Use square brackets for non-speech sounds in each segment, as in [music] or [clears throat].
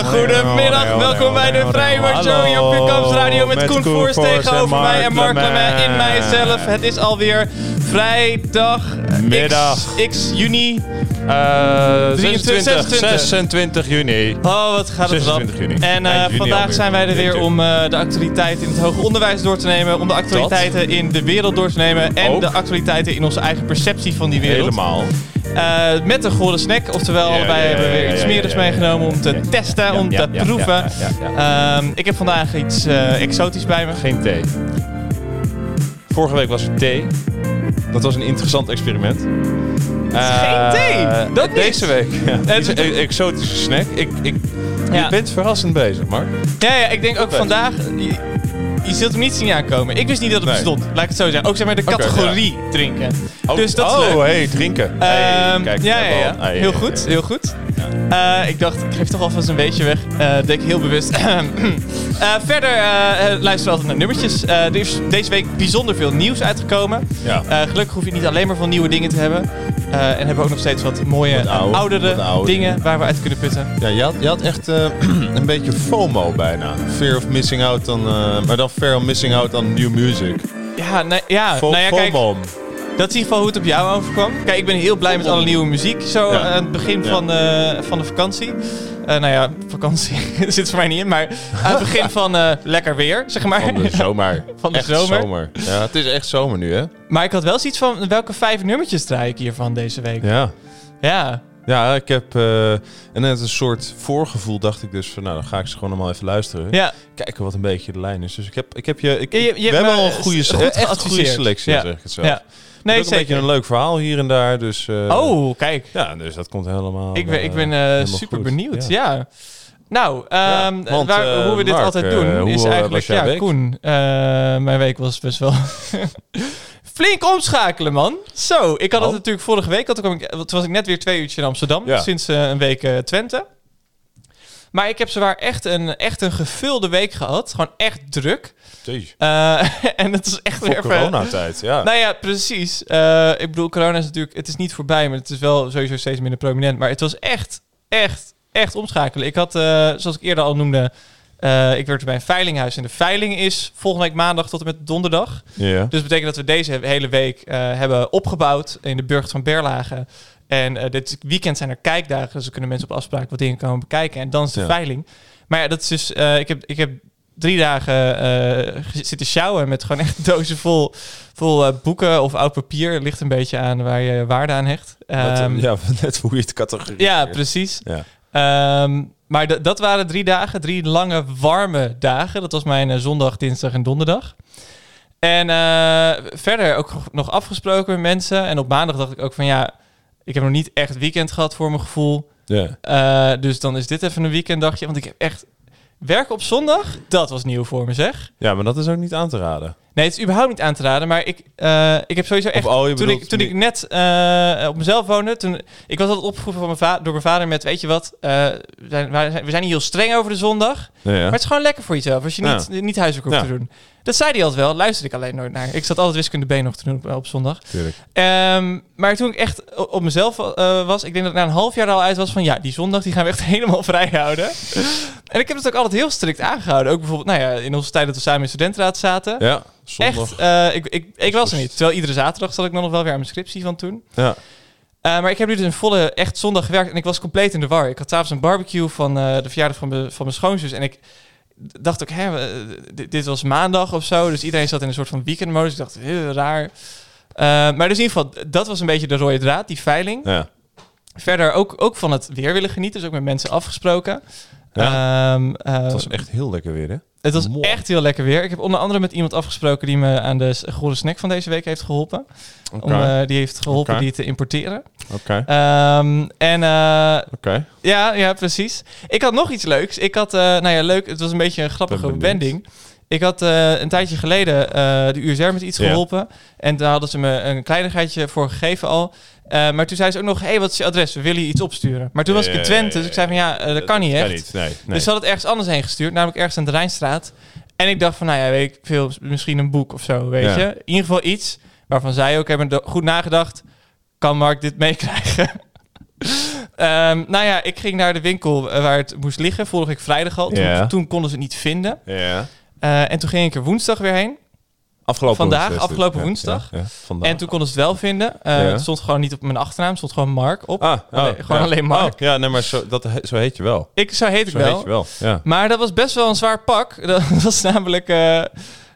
Een hele goede middag. Welkom bij de Vrijmarkt Show hier op Kamps Radio met, Koen Voors tegenover mij en Mark Lemay in mijzelf. Het is alweer vrijdag Middag. X, X juni. Eh 23, 26, 26 juni. Oh, wat gaat het rap. 26 juni. En eh, juni vandaag alweer. zijn wij er weer om eh, de actualiteiten in het hoger onderwijs door te nemen. Om de actualiteiten in de wereld door te nemen. En Ook. de actualiteiten in onze eigen perceptie van die wereld. Helemaal. Eh, met een gore snack. Oftewel, Ja, allebei hebben we weer iets smerigs meegenomen om te testen, om te proeven. ik heb vandaag iets eh, exotisch bij me. Geen thee. Vorige week was er thee. Dat was een interessant experiment. Geen thee? Dat? Deze week. [laughs] Het is- een exotische snack. Ik, ik. Je bent verrassend bezig, Mark. Ja, ja, ik denk ook vandaag... Je, zult hem niet zien aankomen. Ik wist niet dat het Nee. bestond. Laat ik het zo zeggen. Ook zeg maar de categorie drinken. Oh, Dus dat is oh, leuk. hey, drinken. Hey, Ehm, kijk, ja, we ja, Heel goed, heel goed. Eh, ik dacht, ik geef toch alvast een beetje weg. Eh denk ik heel bewust. [clears throat] Eh, verder eh, eh, luister altijd naar nummertjes. Eh, er is deze week bijzonder veel nieuws uitgekomen. Ja. Eh, gelukkig hoef je niet alleen maar van nieuwe dingen te hebben. Eh, en hebben we ook nog steeds wat mooie, Wat oudere wat dingen waar we uit kunnen putten. Ja, je had, je had echt eh, [clears throat] een beetje FOMO bijna. Fear of missing out on... eh, maar dan fear of missing out on new music. Ja, ja, Fo- nou ja, kijk, FOMO. dat is in ieder geval hoe het op jou overkwam. Kijk, ik ben heel blij met alle nieuwe muziek zo Ja. aan het begin Ja. van, van de vakantie. Eh, nou ja, vakantie [laughs] zit voor mij niet in, maar aan het begin van eh, lekker weer, zeg maar. Van de [laughs] zomer. Van de echt zomer. Ja, het is echt zomer nu, hè? Maar ik had wel zoiets van, welke vijf nummertjes draai ik hiervan deze week? Ja. Ja, Ja, ik heb... eh, en net een soort voorgevoel dacht ik dus van... Nou, dan ga ik ze gewoon allemaal even luisteren. ja. Kijken wat een beetje de lijn is. Dus ik heb, ik heb je... Ik, Je- we hebben al een goede, goed echt een goede selectie, Ja. zeg ik het zo. ja. Nee, ook een beetje zeker. een leuk verhaal hier en daar, dus... eh, Oh, kijk. Ja, dus dat komt helemaal... Ik ben, ik ben eh, eh, super goed. benieuwd. Ja. Ja. Nou, Ja, ehm, want, waar, hoe we dit Mark, altijd doen is eigenlijk... Ja, week? Koen, mijn week was best wel... [laughs] Flink omschakelen, man. Zo, ik had het Oh. natuurlijk vorige week. Had, toen, kwam ik, toen was ik net weer twee uurtjes in Amsterdam. Ja. Sinds een week Twente. Maar ik heb zowaar echt een, echt een gevulde week gehad. Gewoon echt druk. Eh, [laughs] en het is echt Voor weer even... coronatijd, ja. Nou ja, precies. Eh, ik bedoel, corona is natuurlijk... Het is niet voorbij, maar het is wel sowieso steeds minder prominent. Maar het was echt, echt, echt omschakelen. Ik had, eh, zoals ik eerder al noemde... ik werkte bij een veilinghuis. En de veiling is volgende week maandag tot en met donderdag. ja. Dus dat betekent dat we deze hele week hebben opgebouwd in de burcht van Berlage. En eh, dit weekend zijn er kijkdagen, dus kunnen mensen op afspraak wat dingen komen bekijken. En dan is de Ja. veiling. Maar ja, dat is dus... eh, ik, heb, ik heb drie dagen eh, zitten sjouwen met gewoon echt [laughs] dozen vol, vol boeken of oud papier. Ligt een beetje aan waar je waarde aan hecht. Ehm, ja, [laughs] net hoe je het categorie. ja, precies. Ja. Ehm, maar dat waren drie dagen, drie lange, warme dagen. Dat was mijn zondag, dinsdag en donderdag. En verder ook nog afgesproken met mensen. En op maandag dacht ik ook van ja, ik heb nog niet echt weekend gehad voor mijn gevoel. Ja. Eh, dus dan is dit even een weekenddagje. Want ik heb echt werken op zondag, dat was nieuw voor me zeg. ja, maar dat is ook niet aan te raden. Nee, het is überhaupt niet aan te raden. Maar ik, eh, ik heb sowieso echt... oh, toen ik, toen niet- ik net eh, op mezelf woonde... Toen, ik was altijd opgevoed van mijn door mijn vader met... Weet je wat, eh, we, zijn, we zijn- we zijn niet heel streng over de zondag. Ja, ja. Maar het is gewoon lekker voor jezelf. Als je niet, niet huiswerk hoeft te doen. Dat zei hij altijd wel. Luisterde ik alleen nooit naar. Ik zat altijd wiskunde B nog te doen op, op zondag. Ehm, maar toen ik echt op mezelf was, ik denk dat ik na een half jaar er al uit was van ja, die zondag die gaan we echt [laughs] helemaal vrij houden. en ik heb het ook altijd heel strikt aangehouden. Ook bijvoorbeeld, nou ja, in onze tijd dat we samen in de studentenraad zaten. Ja, zondag. Echt, eh, ik, ik, ik was er niet. Terwijl iedere zaterdag zat ik nog wel weer aan mijn scriptie van toen. Ja. Eh, maar ik heb nu dus een volle, echt zondag gewerkt en ik was compleet in de war. Ik had s'avonds een barbecue van eh, de verjaardag van, mijn- van mijn schoonzus. En ik dacht ook, hè, dit, dit was maandag of zo. Dus iedereen zat in een soort van weekendmodus. Ik dacht, heel raar. Maar dus in ieder geval, dat was een beetje de rode draad, die veiling. Ja. Verder ook, ook van het weer willen genieten. Dus ook met mensen afgesproken. Ja. Ehm, eh, Het was echt heel lekker weer, hè? het was Mooi. echt heel lekker weer. Ik heb onder andere met iemand afgesproken die me aan de gore snack van deze week heeft geholpen. Om, eh, die heeft geholpen die te importeren. oké, Ehm, en eh, oké. ja, ja, precies. Ik had nog iets leuks. Ik had, nou ja, leuk. Het was een beetje een grappige wending. Ik had een tijdje geleden de USR met iets Ja. geholpen. En daar hadden ze me een kleinigheidje voor gegeven al. Eh, maar toen zei ze ook nog, hey, wat is je adres? We willen je iets opsturen. Maar toen was ik in Twente, dus ik zei van ja, eh, dat kan niet Kan echt. niet, nee. nee. Dus ze had het ergens anders heen gestuurd, namelijk ergens aan de Rijnstraat. En ik dacht van, nou ja, weet ik veel, misschien een boek of zo, weet je. In ieder geval iets waarvan zij ook hebben goed nagedacht, kan Mark dit meekrijgen? [laughs] Ehm, nou ja, ik ging naar de winkel eh, waar het moest liggen, vorige week vrijdag al. Toen, konden ze het niet vinden. Ja. En toen ging ik er woensdag weer heen. Afgelopen Vandaag, woensdag afgelopen Ja, woensdag. ja. En toen konden ze het wel vinden. Eh. Het stond gewoon niet op mijn achternaam, het stond gewoon Mark op. Ah, oh, Alleen- gewoon ja. alleen Mark. Oh, ja, nee, maar zo, dat, zo heet je wel. Ik, zo heet ik Zo wel. heet je wel, ja. Maar dat was best wel een zwaar pak. [laughs] Dat was namelijk... eh,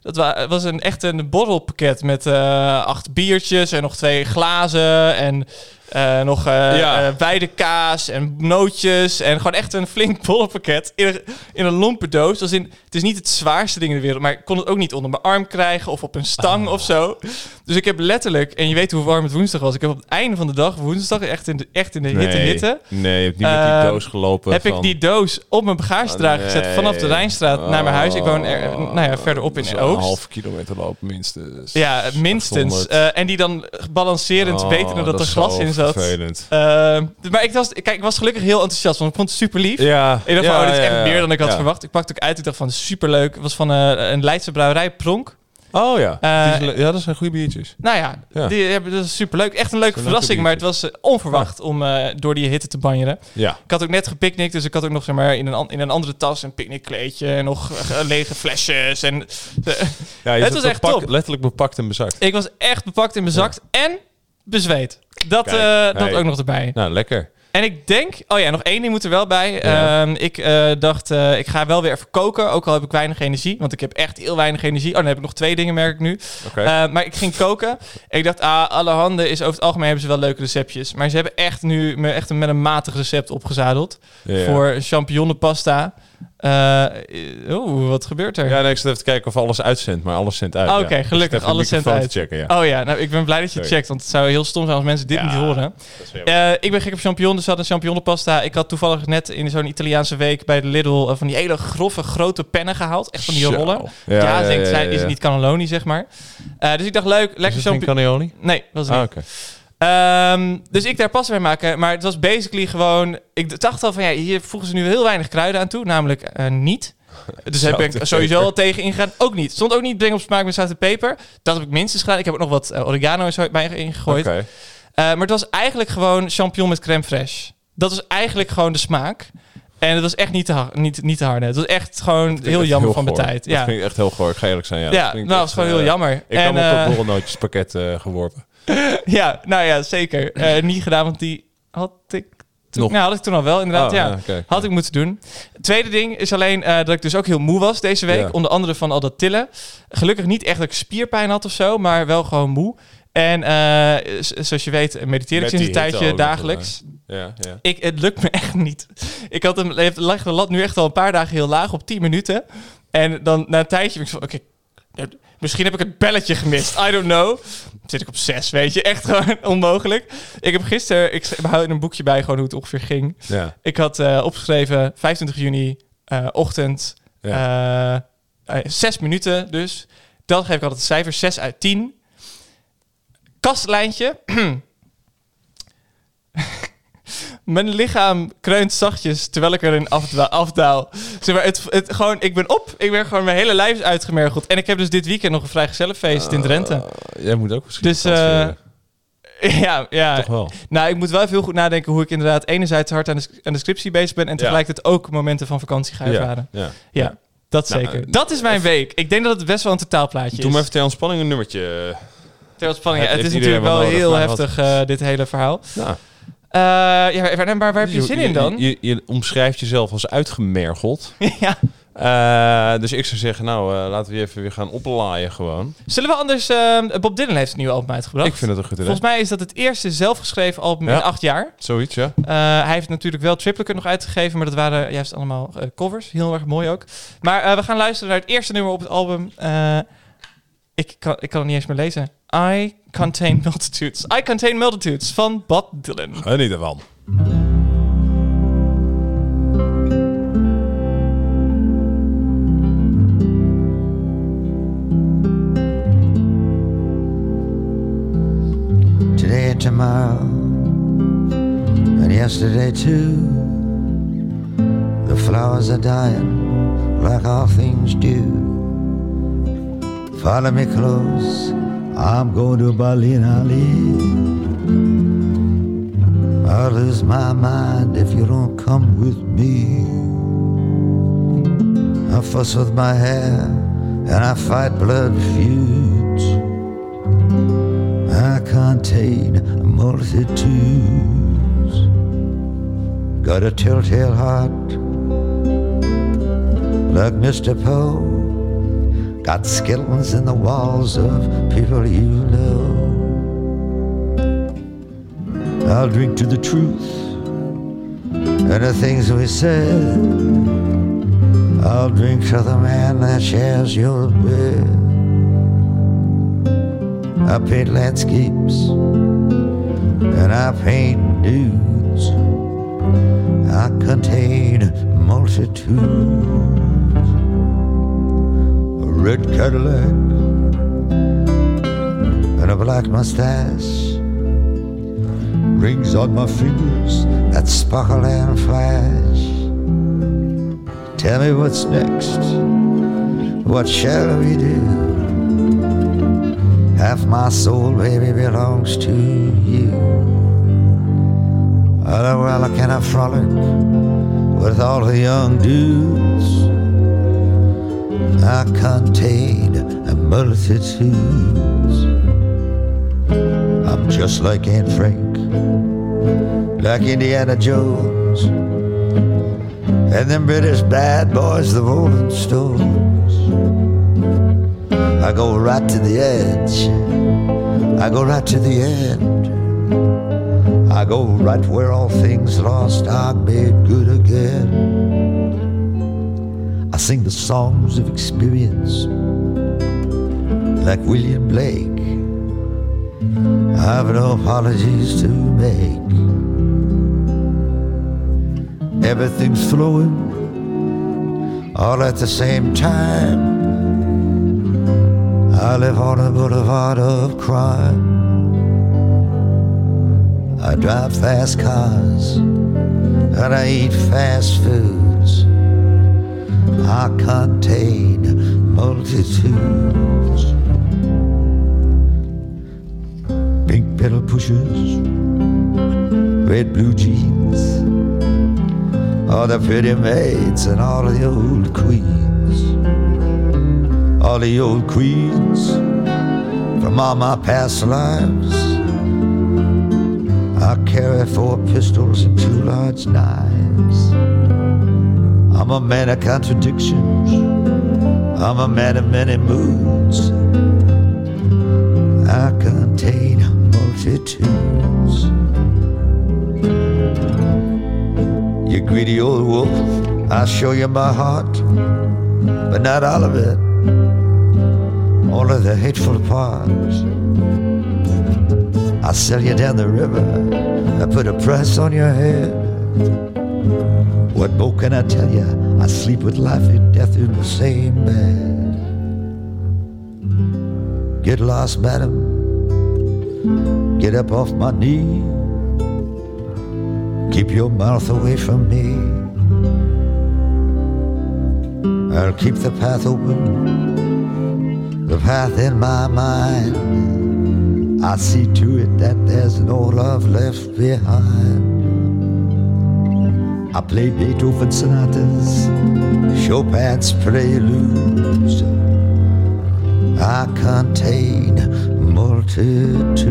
dat wa- was een, echt een borrelpakket met eh, acht biertjes en nog twee glazen en eh, nog Ja. eh, weidekaas en nootjes. En gewoon echt een flink [laughs] borrelpakket in een, in een lompe doos. Als in, het is niet het zwaarste ding in de wereld, maar ik kon het ook niet onder mijn arm krijgen of op een stang of zo. Dus ik heb letterlijk, en je weet hoe warm het woensdag was, ik heb op het einde van de dag, woensdag, echt in de, echt in de hitte, nee, hitte, Nee, je hebt niet met die Ehm, doos gelopen. heb ik die doos op mijn bagagedrager Oh, gezet vanaf de. Rijnstraat naar mijn huis. Ik woon er, Oh, nou ja, verderop in dat wel Een Oost. half kilometer lopen minstens. Ja, minstens. 800. En die dan balancerend Oh, wetende dat er glas in zat. Vervelend. Eh, maar ik was, kijk, ik was gelukkig heel enthousiast, want ik vond het super lief. Ja. Ik dacht van, oh, dit is echt meer dan ik had verwacht. Ik pakte ook uit. Ik dacht van, super leuk. Het was van eh, een Leidse brouwerij, Pronk. Oh ja. Eh, ja, dat zijn goede biertjes. Nou ja, Ja. Die hebben, dat is super leuk. Echt een leuke verrassing, maar het was eh, onverwacht om door die hitte te banjeren. Ja. Ik had ook net gepicnict, dus ik had ook nog zeg maar, in, een, in een andere tas een picknickkleedje en nog lege flesjes. En, ja Het was echt top. Letterlijk bepakt en bezakt. ik was echt bepakt en bezakt en bezweet. Dat, Kijk, eh, dat hey. ook nog erbij. Nou, lekker. En ik denk, oh ja, nog één ding moet er wel bij. Ja. Ehm, ik eh, dacht, eh, ik ga wel weer even koken, ook al heb ik weinig energie. Want ik heb echt heel weinig energie. Oh, dan heb ik nog twee dingen, merk ik nu. Maar ik ging koken. Ik dacht, ah, alle handen is over het algemeen hebben ze wel leuke receptjes. Maar ze hebben echt nu me echt met een matig recept opgezadeld. Ja, ja. Voor champignonenpasta. Eh Oeh, wat gebeurt er? Ja, nee, ik zit even te kijken of alles uitzendt, maar alles zendt uit. Oh, oké, gelukkig, alles zendt uit. checken, ja. Oh ja, nou ik ben blij dat je het checkt. Want het zou heel stom zijn als mensen dit Ja. niet horen. Eh, ik ben gek op champignon, dus we hadden champignonenpasta. Ik had toevallig net in zo'n Italiaanse week bij de Lidl eh, van die hele grove grote pennen gehaald. Echt van die Zo. rollen. Ja, Ja, ja, ja, ja, zijn, is het niet cannelloni, zeg maar. Eh, dus ik dacht, leuk, Is lekker champignon. cannelloni? Nee, was het Ah, niet. oké. Ehm, dus ik daar pas bij maken. Maar het was basically gewoon... Ik dacht al van, ja, hier voegen ze nu heel weinig kruiden aan toe. Namelijk eh, niet. Dus heb ik sowieso al tegen ingegaan. Ook niet. Stond ook niet breng op smaak met zout en peper. Dat heb ik minstens gedaan. Ik heb ook nog wat eh, oregano en zo bij ingegooid. Eh, maar het was eigenlijk gewoon champignon met crème fraîche. Dat was eigenlijk gewoon de smaak. En het was echt niet te, niet, niet te harde. Het was echt gewoon heel echt jammer heel van mijn tijd. Dat Ja, vind ik echt heel goor. Ik ga eerlijk zijn. Ja, ja, dat nou, het echt, was gewoon heel jammer. Ik heb hem op dat borrelnootjespakket eh geworpen. [laughs] Ja, nou ja, zeker. Eh, niet gedaan, want die had ik toen, Nog. nou, had ik toen al wel, inderdaad. Oh, ja. Had ik moeten doen. Tweede ding is alleen eh, dat ik dus ook heel moe was deze week. Ja. Onder andere van al dat tillen. Gelukkig niet echt dat ik spierpijn had of zo, maar wel gewoon moe. En eh, zoals je weet, mediteer ik sinds een tijdje dagelijks. Ja, ja. Ik, het lukt me [laughs] echt niet. Ik had hem, lag de lat nu echt al een paar dagen heel laag op 10 minuten. En dan na een tijdje ben ik zo oké, misschien heb ik het belletje gemist. I don't know. Dan zit ik op 6, weet je. Echt gewoon [laughs] onmogelijk. Ik heb gisteren, ik hou in een boekje bij gewoon hoe het ongeveer ging. ja. Ik had eh, opgeschreven 25 juni, eh, ochtend, eh, 6 minuten dus. Dan geef ik altijd het cijfer 6 uit 10. Kastlijntje. [clears throat] Mijn lichaam kreunt zachtjes terwijl ik erin afda afdaal. Zeg maar, het, het, gewoon, ik ben op. Ik ben gewoon mijn hele lijf uitgemergeld. En ik heb dus dit weekend nog een vrijgezellenfeest in Drenthe. Eh, jij moet ook misschien Dus, leren. [laughs] Ja, ja. Toch wel. Nou, ik moet wel heel goed nadenken hoe ik inderdaad enerzijds hard aan de, aan de scriptie bezig ben en tegelijkertijd ook momenten van vakantie ga ervaren. Ja. Ja, dat Nou, zeker. eh, dat is mijn week. Ik denk dat het best wel een totaalplaatje Doe is. maar even ter ontspanning een nummertje. Ter spanning. Ja, het is natuurlijk wel nodig, heel wat- heftig, dit hele verhaal. Nou, Eh, ja, maar, maar waar heb je zin in dan? Je, je, je omschrijft jezelf als uitgemergeld. [laughs] ja. Eh, dus ik zou zeggen, nou, eh, laten we even weer gaan oplaaien gewoon. Zullen we anders... eh, Bob Dylan heeft een nieuwe album uitgebracht. Ik vind het een goed idee. Volgens mij is dat het eerste zelfgeschreven album Ja. in acht jaar. Zoiets, ja. Hij heeft natuurlijk wel Triplicate nog uitgegeven, maar dat waren juist allemaal covers. Heel erg mooi ook. Maar we gaan luisteren naar het eerste nummer op het album. Ik, kan, ik kan het niet eens meer lezen. I Contain Multitudes. I Contain Multitudes van Bob Dylan. Geniet ervan. today and tomorrow, and yesterday too. The flowers are dying like all things do. Follow me close, I'm going to Berlin, Ali. I'll lose my mind if you don't come with me. I fuss with my hair and I fight blood feuds. I contain multitudes. Got a telltale heart like Mr. Poe. Got skeletons in the walls of people you know. I'll drink to the truth and the things we said. I'll drink to the man that shares your bed. I paint landscapes and I paint nudes. I contain multitudes. Red Cadillac and a black mustache. Rings on my fingers that sparkle and flash. Tell me what's next. What shall we do? Half my soul, baby, belongs to you. Oh, well, can I frolic with all the young dudes? I contain a multitudes. I'm just like Aunt Frank, like Indiana Jones, and them British bad boys, the Rolling Stones. I go right to the edge. I go right to the end. I go right where all things lost are made good again. I sing the songs of experience like William Blake. I've no apologies to make. Everything's flowing all at the same time. I live on a boulevard of crime. I drive fast cars and I eat fast foods. I contain multitudes. Pink pedal pushers, red blue jeans, all the pretty maids and all the old queens all the old queens from all my past lives. I carry four pistols and two large knives. I'm a man of contradictions. I'm a man of many moods. I contain multitudes. You greedy old wolf, I'll show you my heart, but not all of it all of the hateful parts. I'll sell you down the river. I put a price on your head. What more can I tell you? I sleep with life and death in the same bed. Get lost, madam. Get up off my knee. Keep your mouth away from me. I'll keep the path open the path in my mind. I see to it that there's no love left behind. I play Beethoven sonatas, Chopin's preludes. I contain multitudes.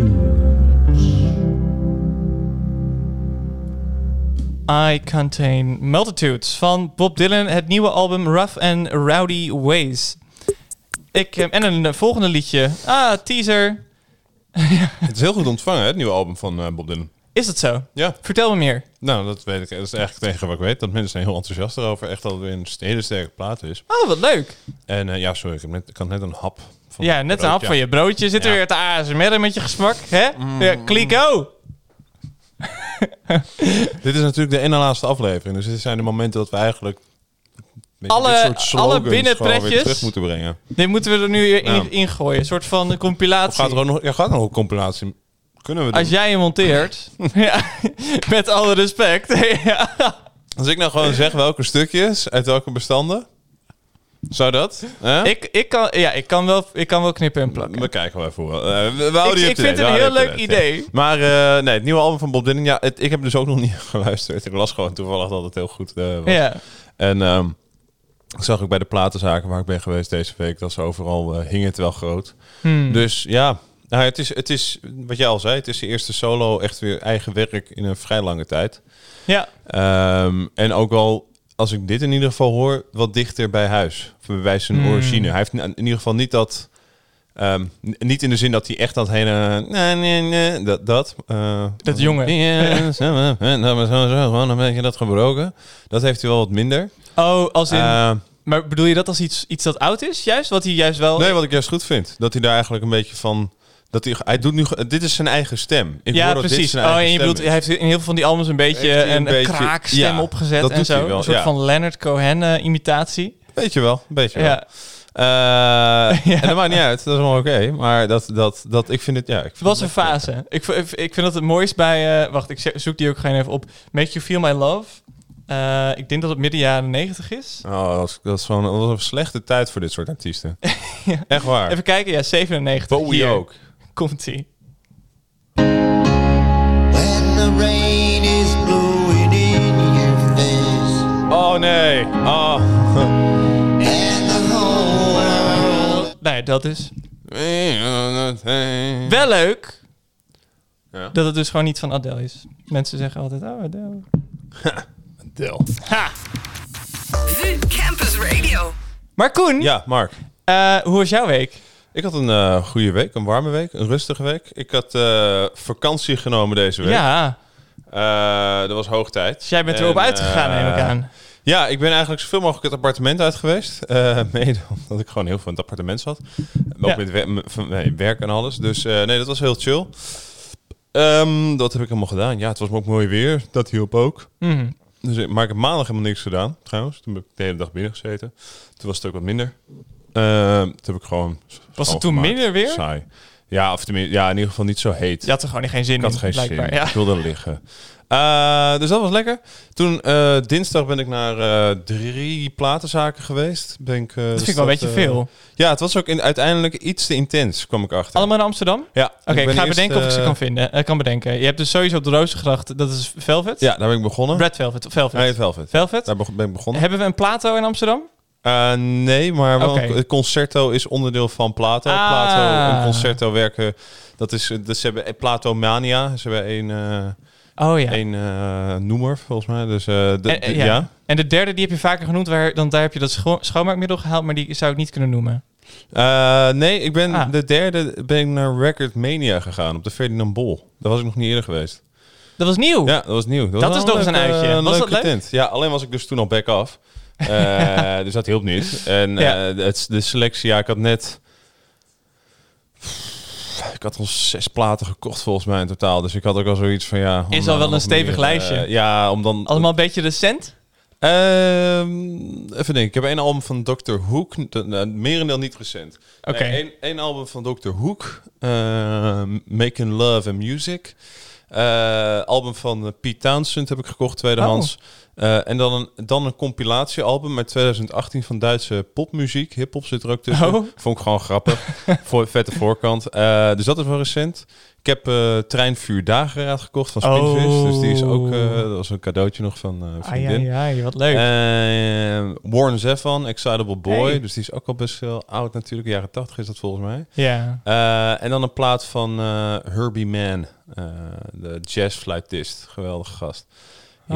I Contain Multitudes van Bob Dylan, het nieuwe album Rough and Rowdy Ways. Ik, en een volgende liedje. Ah, teaser. [laughs] Het is heel goed ontvangen, hè, het nieuwe album van eh, Bob Dylan. Is het zo? Ja, Vertel me meer. nou, dat weet ik. Dat is eigenlijk het enige wat ik weet. Dat mensen zijn heel enthousiast erover. Echt dat het weer een hele sterke plaat is. Oh, wat leuk. En eh, ja, sorry, ik, heb net, ik had net een hap. Van Ja, net een hap van je broodje. Zit er Ja. weer te ASMR met je gesmak, hè? Ja, kliko. [laughs] Dit is natuurlijk de ene laatste aflevering. Dus dit zijn de momenten dat we eigenlijk... Alle- alle binnenpretjes. terug moeten brengen. Dit moeten we er nu in, Ja. ingooien. Een soort van Of compilatie. gaat er ook nog, ja, gaat er nog een compilatie? Kunnen we doen. Als jij hem monteert. [laughs] ja, met alle respect. [laughs] ja. Als ik nou gewoon zeg welke stukjes, uit welke bestanden... Zou dat? Ik, ik, kan, ja, ik, kan wel, ik kan wel knippen en plakken. We kijken wel even hoe. Eh, we, houden Ik- je vind het een heel je leuk idee. ja. Maar eh, nee, het nieuwe album van Bob Dylan, ja, het, ik heb dus ook nog niet [laughs] geluisterd. Ik las gewoon toevallig dat het heel goed eh, was. Ja. En ehm, ik zag ook bij de platenzaken waar ik ben geweest deze week, dat ze overal eh, hing het wel groot. Hmm. Dus ja, nou, het, is, het is, wat jij al zei, het is de eerste solo echt weer eigen werk in een vrij lange tijd. ja. Ehm, en ook al, als ik dit in ieder geval hoor, wat dichter bij huis. Bij zijn Hmm. origine. Hij heeft in ieder geval niet dat... ehm, niet in de zin dat hij echt dat hele... nee, nee, nee, dat... Dat, eh, Dat jongen. Gewoon een beetje dat gebroken. Dat heeft hij wel wat minder. Oh, als in... Eh, maar bedoel je dat als iets, iets dat oud is, juist? Wat hij juist wel... nee, wat ik juist goed vind. Dat hij daar eigenlijk een beetje van... Dat hij, hij doet nu... Dit is zijn eigen stem. Ik ja, hoor dat dit precies. zijn Oh, en je bedoelt, hij is. heeft in heel veel van die albums een beetje een een, een beetje- kraakstem ja, opgezet en zo. wel, een soort ja. van Leonard Cohen eh, imitatie. Weet je wel, een beetje wel. Ja. Eh, [laughs] Ja. En dat maakt niet uit, dat is wel oké. Maar dat, dat, dat, ik vind het, ja... Ik vind Het was een leuk. fase. Ik, ik vind dat het mooist bij... eh, wacht, ik zoek die ook gewoon even op. Make You Feel My Love. Eh, ik denk dat het midden jaren 90 is. Oh, dat was gewoon, dat was een slechte tijd voor dit soort artiesten. [laughs] Ja. Echt waar. Even kijken, ja, 97. Bowie Hier ook. Komt-ie. When the rain is blowing in your face Oh nee. Oh. and the whole world ja, dat is wel leuk Ja. dat het dus gewoon niet van Adele is. Mensen zeggen altijd, oh Adele. [laughs] Del. Ha! VU Campus Radio. Maar Koen, Ja, Mark. eh, hoe was jouw week? Ik had een eh, goede week, een warme week, een rustige week. Ik had eh, vakantie genomen deze week. Ja, Eh, dat was hoog tijd. dus jij bent En, erop uitgegaan, neem ik aan. Ja, ik ben eigenlijk zoveel mogelijk het appartement uit geweest. [laughs] Mede omdat ik gewoon heel veel in het appartement zat. Ook Ja. met wer- nee, werk en alles. Dus nee, dat was heel chill. Ehm, dat heb ik allemaal gedaan. Ja, het was ook mooi weer. Dat hielp ook. Mhm. Dus, maar ik heb maandag helemaal niks gedaan, trouwens. Toen heb ik de hele dag binnen gezeten. Toen was het ook wat minder. Ehm, toen heb ik gewoon... Was het toen minder weer? Saai. Ja, of tenminste, ja, in ieder geval niet zo heet. Je had er gewoon geen zin Ik had in, geen blijkbaar. zin. Ja. Ik wilde liggen. Eh, dus dat was lekker. Toen eh, dinsdag ben ik naar eh, drie platenzaken geweest. Ben ik, Dat de vind ik wel een beetje veel. Ja, het was ook in, uiteindelijk iets te intens, kwam ik achter. Allemaal in Amsterdam? Ja. Oké, ik, ga eerst, bedenken of ik ze kan vinden. kan bedenken. Je hebt dus sowieso op de Rozengracht, dat is Velvet. Ja, daar ben ik begonnen. Red Velvet. Velvet. Nee, Velvet. Velvet. Daar ben ik begonnen. Hebben we een Plato in Amsterdam? Eh, nee, maar wel een- het concerto is onderdeel van Plato. Ah. Plato en concerto werken. Dat is, eh, dus ze hebben Plato Mania. Ze hebben eh, Oh ja. één eh, noemer volgens mij. Dus eh, de, En, de- ja. ja. En de derde, die heb je vaker genoemd, waar, dan daar heb je dat scho- schoonmaakmiddel gehaald, maar die zou ik niet kunnen noemen. Eh, nee, ik ben Ah. de derde ben ik naar Record Mania gegaan op de Ferdinand Bol. Daar was ik nog niet eerder geweest. Dat was nieuw. Ja, dat was nieuw. Dat was is nog eens een uitje. Was leuke dat leuk? Ja, alleen was ik dus toen al back af. Eh, dus dat hielp niet. En Ja. eh, het, de selectie, ja, ik had net... Ik had al zes platen gekocht volgens mij in totaal. Dus ik had ook al zoiets van ja... Is al wel een stevig meer, lijstje. eh, ja, om dan... Allemaal een beetje recent. Ehm, even denken. Ik heb één album van Dr. De, merendeel niet recent. Oké. Één, één album van Dr. Hook. eh, Making Love and Music. Eh, album van eh, Pete Townsend heb ik gekocht, tweedehands. Oh. Eh, en dan een, dan een compilatiealbum uit 2018 van Duitse popmuziek. Hip-hop zit er ook tussen. Oh. Vond ik gewoon grappig. [laughs] Voor vette voorkant. Eh, dus dat is wel recent. Ik heb eh Treinvuur Dageraad gekocht van Spinvis. Oh. Dus die is ook... dat was een cadeautje nog van Ai, vriendin. ai, ai, wat leuk. Warren Zevon, Excitable Boy. Hey. Dus die is ook al best wel oud natuurlijk. Jaren 80 is dat volgens mij. ja. En dan een plaat van Herbie Mann. de jazzfluitist. Geweldige gast.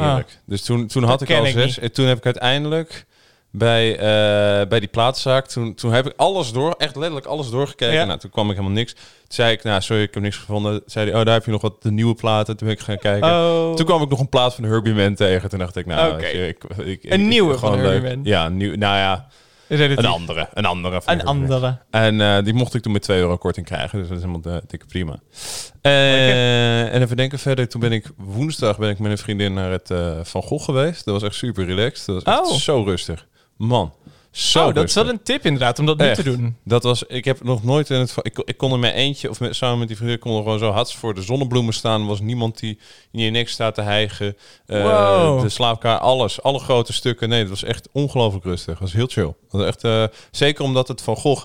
Heerlijk. Dus toen, toen had Dat ik al ik zes. En toen heb ik uiteindelijk bij, eh, bij die plaatzaak... Toen, toen heb ik alles door, echt letterlijk alles doorgekeken. Ja. Nou, toen kwam ik helemaal niks. Toen zei ik, nou sorry, ik heb niks gevonden. Toen zei hij, oh daar heb je nog wat de nieuwe platen. Toen ben ik gaan kijken. Oh. Toen kwam ik nog een plaat van Herbie Mann tegen. Toen dacht ik, nou, je, ik, ik, ik- Een ik- nieuwe gewoon van Herbie leuk. Mann. Ja, nieuw, nou ja, Relatief. een andere. Een andere. Een andere. En eh, die mocht ik toen met 2 euro korting krijgen. Dus dat is helemaal uh, dikke prima. Eh, en even denken verder. Toen ben ik woensdag ben ik met een vriendin naar het eh, Van Gogh geweest. Dat was echt super relaxed. Dat was echt Oh. zo rustig. Man, Zo oh, dat is wel een tip inderdaad, om dat nu Echt. te doen. Dat was, ik heb nog nooit in het. Ik, ik kon in mijn eentje of met, samen met die vrienden kon er gewoon zo hard voor de zonnebloemen staan. Er was niemand die in je nek staat te hijgen. Eh, Wow. De slaapkamer, alles, alle grote stukken. Nee, het was echt ongelooflijk rustig. Het was heel chill. Was echt, eh, zeker omdat het van Gogh.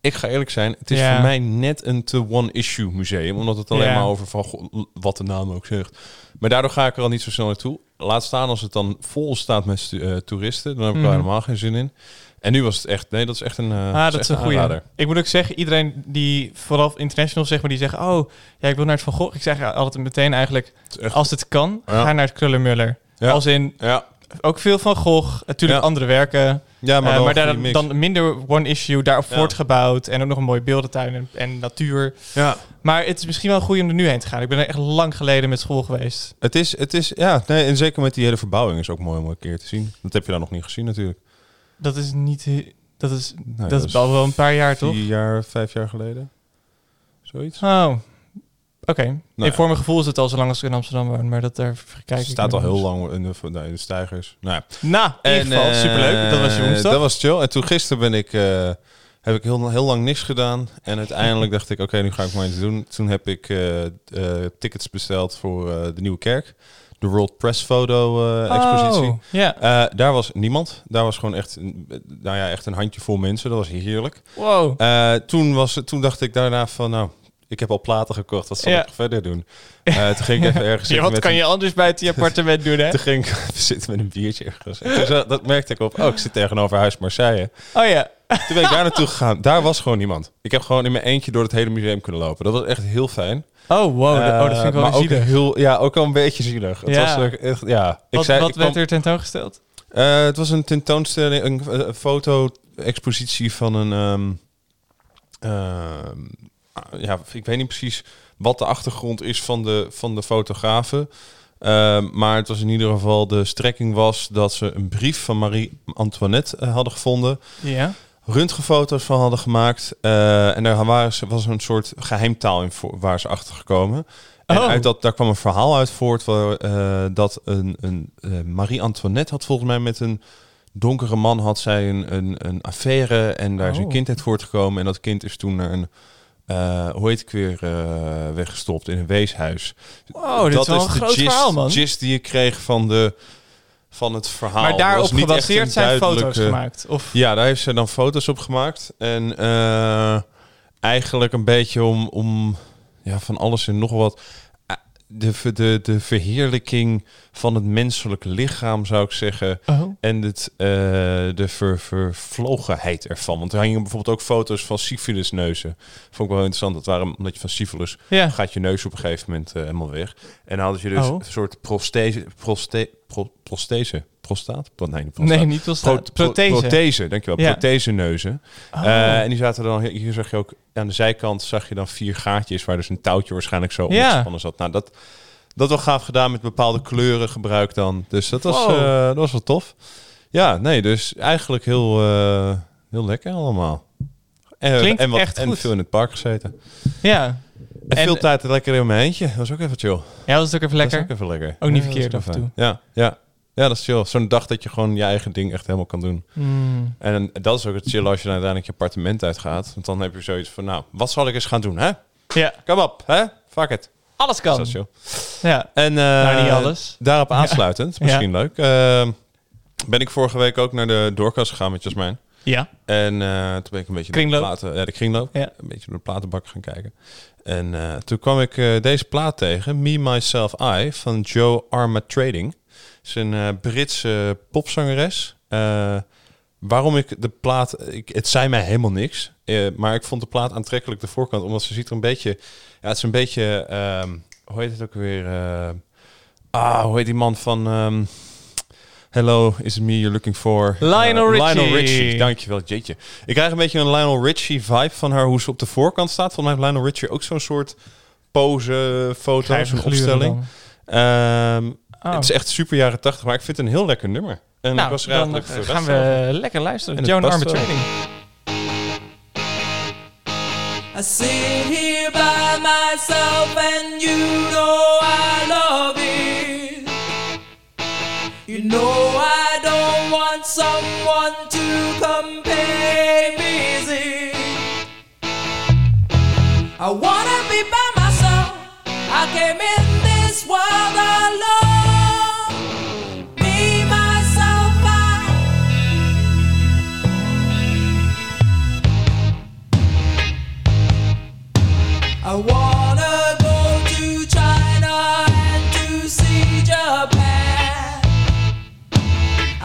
Ik ga eerlijk zijn, het is Ja. voor mij net een te one-issue museum. Omdat het alleen Ja. maar over van wat de naam ook zegt. Maar daardoor ga ik er al niet zo snel naartoe. Laat staan als het dan vol staat met eh, toeristen. Dan heb ik er Mhm. helemaal geen zin in. En nu was het echt, nee, dat is echt een. eh, Ah, dat is een goede. aanrader. Ik moet ook zeggen, iedereen die, vooral international zeg maar, die zeggen... oh, ja, ik wil naar het Van Gogh. Ik zeg altijd meteen eigenlijk, Het is echt- als het kan, Ja. ga naar het Krullenmuller. Ja. Als in, Ja, ook veel van Gogh, natuurlijk Ja. andere werken... ja maar, een daar mix. dan minder one issue, daarop Ja. voortgebouwd. En ook nog een mooie beeldentuin en, en natuur. Ja, Maar het is misschien wel goed om er nu heen te gaan. Ik ben er echt lang geleden met school geweest. het is, het is, ja, nee, en zeker met die hele verbouwing is ook mooi om een keer te zien. Dat heb je dan nog niet gezien natuurlijk. Dat is niet... Dat is, Nee, dat is al wel een paar jaar, toch? Vier jaar, vijf jaar geleden. Zoiets. Oh, oké. Nou voor mijn gevoel is het al zo lang als ik in Amsterdam woon. Maar dat daar kijk Het staat al heel lang in de, nee, de stijgers. Nou, ja. Nou, in ieder geval, eh, superleuk. Dat was je woensdag. Dat was chill. En toen gisteren ben ik, eh, heb ik heel, heel lang niks gedaan. En uiteindelijk dacht ik, oké, nu ga ik maar iets doen. Toen heb ik eh, eh, tickets besteld voor eh, de Nieuwe Kerk. De World Press Photo eh, expositie. Oh, ja. Eh, daar was niemand. Daar was gewoon echt, een- nou ja, echt een handjevol mensen. Dat was heerlijk. Wow. Eh, toen, was, toen dacht ik daarna van, nou, ik heb al platen gekocht. Wat zal Ja. ik verder doen? Eh, toen ging ik even ergens [laughs] Ja, wat kan een- je anders buiten je appartement doen, hè? [laughs] Toen ging ik zitten met een biertje ergens. Dat merkte ik op. Oh, ik zit tegenover Huis Marseille. Oh ja. Toen ben ik daar [laughs] naartoe gegaan. Daar was gewoon niemand. Ik heb gewoon in mijn eentje door het hele museum kunnen lopen. Dat was echt heel fijn. Oh, wow. oh, dat vind ik wel ook heel, ja, ook wel een beetje zielig. Het Ja. was echt, ja. Ik Wat, zei, wat ik kwam- werd er tentoongesteld? Eh, het was een tentoonstelling, een, foto-expositie van een. ehm, ehm, ja, ik weet niet precies wat de achtergrond is van de, van de fotografen. Ehm, maar het was in ieder geval de strekking was dat ze een brief van Marie Antoinette eh, hadden gevonden. Ja. Röntgenfoto's van hadden gemaakt. eh, en daar waren ze, was een soort geheimtaal in voor, waar ze achter gekomen. En Oh. uit dat, daar kwam een verhaal uit voort waar, eh, dat een, een Marie Antoinette had volgens mij met een donkere man had zij een, een, een affaire en daar is een Oh. kind uit voortgekomen. En dat kind is toen naar een, eh, hoe heet ik weer, eh, weggestopt in een weeshuis. Wow, dit is wel een groot gist, verhaal, man. gist die je kreeg van, de, van het verhaal. maar Dat daarop gebaseerd zijn foto's gemaakt? Of... ja, daar heeft ze dan foto's op gemaakt. En eh, eigenlijk een beetje om, om ja, van alles en nog wat. De, de, de verheerlijking van het menselijke lichaam, zou ik zeggen. Oh. En het, eh, de ver, vervlogenheid ervan. Want er hingen bijvoorbeeld ook foto's van syfilisneuzen. Vond ik wel interessant. Dat waren omdat je van syfilis Ja. gaat je neus op een gegeven moment eh, helemaal weg. En dan hadden ze dus Oh. een soort prostese, proste, pro, prostaat? Pro- Nee, niet prostaat. Nee, niet Pro- prosta- pro- prothese. prothese, dankjewel. Ja. Protheseneuzen. Oh. Eh, en die zaten dan, hier zag je ook, aan de zijkant zag je dan vier gaatjes waar dus een touwtje waarschijnlijk zo Ja. opgespannen zat. Nou, dat, dat wel gaaf gedaan met bepaalde kleuren gebruikt dan. Dus dat was, Wow. eh, dat was wel tof. Ja, nee, dus eigenlijk heel, eh, heel lekker allemaal. En, Klinkt en, wat, echt en goed. veel in het park gezeten. ja. En, En- veel tijd lekker in mijn eentje. Dat was ook even chill. ja, was het ook even lekker? Dat ook even lekker. Ook niet Ja, dat verkeerd af en toe. Ja, ja. Ja, dat is chill. Zo'n dag dat je gewoon je eigen ding echt helemaal kan doen. Hmm. En dat is ook het chill als je dan uiteindelijk je appartement uitgaat. Want dan heb je zoiets van, nou, wat zal ik eens gaan doen, hè? Ja, Kom op, hè? Fuck it. alles kan. Dat is chill. Ja. En uh, Nou, niet alles. daarop aansluitend, misschien Ja. leuk, eh, ben ik vorige week ook naar de doorkast gegaan met Jasmijn. Ja. En eh, toen ben ik een beetje Kringloop. de platen, ja, de kringloop, Ja. een beetje door de platenbak gaan kijken. En eh, toen kwam ik deze plaat tegen, Me, Myself, I, van Joe Arma Trading. Is een eh, Britse popzangeres. Eh, waarom ik de plaat, ik, het zei mij helemaal niks, eh, maar ik vond de plaat aantrekkelijk de voorkant, omdat ze ziet er een beetje, ja, het is een beetje, ehm, hoe heet het ook weer? ah, hoe heet die man van ehm, Hello, is it me you're looking for? Lionel Richie. Lionel Richie, dankjewel, jeetje. Ik krijg een beetje een Lionel Richie vibe van haar, hoe ze op de voorkant staat. Volgens mij heeft Lionel Richie ook zo'n soort pose foto, zo'n gluren opstelling. Oh. Het is echt super jaren 80, maar ik vind het een heel lekker nummer. En nou, ik was dan verrast. Eh, gaan we lekker luisteren. En Joan training. I sit here by myself and you know I love it. You know I don't want someone to come pay me. I wanna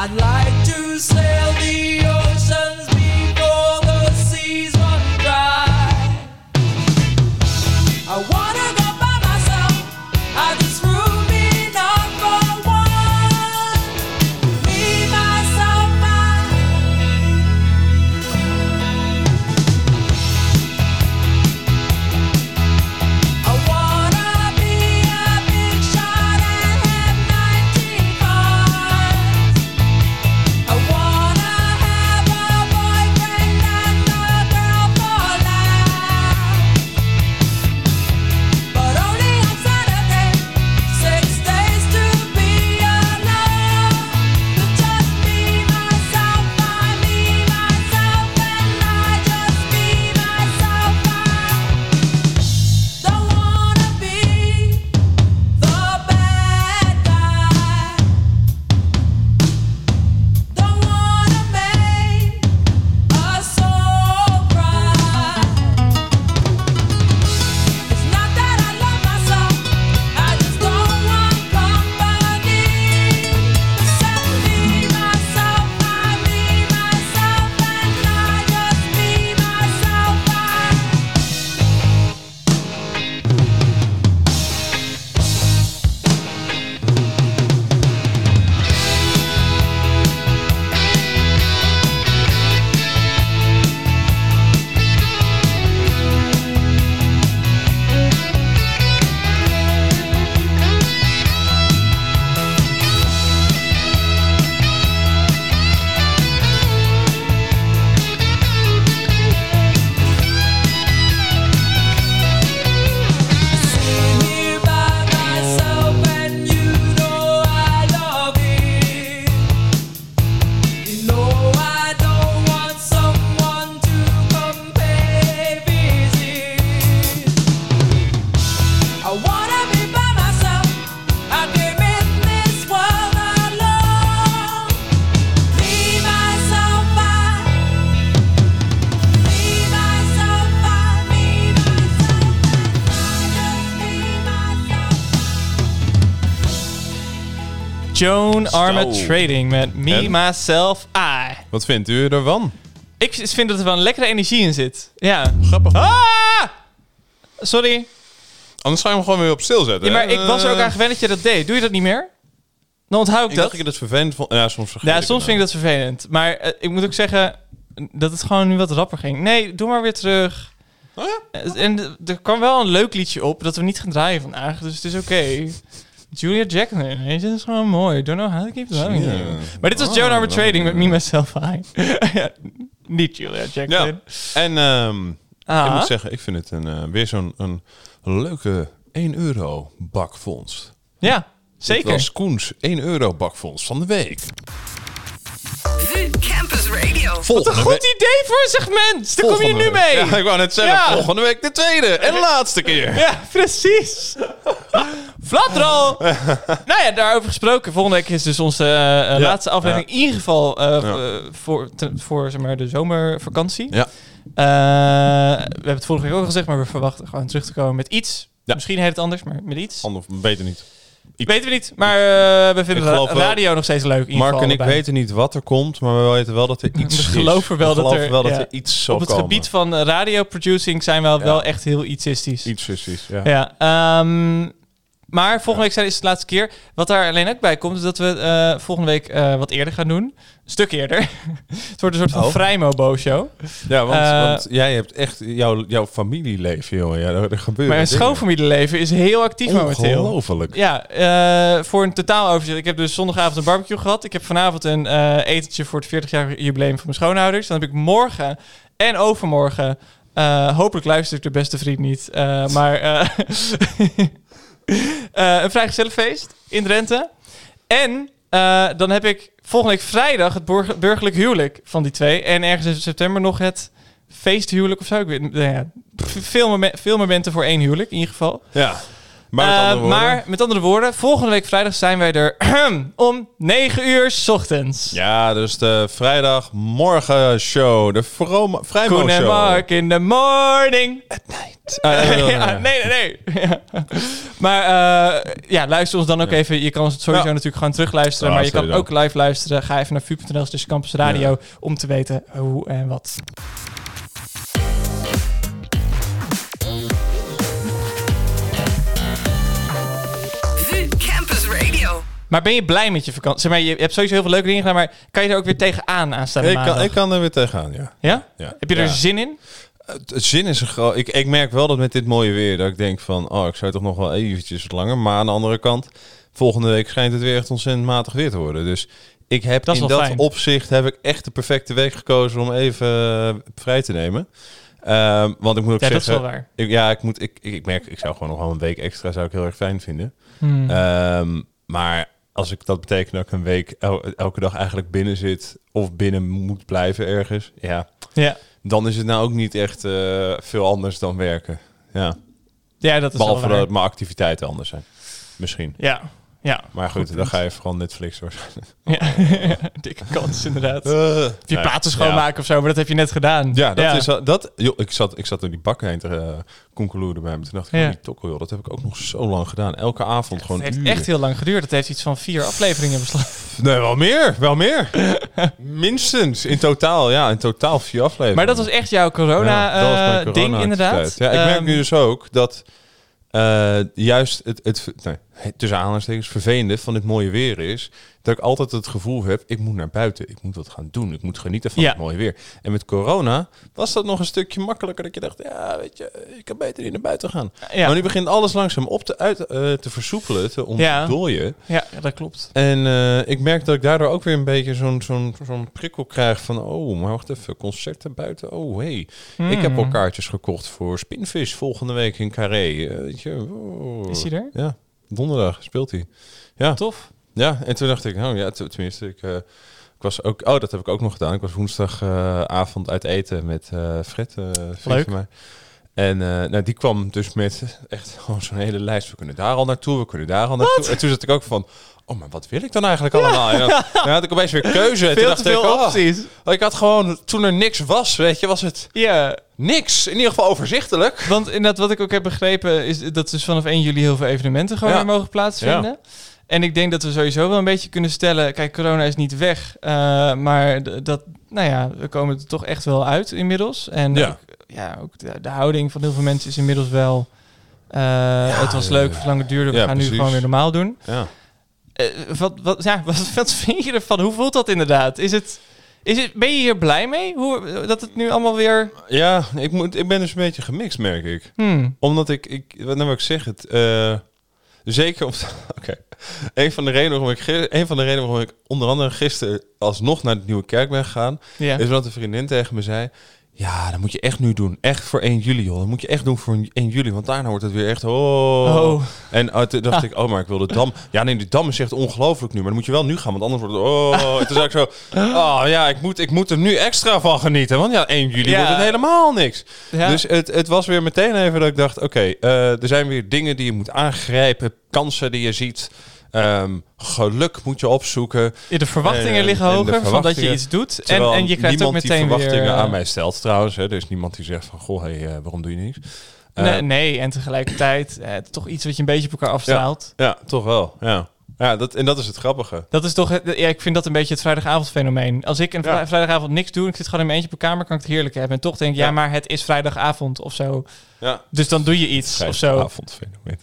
I'd like to sail Joan Arma Zo. Trading met Me, En? Myself, I. Wat vindt u ervan? Ik vind dat er wel een lekkere energie in zit. Ja. Grappig. Ah! Sorry. Anders ga je hem gewoon weer op stil zetten. Ja, maar hè? ik was er ook Eh, aan gewend dat je dat deed. Doe je dat niet meer? Dan onthoud ik Ik dat. dacht dat je dat vervelend vond. Ja, soms vergeet Ja, soms het vind ik dat vervelend. Maar eh, ik moet ook zeggen dat het gewoon nu wat rapper ging. Nee, doe maar weer terug. Oh ja? Eh, En d- er kwam wel een leuk liedje op dat we niet gaan draaien vandaag. Dus het is oké. Julia je, dat is gewoon mooi. Don't know how to keep loving you. Maar dit was Oh, Joan Trading met Me, Myself, I. [laughs] niet Julia Jacqueline. Ja. En ehm, Ah. ik moet zeggen, ik vind het een, eh, weer zo'n een leuke 1 euro bakvondst. Ja, Dit zeker. was Koens 1 euro bakvondst van de week. VU Campus Radio. Wat Volgende een goed idee voor een segment. Daar kom je nu mee. Ja, ik wou net zeggen, Ja. volgende week de tweede en laatste keer. Ja, precies. Flatrol! nou ja, daarover gesproken. Volgende week is dus onze eh, laatste aflevering. In ieder geval eh, Ja. eh, voor, te- voor zeg maar, de zomervakantie. Ja. Eh, we hebben het vorige week ook al gezegd, maar we verwachten gewoon terug te komen met iets. Ja. Misschien heet het anders, maar met iets. Ander, beter niet. Weten we niet. Maar eh, we vinden Ik wel- radio nog steeds leuk. in Mark en ik weten niet wat er komt, maar we weten wel dat er [laughs] iets We is. geloven wel We dat geloven er- wel dat ja. er iets zal Op het komen. gebied van radioproducing zijn we wel, Ja. wel echt heel itsistisch. Iets precies, ja. Ja, ehm, maar volgende week zijn is het de laatste keer. Wat daar alleen ook bij komt, is dat we eh, volgende week eh, wat eerder gaan doen. Een stuk eerder. [laughs] het wordt een soort van Oh. vrijmobo-show. Ja, want, Eh, want jij hebt echt jouw, jouw familieleven, jongen. Ja, er, gebeuren Mijn schoonfamilieleven is heel actief momenteel. Ongelooflijk. Ja, voor een totaal overzicht. Ik heb dus zondagavond een barbecue gehad. Ik heb vanavond een etentje voor het 40-jarig jubileum van mijn schoonouders. Dan heb ik morgen en overmorgen... hopelijk luistert de beste vriend niet. maar [laughs] eh, een vrijgezellenfeest in Drenthe. En eh, dan heb ik volgende week vrijdag het burger- burgerlijk huwelijk van die twee. En ergens in september nog het feesthuwelijk of zo. Ik weet, nou ja, veel, momen- veel momenten voor één huwelijk in ieder geval. Ja. Maar met Eh, andere woorden... maar met andere woorden, volgende week vrijdag zijn wij er [clears throat] om 9 uur 's ochtends. Ja, dus de vrijdagmorgen show. De Koen en. Mark in the morning. Ja, ja, [laughs] ja, nee, nee, nee. [laughs] Maar eh, ja, luister ons dan ook Ja. even. Je kan ons sowieso Ja. natuurlijk gewoon terugluisteren. Ja, maar je kan ook live luisteren. Ga even naar vu.nl slash campus radio om te weten hoe en wat. VU Campus Radio. Maar ben je blij met je vakantie? Zeg maar, je hebt sowieso heel veel leuke dingen gedaan, maar kan je er ook weer tegenaan aanstaande Ik kan, ik kan er weer tegenaan, ja. Ja? ja. Heb je er Ja. zin in? Het het zin is een groot. Ik, ik merk wel dat met dit mooie weer dat ik denk van, oh, ik zou toch nog wel eventjes wat langer. Maar aan de andere kant, volgende week schijnt het weer echt ontzettend matig weer te worden. Dus ik heb Dat in dat fijn. opzicht heb ik echt de perfecte week gekozen om even eh, vrij te nemen. Ehm, want ik moet ook Ja, dat is zeggen, wel waar. ik, ja, ik moet, ik, ik, ik merk, ik zou gewoon nog wel een week extra zou ik heel erg fijn vinden. Hmm. Ehm, maar als ik dat betekent dat ik een week el- elke dag eigenlijk binnen zit of binnen moet blijven ergens, ja, ja. Dan is het nou ook niet echt eh, veel anders dan werken. Ja. ja, dat is Behalve dat mijn activiteiten anders zijn. Misschien. Ja, ja. Maar goed, dan ga je vooral Netflix door. ja. [laughs] Dikke kans inderdaad. Uh, je platen schoonmaken of zo, maar dat heb je net gedaan. Ja, dat is dat. Joh, ik zat, ik zat door die bakken heen te uh, konkeloeren bij me. Toen dacht ik, Ja. oh, die tokkel, joh, dat heb ik ook nog zo lang gedaan. Elke avond gewoon. Het heeft uren. echt heel lang geduurd. Het heeft iets van vier afleveringen beslagen. [laughs] Nee, wel meer, wel meer. [laughs] Minstens in totaal, ja, in totaal vier afleveringen. Maar dat was echt jouw Ja, mijn corona-ding, corona-activiteit. inderdaad. Ja, ik merk Ehm, nu dus ook dat eh, juist het, het, nee, het tussen aanhalingstekens vervelende van dit mooie weer is dat ik altijd het gevoel heb, ik moet naar buiten, ik moet wat gaan doen, ik moet genieten van Ja. het mooie weer. En met corona was dat nog een stukje makkelijker dat je dacht, ja, weet je, ik kan beter niet naar buiten gaan. Ja. Maar nu begint alles langzaam op te, uit, eh, te versoepelen, te Ja. ontdooien. Ja, dat klopt. En eh, ik merk dat ik daardoor ook weer een beetje zo'n zo'n zo'n prikkel krijg van... oh, maar wacht even, concerten buiten, oh hey. Ik heb al Hmm. kaartjes gekocht voor Spinvis volgende week in Carré. Eh, weet je, oh. Is hij er? Ja, donderdag speelt hij. Ja, Tof. ja, en toen dacht ik, nou ja, tenminste, ik, eh, ik was ook... Oh, dat heb ik ook nog gedaan. Ik was woensdagavond uit eten met eh Fred, eh Leuk. van mij. En nou, die kwam dus met echt gewoon zo'n hele lijst. We kunnen daar al naartoe, we kunnen daar al naartoe. En toen zat ik ook van, oh, maar wat wil ik dan eigenlijk allemaal? En dan, [laughs] dan had ik opeens weer keuze. En toen Veel dacht te veel ik, oh, opties. ik had gewoon, toen er niks was, weet je, was het Ja, niks. In ieder geval overzichtelijk. want inderdaad, wat ik ook heb begrepen, is dat dus vanaf 1 juli heel veel evenementen gewoon Ja. weer mogen plaatsvinden. En ik denk dat we sowieso wel een beetje kunnen stellen, kijk, corona is niet weg, eh, maar dat, nou ja, we komen er toch echt wel uit inmiddels. En Ja. ook, ja, ook de, de houding van heel veel mensen is inmiddels wel, eh, het was leuk, zolang het duurde, we ja, gaan precies. nu gewoon weer normaal doen. Ja. Eh, wat, wat, ja, [laughs] wat, wat vind je ervan? Hoe voelt dat inderdaad? Is het, is het, ben je hier blij mee? Hoe, dat het nu allemaal weer... Ja, ik, moet, ik ben dus een beetje gemixt, merk ik. Hmm, Omdat ik, ik wat nou wil ik zeg het, eh, zeker om, [laughs] oké, een van de redenen waarom ik, een van de redenen waarom ik onder andere gisteren alsnog naar de Nieuwe Kerk ben gegaan, ja. is omdat een vriendin tegen me zei, ja, dat moet je echt nu doen, echt voor 1 juli, joh, dat moet je echt doen voor 1 juli, want daarna wordt het weer echt, oh. Oh. En uh, toen dacht Ah. ik, oh, maar ik wil de dam. Ja, nee, de dam is echt ongelooflijk nu, maar dan moet je wel nu gaan, want anders wordt het, oh. Toen zei ik zo, oh ja, ik moet, ik moet er nu extra van genieten, want ja, 1 juli Ja. wordt het helemaal niks. Ja. Dus het, het was weer meteen even dat ik dacht, oké, eh, er zijn weer dingen die je moet aangrijpen, kansen die je ziet. Ehm, geluk moet je opzoeken. Ja, de verwachtingen En- liggen hoger van dat je verwachtingen. iets doet. En, en je krijgt ook niemand meteen die verwachtingen weer... eh, aan mij stelt trouwens. Hè. Er is niemand die zegt van, goh, hey, eh, waarom doe je niks? Eh, nee, nee, en tegelijkertijd toch iets wat je een beetje op elkaar afstraalt. Ja, toch wel. Ja, ja dat, en dat is het grappige. Dat is toch, ja, ik vind dat een beetje het vrijdagavondfenomeen. Als ik een Ja. vrijdagavond niks doe en ik zit gewoon in mijn eentje op mijn kamer, kan ik het heerlijk hebben. En toch denk ik, ja, Ja. maar het is vrijdagavond of zo. Ja, Dus dan doe je iets of zo. avondfenomeen.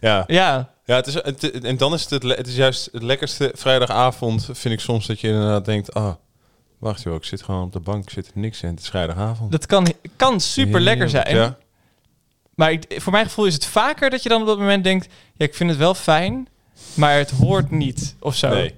Ja, Ja, ja het is, het, en dan is het, het, het is juist het lekkerste vrijdagavond, vind ik soms, dat je inderdaad denkt, ah, wacht joh, ik zit gewoon op de bank, ik zit er niks in, het is vrijdagavond. dat kan, kan super lekker zijn. Ja. Maar ik, voor mijn gevoel is het vaker dat je dan op dat moment denkt, ja, ik vind het wel fijn, maar het hoort niet of zo. Nee.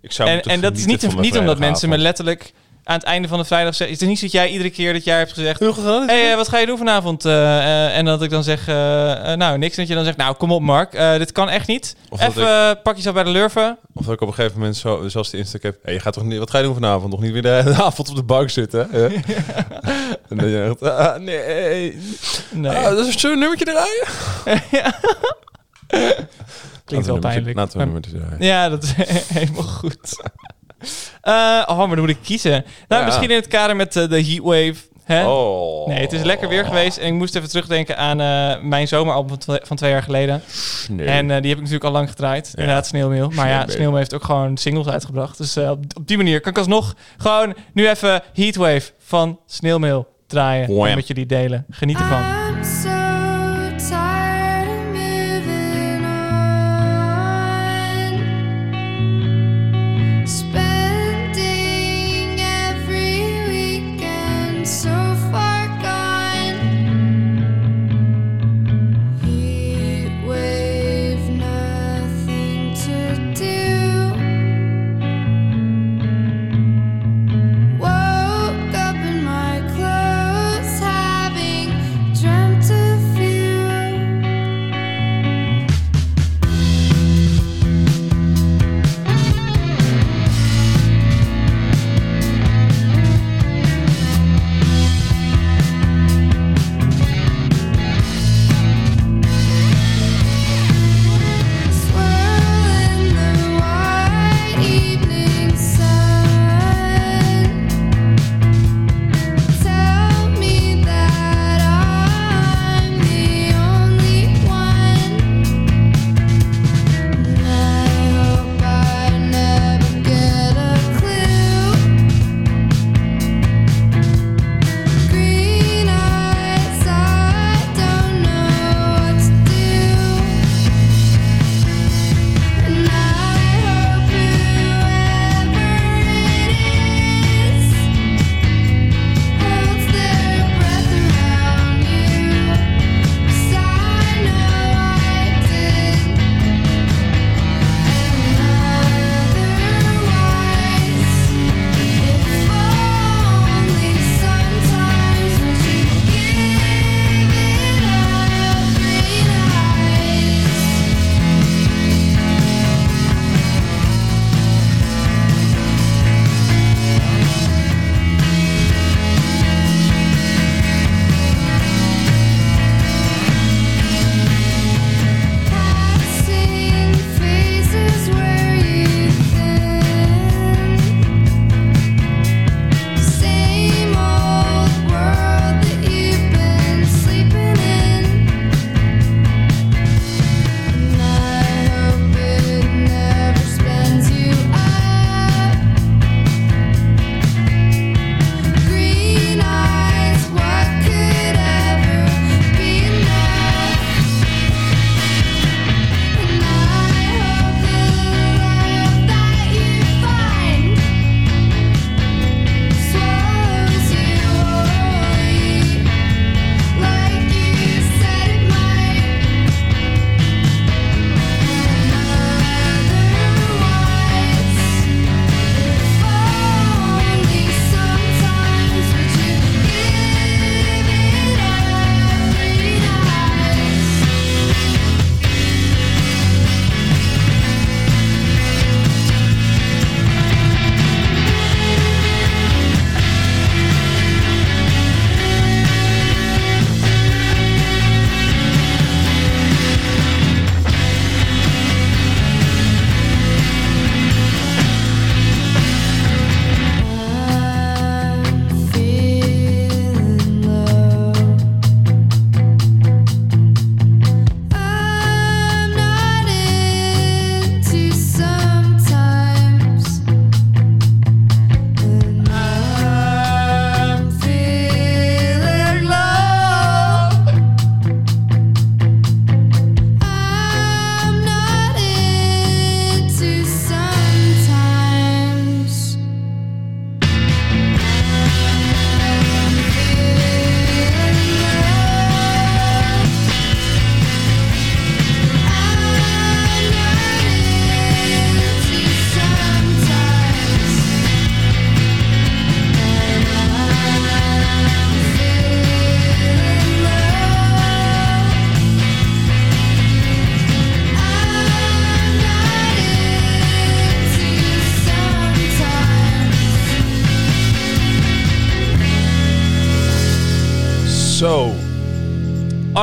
Ik zou En, en dat is niet, niet omdat mensen me letterlijk aan het einde van de vrijdag zeggen. Het is niet zo dat jij iedere keer dat jij hebt gezegd. Heel gedaan. Hé, hey, eh, wat ga je doen vanavond? Eh, eh, en dat ik dan zeg, nou, niks. En dat je dan zegt, nou, kom op, Mark. eh, dit kan echt niet. Of Even eh, pak jezelf bij de lurven. Of dat ik op een gegeven moment zo, zoals de Instagram heb, hey, je gaat toch niet, wat ga je doen vanavond? Nog niet weer de hele [laughs] avond op de bank zitten? hè? [laughs] en dan je echt, ah, nee. Nee, Ah, dat is zo'n nummertje draaien. [laughs] klinkt wel pijnlijk. Laten we ja, dat is [laughs] helemaal goed. Eh, oh, maar dan moet ik kiezen. Nou, Ja. misschien in het kader met eh, de heatwave Hè? Oh. Nee, het is lekker weer geweest. En ik moest even terugdenken aan eh, mijn zomeralbum van, twe- van twee jaar geleden. Nee. En eh, die heb ik natuurlijk al lang gedraaid. Inderdaad, Sneeuwmeel. Maar ja, Sneeuwmeel. Heeft ook gewoon singles uitgebracht. Dus eh, op, die manier kan ik alsnog gewoon nu even Heatwave van Sneeuwmeel draaien. Wham. En met jullie delen. Geniet ervan.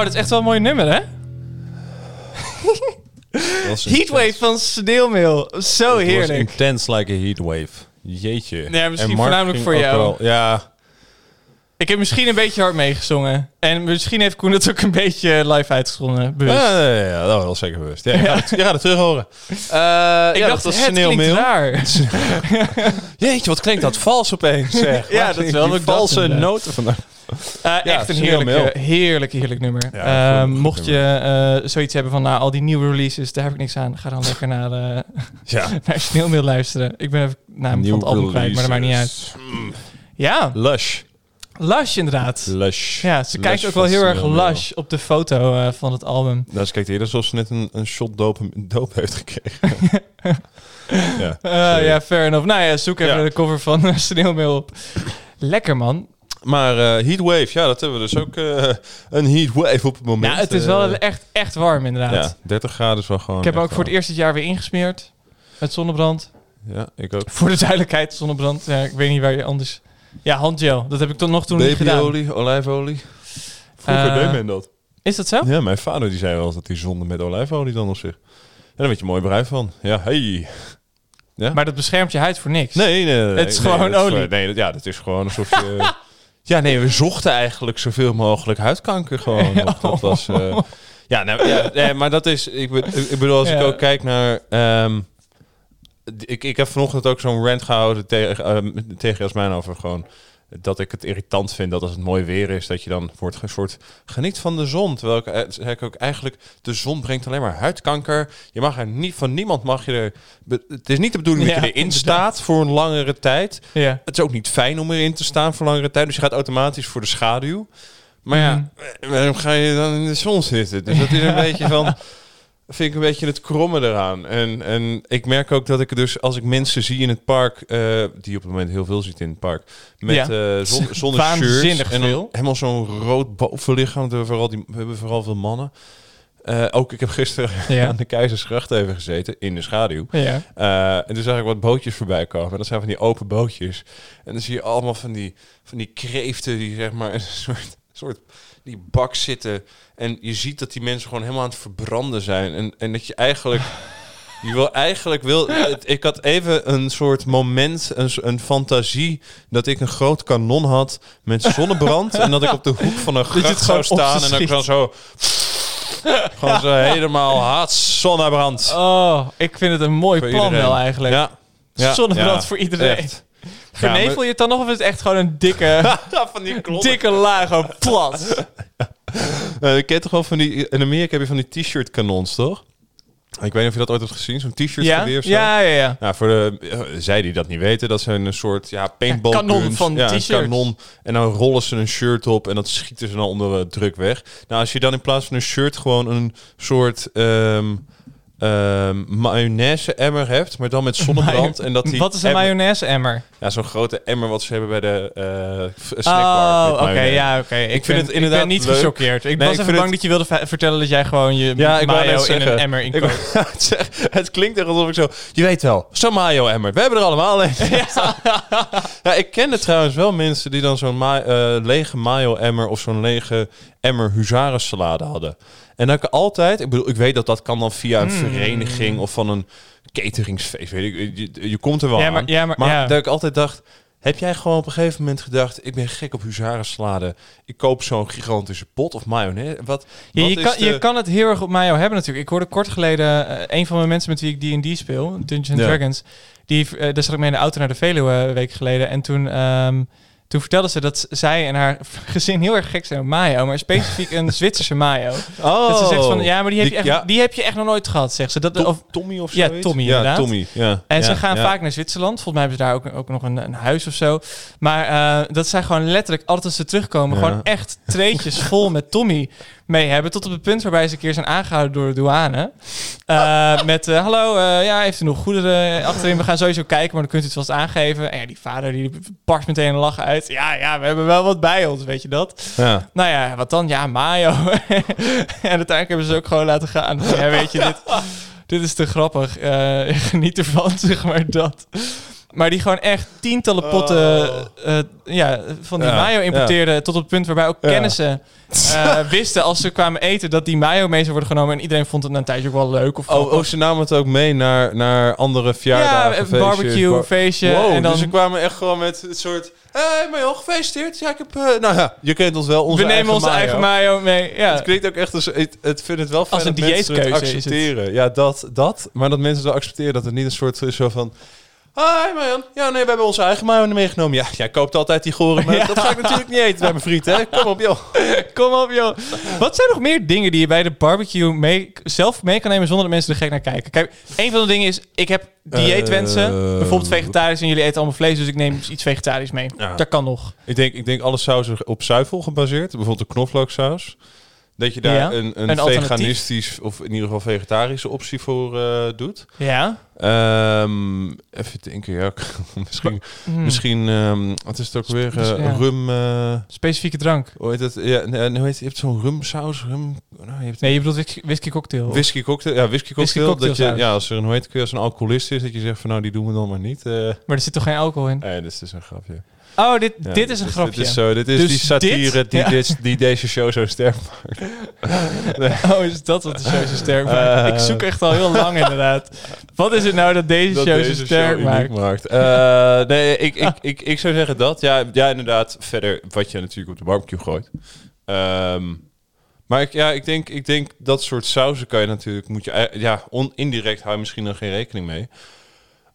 Dat is echt wel een mooi nummer, hè? [laughs] Dat was Heatwave intens. van Sneeuwmeel. Zo Het was heerlijk. intense like a heatwave. Jeetje. Nee, misschien voornamelijk voor jou. wel- ja. Ik heb misschien een beetje hard meegezongen. En misschien heeft Koen het ook een beetje live uitgezonden. Bewust. Ja, ja, ja, ja, dat was wel zeker bewust. Ja, je, gaat het, je gaat het terug horen. ik dacht, was het sneeuwmeel. klinkt raar. [laughs] [laughs] Jeetje, wat klinkt dat vals opeens. Zeg. Ja, Waar dat is wel valse noten vandaan. Eh, Ja, echt een heerlijk, heerlijk, heerlijk nummer. Ja, mocht je eh, zoiets hebben van, nou, al die nieuwe releases, daar heb ik niks aan. Ga dan lekker naar, eh Ja. [laughs] naar Sneeuwmeel luisteren. Ik ben even naam van het album kwijt, maar dat maakt niet uit. Mm. Ja, Lush. Lush inderdaad. Lush. Ja, ze kijkt ook wel heel erg lush op de foto eh, van het album. Nou, ze kijkt eerder alsof ze net een, een shot doop, doop heeft gekregen. [laughs] ja. Eh, sorry. ja, fair enough. Nou ja, zoek even Ja. de cover van uh, Sneeuwmeel op. Lekker man. Maar eh Heatwave, ja, dat hebben we dus ook eh, een Heatwave op het moment. Ja, het is wel Eh, echt, echt warm inderdaad. ja, 30 graden is wel gewoon Ik heb ook voor het warm. eerst dit jaar weer ingesmeerd. Met zonnebrand. Ja, ik ook. Voor de duidelijkheid, zonnebrand. Ja, ik weet niet waar je anders... Ja, handgel. Dat heb ik toch nog toen niet gedaan. Babyolie, olijfolie. Vroeger deed men dat. Is dat zo? Ja, mijn vader die zei wel dat hij zonde met olijfolie dan op zich. En daar werd je mooi bruin van. Ja, hey. Ja? Maar dat beschermt je huid voor niks. Nee, nee, nee. Het is nee, gewoon olie. nee, ja, dat is gewoon alsof je... [laughs] ja, nee, we zochten eigenlijk zoveel mogelijk huidkanker gewoon. [laughs] op. Dat was... eh, ja, nou, ja nee, maar dat is... Ik, be- ik bedoel, als ik Ja. ook kijk naar... ehm, ik, ik heb vanochtend ook zo'n rant gehouden tegen, ehm, tegen Jasmijn over gewoon... Dat ik het irritant vind dat als het mooi weer is, dat je dan wordt een soort geniet van de zon. Terwijl ik, eh, zeg ik ook eigenlijk, de zon brengt alleen maar huidkanker. Je mag er niet, van niemand mag je er, het is niet de bedoeling Ja, dat je erin inderdaad. staat voor een langere tijd. Ja. Het is ook niet fijn om erin te staan voor langere tijd. Dus je gaat automatisch voor de schaduw. Maar ja, Mhm. waarom ga je dan in de zon zitten? Dus dat is een [laughs] beetje van... Vind ik een beetje het kromme eraan. En, en ik merk ook dat ik dus, als ik mensen zie in het park, eh, die op het moment heel veel ziet in het park, met Ja. eh zon, [laughs] zonder Waanzinnig shirts en dan helemaal zo'n rood bovenlichaam. We hebben vooral, die, we hebben vooral veel mannen. Eh, ook, ik heb gisteren [laughs] Ja. aan de Keizersgracht even gezeten, in de schaduw. Ja. En toen zag ik wat bootjes voorbij komen. Dat zijn van die open bootjes. En dan zie je allemaal van die, van die kreeften die zeg maar [laughs] een soort, soort die bak zitten. En je ziet dat die mensen gewoon helemaal aan het verbranden zijn. En, en dat je eigenlijk... Je wil eigenlijk wil. Ik had even een soort moment, een, een fantasie dat ik een groot kanon had met zonnebrand en dat ik op de hoek van een [laughs] gracht zou staan en dat ik dan zo gewoon zo [laughs] helemaal haat zonnebrand. Oh, ik vind het een mooi Voor plan iedereen. wel eigenlijk. Ja. Ja, Zonnebrand ja, voor iedereen. echt. Vernevel maar- je het dan nog of is het echt gewoon een dikke, [laughs] van die dikke laag, gewoon plat? Uh, ik ken toch wel van die... In Amerika heb je van die t-shirt kanons, toch? Ik weet niet of je dat ooit hebt gezien, zo'n t-shirt Ja? of zo. ja, ja, ja. Nou, voor de, eh, zij die dat niet weten, dat zijn een soort ja, paintball Ja, kanon guns. van ja, een t-shirts. kanon. En dan rollen ze een shirt op en dat schieten ze dan onder eh, druk weg. Nou, als je dan in plaats van een shirt gewoon een soort ehm ehm mayonaise-emmer hebt, maar dan met zonnebrand. en dat die Wat is een emmer- mayonaise-emmer? Ja, zo'n grote emmer wat ze hebben bij de f- snackbar. Oh, oké, ja, oké. Ik, vind ben, het inderdaad Ik ben niet leuk. gechoqueerd. Ik Nee, was ik even bang het- dat je wilde ve- vertellen dat jij gewoon je Ja, ik mayo in zeggen. een emmer in Ik wou [laughs] net zeggen, het klinkt echt alsof ik zo... Je weet wel, zo'n mayo-emmer. We hebben er allemaal een. Ja. [laughs] ik kende trouwens wel mensen die dan zo'n ma- eh, lege mayo-emmer... of zo'n lege emmer huzarensalade hadden. En dan ik altijd... Ik bedoel, ik weet dat dat kan dan via Hmm. een vereniging... of van een cateringsfeest. Weet ik, je, je komt er wel Ja, maar- aan. ja, maar- ja. dat ik altijd dacht... Heb jij gewoon op een gegeven moment gedacht... ik ben gek op huzarensalade. Ik koop zo'n gigantische pot of mayonaise. Wat, Ja, wat je, kan, de- je kan het heel erg op mayo hebben natuurlijk. Ik hoorde kort geleden eh, een van mijn mensen met wie ik D&D speel, Dungeons and. Dragons, die, eh, daar zat ik mee in de auto naar de Veluwe een week geleden. En toen, ehm, toen vertelde ze dat zij en haar [laughs] gezin heel erg gek zijn op mayo, maar specifiek een [laughs] Zwitserse mayo. Oh, dat ze zegt van, ja, maar die heb, je echt, ja. die heb je echt nog nooit gehad, zegt ze. Dat, Tom- of, Tommy of zo? Ja, Tommy, Ja, inderdaad. Tommy. Ja. en ja, ze gaan vaak naar Zwitserland. Volgens mij hebben ze daar ook, ook nog een, een huis of zo. Maar eh, dat zij gewoon letterlijk, altijd als ze terugkomen, gewoon echt treetjes vol met Tommy mee hebben. Tot op het punt waarbij ze een keer zijn aangehouden door de douane. Eh, [laughs] met, eh, hallo, eh, ja, heeft u nog goederen achterin? We gaan sowieso kijken, maar dan kunt u het vast aangeven. En ja, die vader die barst meteen een lachen uit. Ja, ja, we hebben wel wat bij ons, weet je dat? Ja. Nou ja, wat dan? Ja, mayo. [laughs] en uiteindelijk hebben ze ook gewoon laten gaan. Ja, weet je, dit, [laughs] dit is te grappig. Geniet ervan, zeg maar dat. Maar die gewoon echt tientallen potten eh, ja, van die Oh. Ja, mayo importeerden. Tot op het punt waarbij ook Ja. kennissen eh, [laughs] wisten als ze kwamen eten dat die mayo mee zou worden genomen. En iedereen vond het na een tijdje ook wel leuk. Of Oh, oh, ze namen het ook mee naar, naar andere verjaardagen, ja, barbecue, bar- feestje. Wow, en dan dus ze kwamen echt gewoon met het soort... Hé, hey, Mayo, gefeliciteerd. Ja, ik heb... eh, nou ja, je kent ons wel, onze we nemen onze mayo. eigen mayo mee. Ja. Het klinkt ook echt als... Het, het vind het wel fijn Als een dat mensen het dieetkeuze is het. accepteren. Ja, dat, dat. Maar dat mensen het wel accepteren dat het niet een soort is zo van... Hi Marjan. Ja, nee, we hebben onze eigen mayo meegenomen. Ja, jij koopt altijd die gore. Ja. Dat ga ik natuurlijk niet eten bij mijn vriend, hè. Kom op, joh. [laughs] Kom op, joh. Wat zijn nog meer dingen die je bij de barbecue mee, zelf mee kan nemen zonder dat mensen er gek naar kijken? Kijk, een van de dingen is, ik heb dieetwensen. Eh, bijvoorbeeld vegetarisch en jullie eten allemaal vlees, dus ik neem iets vegetarisch mee. Ja. Dat kan nog. Ik denk, ik denk alle sauzen op zuivel gebaseerd. Bijvoorbeeld de knoflooksaus. Dat je daar Ja, een, een, veganistisch of in ieder geval vegetarische optie voor eh, doet. Ja. Ehm, even denken, ja. [laughs] misschien, Hmm. misschien ehm, wat is het ook weer? dus, eh, ja. rum. eh, Specifieke drank. hoe heet het? Ja, nee, hoe heet het? Je hebt zo'n rumsaus. Rum, nou, je hebt Nee, je bedoelt whisky, whisky cocktail. Whisky cocktail. Ja, whisky cocktail. Whisky dat je, ja, als er een, hoe heet als een alcoholist is, dat je zegt van nou, die doen we dan maar niet. Maar er zit toch geen alcohol in? nee, dit is dus een grapje. Oh, dit, Ja, dit is een dus grapje. Dit is, zo, dit is Dus die satire dit? die, Ja. dit, die deze show zo sterk [laughs] Oh, is dat wat de show zo sterk maakt? Eh. ik zoek echt al heel lang inderdaad. Wat is het nou dat deze dat show deze zo sterk show maakt? maakt. Eh, nee, ik, ik, ik, ik zou zeggen dat. Ja, ja, inderdaad. Verder wat je natuurlijk op de barbecue gooit. Ehm, maar ik, ja, ik, denk, ik denk dat soort sauzen kan je natuurlijk... Moet je, ja, on, indirect hou je misschien dan geen rekening mee.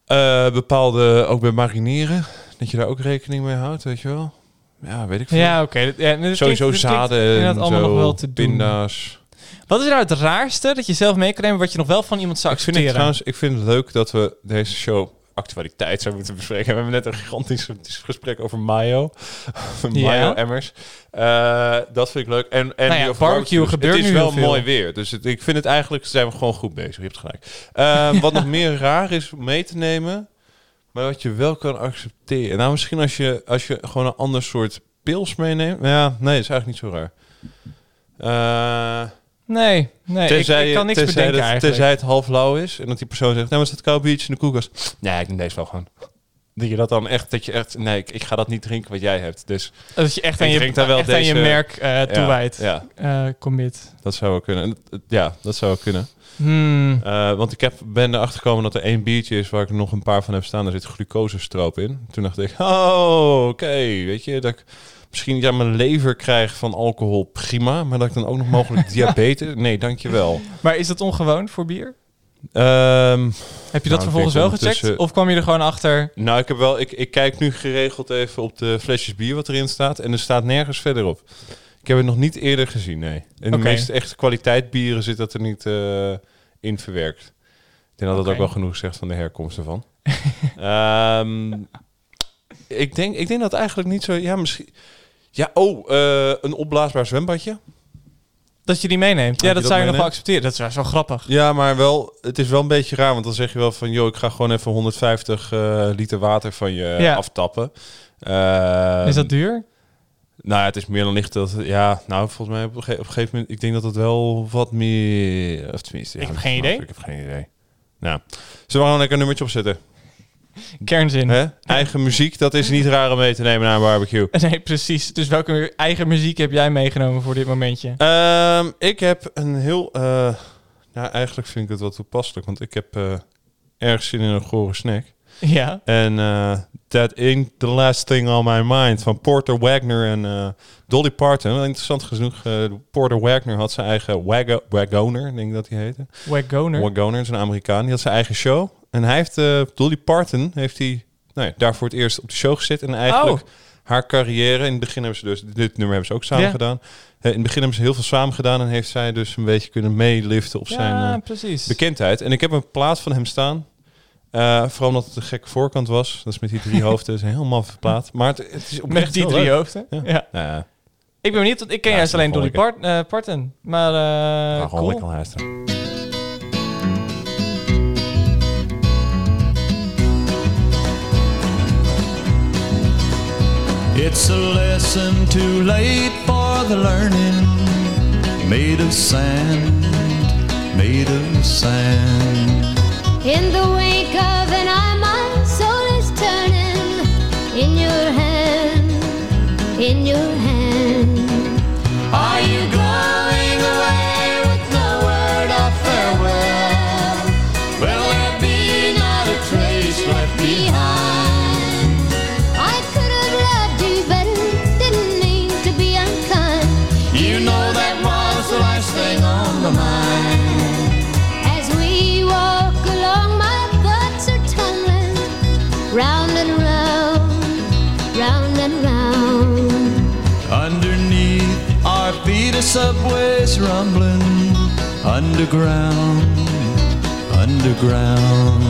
Eh, bepaalde, ook bij marineren, dat je daar ook rekening mee houdt, weet je wel? Ja, weet ik veel. Ja, oké. Ja, Sowieso klinkt- zaden en allemaal zo, nog wel te doen. pinda's. Wat is nou het raarste dat je zelf mee kan nemen wat je nog wel van iemand zou Ik vind, het accepteren? trouwens, ik vind het leuk dat we deze show actualiteit zouden moeten bespreken. We hebben net een gigantisch gesprek over mayo. [laughs] Ja. Mayo-emmers. Eh, dat vind ik leuk. En, en Nou ja, barbecue barbecues. gebeurt Het is nu wel mooi weer. Dus het, ik vind het eigenlijk, zijn we gewoon goed bezig. Je hebt gelijk. Eh, wat [laughs] nog meer raar is mee te nemen, maar wat je wel kan accepteren. Nou, misschien als je, als je gewoon een ander soort pils meeneemt. Ja, nee, dat is eigenlijk niet zo raar. Eh, Nee, nee ik, Tenzij, ik kan niks tenzij bedenken het- eigenlijk. Tenzij het half lauw is en dat die persoon zegt, nou, maar staat koud biertje in de koelkast. Nee, ik neem deze wel gewoon. Dat je dat dan echt, dat je echt, nee, ik, ik ga dat niet drinken wat jij hebt. Dus Dat je echt aan je, daar wel echt aan je deze- merk eh toewijdt. Ja, Eh, commit. dat zou wel kunnen. Ja, dat zou wel kunnen. Hmm. Eh, want ik heb, ben erachter gekomen dat er één biertje is waar ik nog een paar van heb staan. Daar zit glucosestroop in. Toen dacht ik, [laughs] oh, oké, weet je, dat ik misschien ja, mijn lever krijg van alcohol, prima. Maar dat ik dan ook nog mogelijk [laughs] diabetes, nee, dankjewel. Maar is dat ongewoon voor bier? Ehm Heb je dat Nou, vervolgens wel gecheckt? Of kwam je er gewoon achter? Nou, ik heb wel. Ik, ik kijk nu geregeld even op de flesjes bier wat erin staat. En er staat nergens verder op. Ik heb het nog niet eerder gezien, nee. In de meeste echte kwaliteit bieren zit dat er niet eh, in verwerkt. Ik denk dat dat ook wel genoeg zegt van de herkomst ervan. [laughs] Ehm, ik, denk, ik denk dat eigenlijk niet zo... Ja, misschien... Ja, oh, eh, een opblaasbaar zwembadje. Dat je die meeneemt? Ja, dat dat zou je nog wel accepteren. Dat is wel zo grappig. Ja, maar wel, het is wel een beetje raar. Want dan zeg je wel van, joh, ik ga gewoon even 150 eh, liter water van je Ja. aftappen. Ehm, is dat duur? Nou, ja, het is meer dan licht dat... Ja, nou, volgens mij op een, ge- op een gegeven moment... Ik denk dat het wel wat meer... Of tenminste... Ik heb geen idee. Ik heb geen idee. Nou, zullen we gewoon lekker een nummertje opzetten? [laughs] Kernzin. Hè? Eigen muziek, dat is niet raar om mee te nemen naar een barbecue. [laughs] Nee, precies. Dus welke eigen muziek heb jij meegenomen voor dit momentje? Ehm, ik heb een heel... eh, nou, eigenlijk vind ik het wel toepasselijk. Want ik heb eh, erg zin in een gore snack. Ja. En eh That Ain't The Last Thing On My Mind van Porter Wagner en Dolly Parton. Interessant genoeg, Porter Wagner had zijn eigen Wago Wagoner, denk ik dat hij heette. Wagoner. Wagoner is een Amerikaan, die had zijn eigen show. En hij heeft, eh, Dolly Parton heeft hij nou ja, daar voor het eerst op de show gezet. En eigenlijk Oh. haar carrière, in het begin hebben ze dus, dit nummer hebben ze ook samen Ja. gedaan. Eh, in het begin hebben ze heel veel samen gedaan en heeft zij dus een beetje kunnen meeliften op zijn... ja, eh, precies. bekendheid. En ik heb een plaat van hem staan. Eh, vooral omdat het een gekke voorkant was. Dat is met die drie [laughs] hoofden. Is een heel maffe plaat. Maar het, het is Met die drie leuk. hoofden. Ja. Ja. Nou ja, Ik ben benieuwd, want ik ken juist is alleen Dolly eh, Parton. Maar eh ga gewoon cool. lekker luisteren. It's a lesson too late for the learning, made of sand, made of sand. In the wake of an eye, my soul is turning in your hand, in your hand. Subway's rumbling. Underground, underground.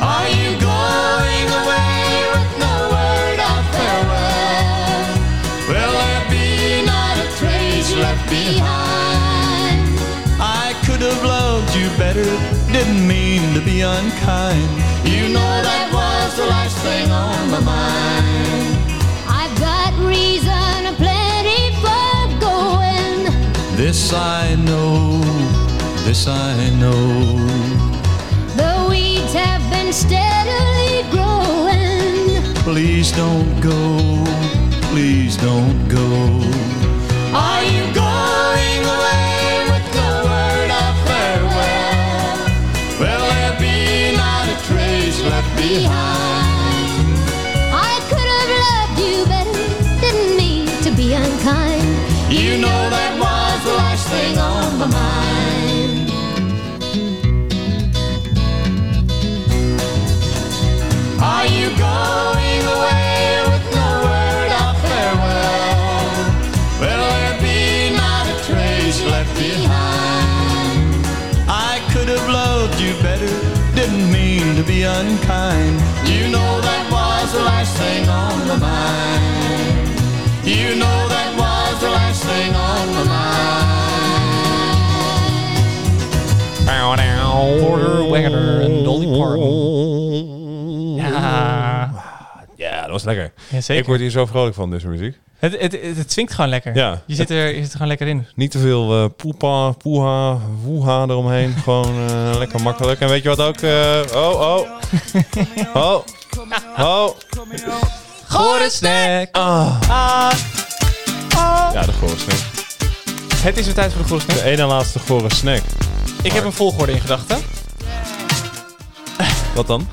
Are you going away with no word of farewell? Will there be not a trace left behind? I could have loved you better, didn't mean to be unkind. You know that was the last thing on my mind. This I know, this I know. The weeds have been steadily growing. Please don't go, please don't go. Are you going away with no word of farewell? Will there be not a trace left behind? I could have loved you better, didn't mean to be unkind. You know that Are you going away with no word of farewell? Will there be not a trace left behind? I could have loved you better, didn't mean to be unkind. You know that was the last thing on my mind. You know Porter Wagoner en Dolly Parton. Ja, Ja, dat was lekker. ja zeker. Ik word hier zo vrolijk van, deze muziek. Het, het, het, het swingt gewoon lekker. Ja. Je, zit er, je zit er gewoon lekker in. Niet te veel eh poepa, poeha, woeha eromheen. [laughs] Gewoon eh, lekker makkelijk. En weet je wat ook? eh, oh, oh. [laughs] Oh. Oh. Gore snack. Ah. Ah. Ah. Ja, de gore snack. Het is weer tijd voor de gore snack. De ene laatste gore snack. Ik heb een volgorde in gedachten. [laughs] Wat dan?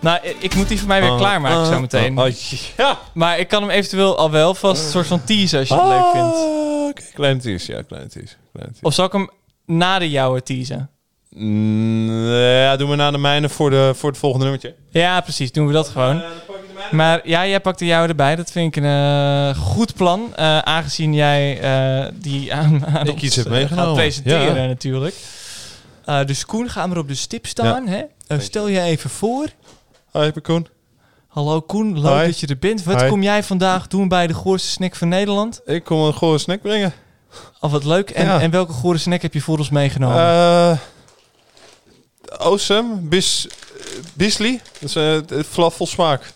Nou, ik moet die voor mij weer Ah, klaarmaken zo meteen. ah, oh, ja. Maar ik kan hem eventueel al wel vast een soort van teasen als je het leuk vindt. Ah, Oké, kleine tease. Ja, kleine tease. Kleine tease. Of zal ik hem na de jouwe teasen? Mm, ja, doen we na de mijne voor, de, voor het volgende nummertje. Ja, precies. Doen we dat gewoon. Maar ja, jij pakt de jouwe erbij. Dat vind ik een eh, goed plan. eh, aangezien jij eh, die aan, aan Ik ons, iets heb eh, meegenomen. gaat presenteren Ja. natuurlijk. Eh, dus Koen, ga maar op de stip staan. Hè? Eh, stel je even voor. Hoi, ik ben Koen. Hallo Koen, leuk Hi. dat je er bent. Wat Hi. kom jij vandaag doen bij de Goorste Snack van Nederland? Ik kom een gore snack brengen. Of wat leuk. En, Ja. en welke Goorste Snack heb je voor ons meegenomen? Eh awesome. Bis, Bisley. Dat is uh, falafel smaak.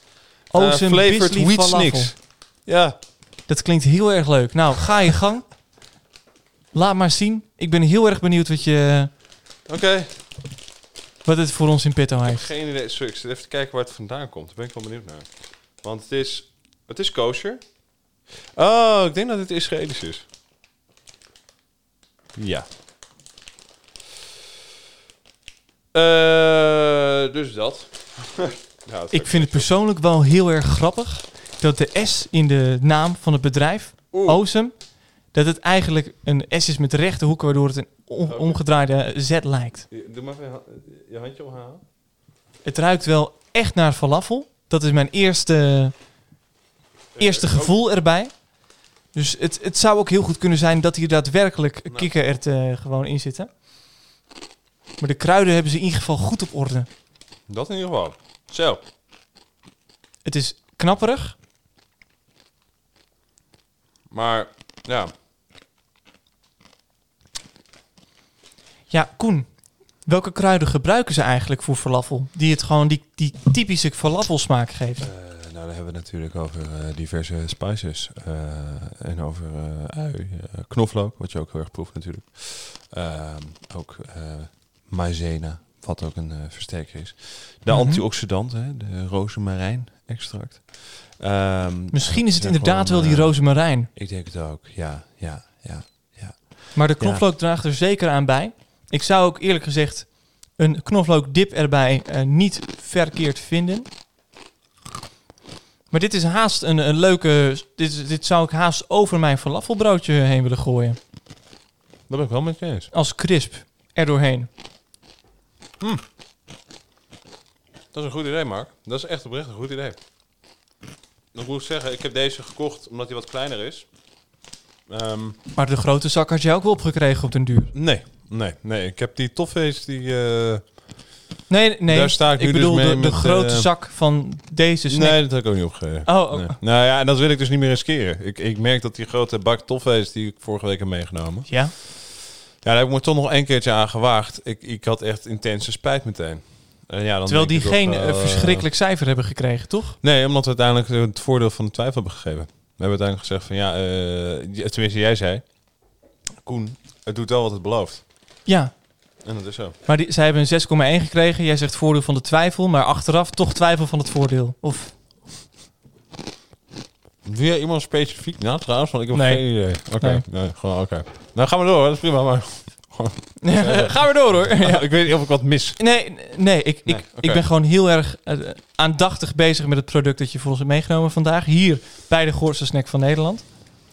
Awesome Eh, flavored wheat snicks. Ja. Dat klinkt heel erg leuk. Nou, ga je gang. Laat maar zien. Ik ben heel erg benieuwd wat, je, Oké. wat het voor ons in petto heeft. Geen idee. Sorry, ik zit even te kijken waar het vandaan komt. Daar ben ik wel benieuwd naar. Want het is, het is kosher. Oh, ik denk dat het Israëlisch is. Ja. Eh, dus dat. [laughs] Dat Ik vind het persoonlijk wel heel erg grappig dat de S in de naam van het bedrijf, Oeh. Awesome, dat het eigenlijk een S is met rechte hoeken, waardoor het een omgedraaide Z lijkt. Doe maar even je ha- je handje omhalen. Het ruikt wel echt naar falafel. Dat is mijn eerste, eerste gevoel erbij. Dus het, het zou ook heel goed kunnen zijn dat hier daadwerkelijk Nou. kikkererwten gewoon in zitten. Maar de kruiden hebben ze in ieder geval goed op orde. Dat in ieder geval. Zo. Het is knapperig. Maar, ja. Ja, Koen. Welke kruiden gebruiken ze eigenlijk voor falafel? Die het gewoon die, die typische falafelsmaak geeft. Eh, nou, dan hebben we natuurlijk over eh, diverse spices. eh, en over eh, ui, knoflook, wat je ook heel erg proeft natuurlijk. Ehm, ook eh maizena, wat ook een versterker is. De Mhm. antioxidant, hè, de rozemarijn extract. Ehm, Misschien is het ja, inderdaad gewoon, wel die eh, rozemarijn. Ik denk het ook, ja, ja, ja. Maar de knoflook draagt er zeker aan bij. Ik zou ook eerlijk gezegd een knoflookdip erbij eh, niet verkeerd vinden. Maar dit is haast een, een leuke... Dit, dit zou ik haast over mijn falafelbroodje heen willen gooien. Dat ben ik wel met je eens. Als crisp er doorheen. Dat is een goed idee, Mark. Dat is echt oprecht een goed idee. Ik moet zeggen, ik heb deze gekocht omdat hij wat kleiner is. Ehm, Maar de grote zak had je ook wel opgekregen op den duur. nee, nee, nee. Ik heb die toffees die... eh, Nee, nee. Daar sta ik nu dus bedoel mee de, de met, grote eh, zak van deze snack. Nee, dat heb ik ook niet opgegeven. Oh, oh. Nee. Nou ja, en dat wil ik dus niet meer riskeren. Ik, ik merk dat die grote bak toffees die ik vorige week heb meegenomen... Ja. Ja, daar heb ik me toch nog één keertje aan gewaagd. Ik, ik had echt intense spijt meteen. En ja, dan Terwijl die geen toch, eh, eh, verschrikkelijk cijfer hebben gekregen, toch? Nee, omdat we uiteindelijk eh, het voordeel van de twijfel hebben gegeven. We hebben uiteindelijk gezegd van ja, eh, tenminste jij zei... Koen, het doet wel wat het belooft. Ja. En dat is zo. Maar die, zij hebben een 6,1 gekregen. Jij zegt voordeel van de twijfel, maar achteraf toch twijfel van het voordeel. Of Doe jij iemand specifiek na trouwens? Want ik heb Nee. geen idee. Oké, Nee. nee. gewoon oké. Nou, gaan we door. Dat is prima. Maar gewoon- gaan we door hoor. [laughs] Ja. ik weet niet of ik wat mis. Nee, nee, ik, Nee, ik, ik ben gewoon heel erg eh, aandachtig bezig met het product dat je voor ons hebt meegenomen vandaag. Hier bij de Goorste Snack van Nederland.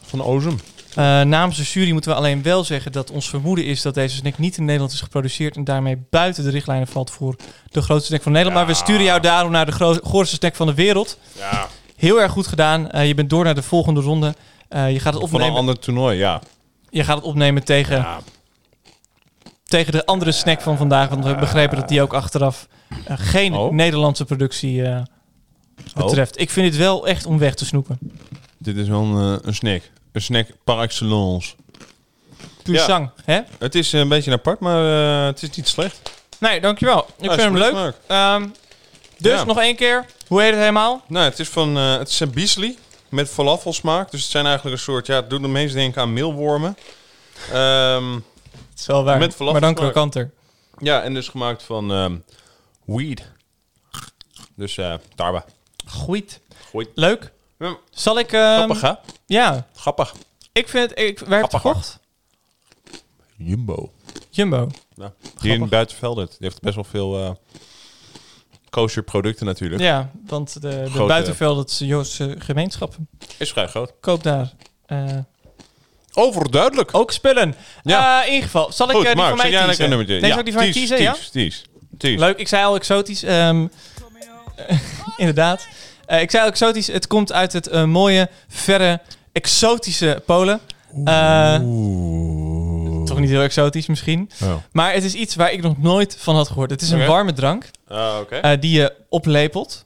Van Ozem. Eh, namens de jury moeten we alleen wel zeggen dat ons vermoeden is dat deze snack niet in Nederland is geproduceerd en daarmee buiten de richtlijnen valt voor de grootste snack van Nederland. Maar we sturen jou daarom naar de grootste snack van de wereld. Ja. Heel erg goed gedaan. Eh, je bent door naar de volgende ronde. Eh, je, gaat het Van een opnemen, ander toernooi, ja. je gaat het opnemen tegen, Ja. Tegen de andere snack van vandaag. Want we hebben begrepen dat die ook achteraf eh, geen Oh. Nederlandse productie eh, betreft. Ik vind het wel echt om weg te snoepen. Dit is wel een, eh, een snack. Een snack par excellence. Puur hè? Het is een beetje apart, maar het is niet slecht. Nee, dankjewel. Ik vind hem leuk. Ehm, dus Ja. nog één keer. Hoe heet het helemaal? Nou, het is van het is een biesli met falafelsmaak. Dus het zijn eigenlijk een soort, ja, het doet de meest denken aan meelwormen. Ehm, Het is wel waar. Met maar dan krokanter. ja, en dus gemaakt van ehm, weed. Dus eh tarwe. Goed. Goed. Leuk. Ja, Zal ik... ehm, Grappig, hè? Ja. Grappig. Ik vind het... Ik, waar heb je gekocht? Jumbo. Jumbo. Ja. Die in Buitenveldert. Die heeft best wel veel eh kosher producten natuurlijk. Ja, want de, de Grote- is Joodse gemeenschappen. Is vrij groot. Koop daar eh, Overduidelijk. ook spullen. Ja. Eh, in ieder geval, zal ik Goed, eh, die Mark, van mij jij kiezen? een nummertje. Ja, ook die van mij kiezen, ja? tease. Leuk, ik zei al exotisch. ehm, [laughs] inderdaad. Eh, ik zei al exotisch. Het komt uit het mooie, verre, exotische Polen. Eh, toch niet heel exotisch misschien. Oh. Maar het is iets waar ik nog nooit van had gehoord. Het is een warme drank Ah, die je oplepelt.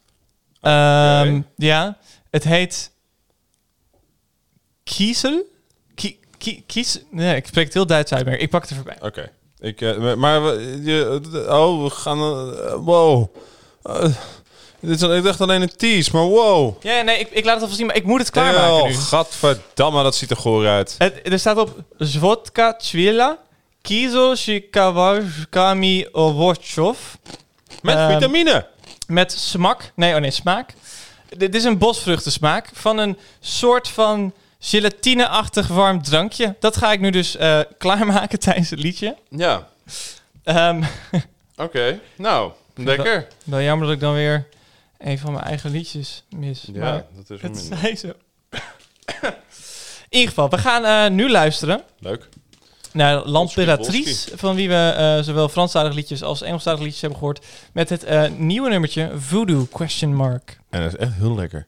Ehm, Ja, het heet Kiesel. Ki- ki- Kies. Nee, ik spreek het heel Duits uit, maar ik pak het er voorbij. Oké. Ik, eh, maar we, je, oh, we gaan. eh, wow. Eh, dit is, ik dacht alleen een tease, maar wow. Ja, nee, ik, ik laat het alvast zien, maar ik moet het klaarmaken Oh, nu. gadverdamme, dat ziet er goor uit. Het, er staat op Zvodka Chwila, Kizo Shikawajkami Owochov. Met Ehm, vitamine. Met smak. Nee, oh nee, smaak. Dit is een bosvruchtensmaak van een soort van gelatine-achtig warm drankje. Dat ga ik nu dus eh, klaarmaken [laughs] tijdens het liedje. Ja, Ehm, [laughs] oké. Nou, lekker. wel jammer dat ik dan weer een van mijn eigen liedjes mis. Ja, maar dat is wel het zij zo. In ieder geval, we gaan eh, nu luisteren Leuk. naar L'Imperatrice, Polski. van wie we eh, zowel Franstalige liedjes als Engelstalige liedjes hebben gehoord, met het eh, nieuwe nummertje Voodoo question mark. En dat is echt heel lekker.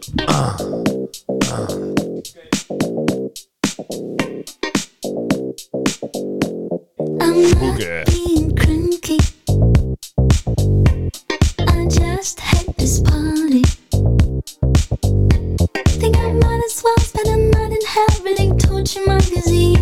I'm not being cranky. I just hate this party. Think I might as well spend a night in hell reading Torture magazine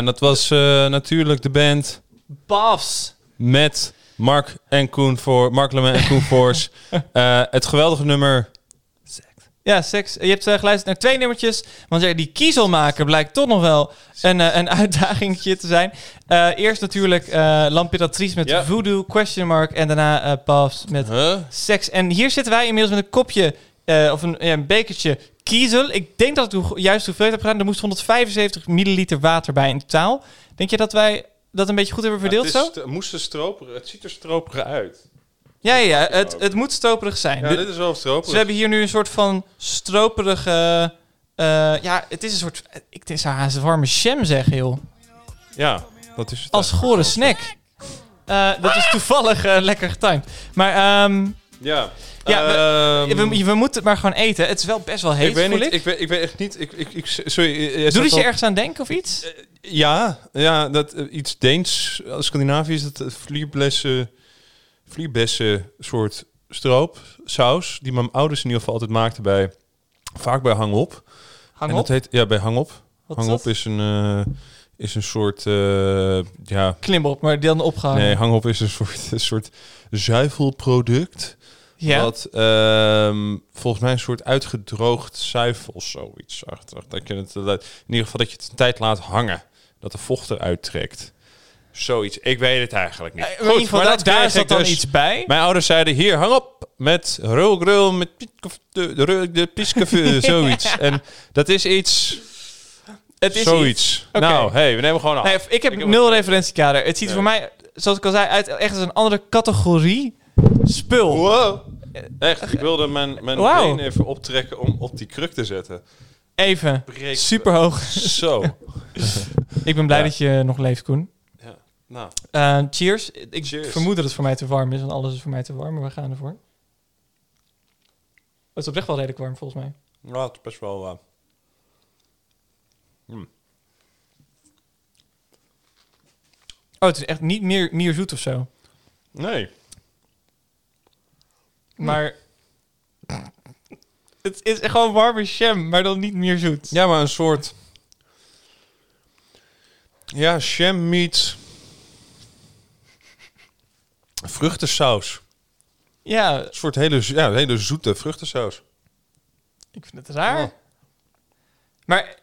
en dat was eh, natuurlijk de band Bafs. met Mark en Koen voor Mark Lemon en Koen Voors. [laughs] Eh, het geweldige nummer. Ja, seks. Je hebt uh, geluisterd naar twee nummertjes. Want ja, die kiezel maken blijkt toch nog wel een, eh, een [laughs] uitdagingetje te zijn. Eh, eerst natuurlijk eh Lampiratrice met Ja. Voodoo, question mark. En daarna eh Pafs met Huh? seks. En hier zitten wij inmiddels met een kopje eh, of een, ja, een bekertje kiezel. Ik denk dat ik de juiste hoeveelheid heb gedaan. Er moest 175 milliliter water bij in totaal. Denk je dat wij dat een beetje goed hebben verdeeld het zo? st- moest er stroperig, het ziet er stroperig uit. Ja, ja, ja. Het, het moet stroperig zijn. Ja, dit is wel stroperig. Dus we hebben hier nu een soort van stroperige... eh, ja, het is een soort... Ik zou haast warme jam zeggen, joh. Ja, dat is het. Als gore snack. Eh, dat is toevallig lekker getimed. Maar ehm, Ja. Ja, Ehm, we, we moeten het maar gewoon eten. Het is wel best wel heet, ik weet niet, ik. ik weet, ik weet echt niet. Ik, ik, ik, sorry, eh, jij Doe dat je al- ergens aan denken of iets? Ja, ja dat, eh, iets Deens, uh, Scandinavisch, dat uh, vlierbessen, soort stroopsaus, die mijn ouders in ieder geval altijd maakten bij, vaak bij Hangop. Hang en dat heet, ja, bij Hangop. Wat is Hangop dat? is een, eh, is een soort, eh, ja... Klimop, maar dan opgehangen. Nee, Hangop is een soort, [laughs] een soort zuivelproduct. Ja. Wat ehm, volgens mij een soort uitgedroogd zuivel, zoiets. Achter. Dat je het, dat- in ieder geval dat je het een tijd laat hangen. Dat de vocht eruit trekt. Zoiets. Ik weet het eigenlijk niet. Eh, in ieder geval, daar- dat ik dan dus. iets bij. Mijn ouders zeiden, hier, hang op. Met rulgrul, met de, de, de pieskaf- [laughs] zoiets. En dat is iets... Het is zoiets. iets. Nou, hey, we nemen gewoon af. Nee, ik heb nul referentiekader. Het ziet voor mij, zoals ik al zei, uit echt als een andere categorie spul. Wow. Echt, ik wilde mijn, mijn been even optrekken om op die kruk te zetten. Even. Breekt Super hoog. Zo. [laughs] Ik ben blij Ja. dat je nog leeft, Koen. Ja. Nou, Eh, cheers. Ik Cheers. vermoed dat het voor mij te warm is, want alles is voor mij te warm, maar we gaan ervoor. Het is oprecht wel redelijk warm, volgens mij. ja, het is best wel... eh, hmm. Oh, het is echt niet meer, meer zoet of zo. Nee. Maar het is gewoon warme jam, maar dan niet meer zoet. Ja, maar een soort... Ja, jam meets... Vruchtensaus. Ja, Een soort hele, ja, hele zoete vruchtensaus. ik vind het raar. Oh. Maar,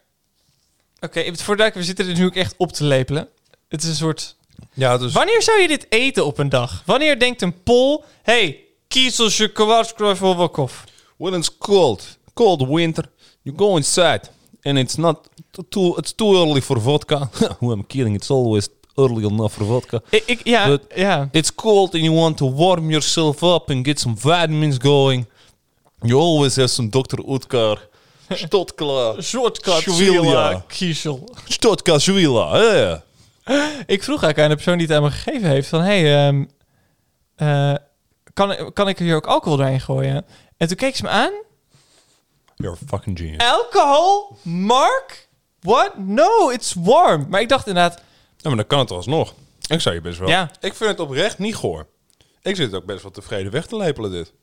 oké, even voor duidelijk, we zitten er nu ook echt op te lepelen. Het is een soort... Ja, dus... Wanneer zou je dit eten op een dag? Wanneer denkt een pol, hey, kiezelsje kwaadskruifelwakov. When it's cold, cold winter, you go inside. And it's not too, it's too early for vodka. [laughs] Who I'm kidding, it's always early enough for vodka. Ik, ik, ja, But- ja. It's cold and you want to warm yourself up and get some vitamins going. You always have some Dr. Oetkar. Stotkla. Shortcut, Schwilja. kiesel. Stotka Zwila. Ja. Ik vroeg eigenlijk aan de persoon die het aan me gegeven heeft van, hey, eh, kan, kan ik hier ook alcohol doorheen gooien? En toen keek ze me aan. You're a fucking genius. Alcohol? Mark? What? No, it's warm. Maar ik dacht inderdaad, Ja, maar dan kan het alsnog. Ik zou je best wel... Ja. Ik vind het oprecht niet goor. Ik zit ook best wel tevreden weg te lepelen dit.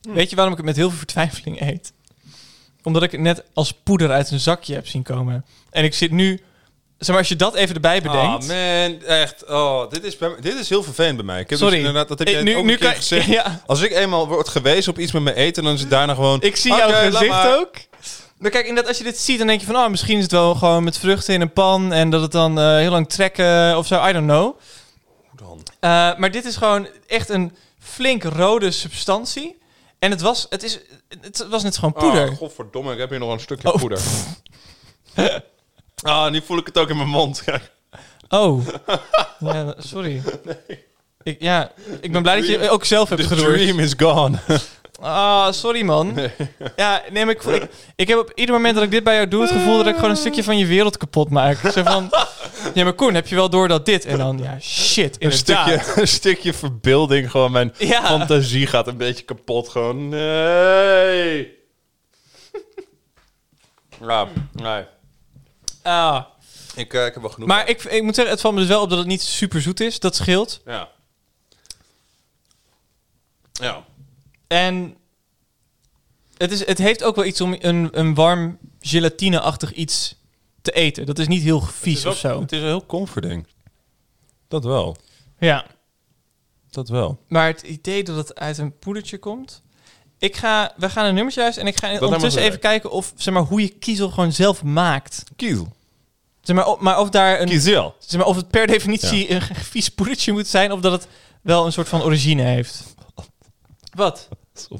weet je waarom ik het met heel veel vertwijfeling eet? Omdat ik het net als poeder uit een zakje heb zien komen. En ik zit nu... Zeg maar, als je dat even erbij bedenkt... Ah, man, echt. Oh, dit is, bij, dit is heel vervelend bij mij. Ik heb Sorry. Dus inderdaad, dat heb Ik- jij nu- ook nu kan- gezegd. [laughs] ja. Als ik eenmaal word gewezen op iets met mijn eten, dan is het daarna gewoon... Ik zie jouw gezicht ook. Maar kijk, inderdaad, als je dit ziet, dan denk je van... Oh, misschien is het wel gewoon met vruchten in een pan... en dat het dan eh, heel lang trekken of zo. I don't know. Hoe dan? Eh, maar dit is gewoon echt een flink rode substantie. En het was, het is, het was net gewoon poeder. Oh, godverdomme, ik heb hier nog een stukje Oh. poeder. [laughs] ah, nu voel ik het ook in mijn mond. Oh. ja, sorry. Ik, ja, ik ben blij dat je ook zelf hebt The geroerd. dream is gone. Ah, sorry man. Ja, nee, maar ik, ik, ik heb op ieder moment dat ik dit bij jou doe... het gevoel dat ik gewoon een stukje van je wereld kapot maak. Zo van... Ja, maar Koen, heb je wel door dat dit... En dan, ja, shit, Een inderdaad. stukje, een stukje verbeelding, gewoon mijn Ja. fantasie gaat een beetje kapot. Gewoon, nee. [laughs] Ja, nee. Ah. Ik, eh, ik heb wel genoeg. Maar ik, ik moet zeggen, het valt me dus wel op dat het niet super zoet is. Dat scheelt. Ja. Ja. En het, is, het heeft ook wel iets om een, een warm gelatine-achtig iets te eten. Dat is niet heel vies of zo. Het is heel comforting. Dat wel. Ja. Dat wel. Maar het idee dat het uit een poedertje komt... Ik ga, we gaan een nummertje luisteren en ik ga ondertussen even kijken of, zeg maar, hoe je kiezel gewoon zelf maakt. Kiel. Zeg maar, of, maar of daar een, Kiezel. zeg maar, of het per definitie een [laughs] vies poedertje moet zijn, of dat het wel een soort van origine heeft. Wat? [laughs]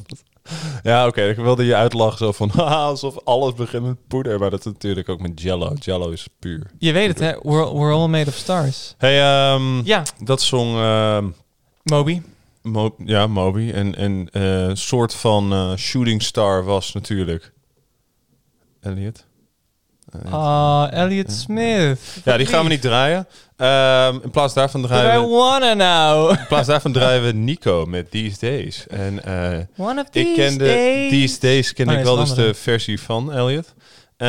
Ja, oké. Ik wilde je uitlachen zo van... [laughs] alsof alles begint met poeder. Maar dat is natuurlijk ook met jello. Jello is puur. Je weet het, hè? We're, we're all made of stars. Hey, ehm, Ja, dat song... ehm, Moby. Mo- ja, Moby. En een eh, soort van eh, shooting star was natuurlijk... Elliot? Ah, Elliot Smith. Ja, die gaan we niet draaien. Ehm, in plaats daarvan I draaien we... wanna now. In plaats daarvan draaien we Nico met These Days. En eh, One of these ik kende days. These Days kende Oh, ik wel is dus de versie van Elliot. Eh,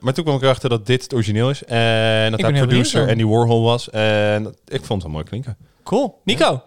maar toen kwam ik erachter dat dit het origineel is. En dat Ik hij producer Andy Warhol was. En ik vond het wel mooi klinken. Cool. Nico.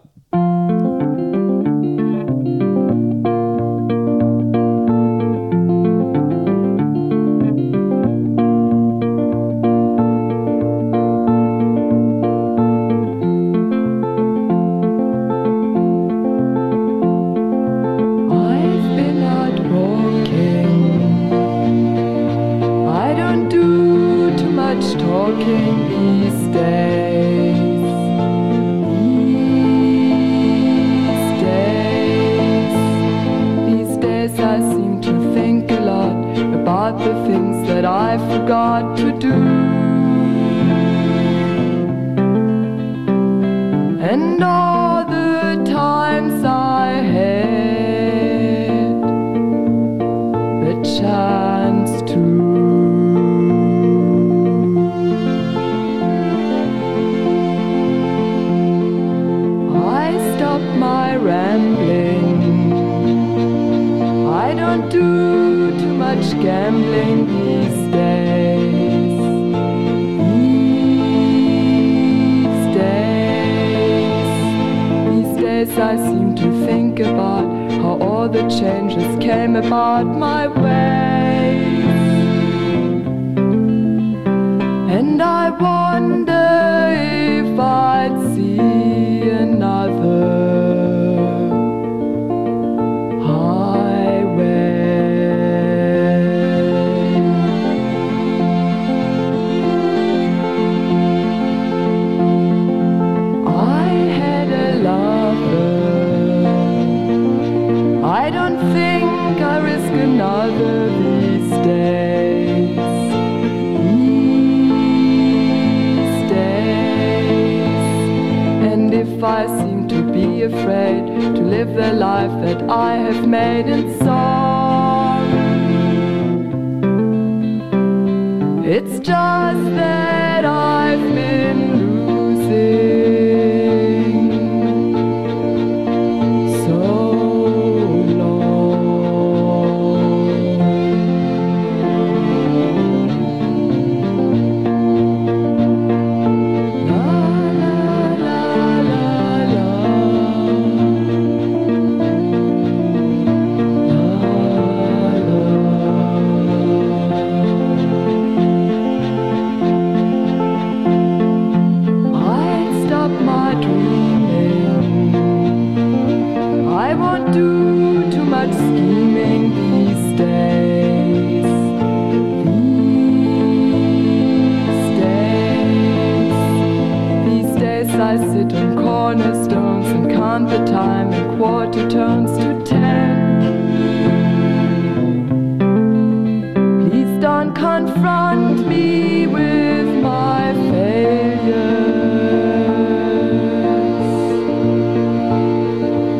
Be afraid to live the life that I have made in song, it's just that in quarter turns to ten. Please don't confront me with my failures.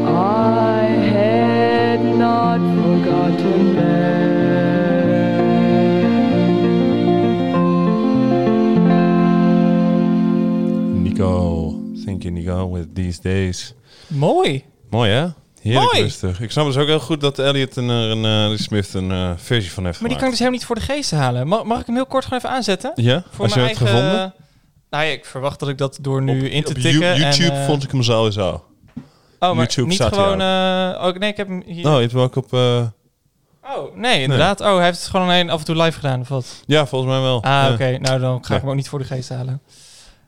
I had not forgotten them. Nico. Thank you, Nico. With These Days. Mooi. Mooi, hè? Heerlijk Mooi. rustig. Ik snap dus ook heel goed dat Elliot en een, eh, Smith een eh, versie van heeft Maar die kan ik dus helemaal niet voor de geest halen. Mag, mag ik hem heel kort gewoon even aanzetten? Ja? Voor Als je mijn eigen... gevonden? Nou ja, ik verwacht dat ik dat door nu Op- in te tikken... You- YouTube en, eh, vond ik hem sowieso. Oh, maar YouTube niet staat gewoon... eh, oh, nee, ik heb hem hier... Oh, je hebt hem ook op... eh, Oh, nee, inderdaad. Oh, hij heeft het gewoon alleen af en toe live gedaan, of wat? Ja, volgens mij wel. Ah, Ja. oké. Nou, dan ga ik hem ook niet voor de geest halen.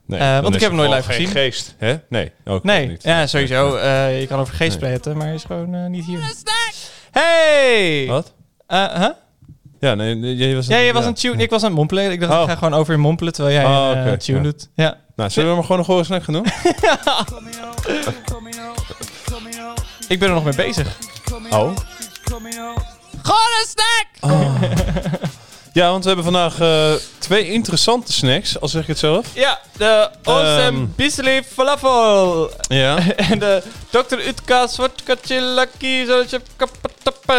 Nee, Eh, want ik heb hem nooit gewoon live geen gezien. geest, hè? Nee, ook Nee, niet. ja, sowieso. eh, je kan over geest Nee. praten, maar hij is gewoon eh, niet hier. Hey! Wat? Eh, huh? Ja, nee, jij was... Ja, je was een tune. Ik was aan het mompelen. Ik dacht, Oh. ik ga gewoon over je mompelen terwijl jij Oh, een tune ja. doet. Ja. Nou, zullen we maar gewoon een gore snack gaan doen? [laughs] Ik ben er nog mee bezig. Oh. Gewoon een snack! [laughs] Ja, want we hebben vandaag eh, twee interessante snacks, al zeg ik het zelf. Ja, de Awesome. Bisli Falafel. Ja. [laughs] en de Dr. Utka Zwartkatje Lucky Zootje Kapatappe.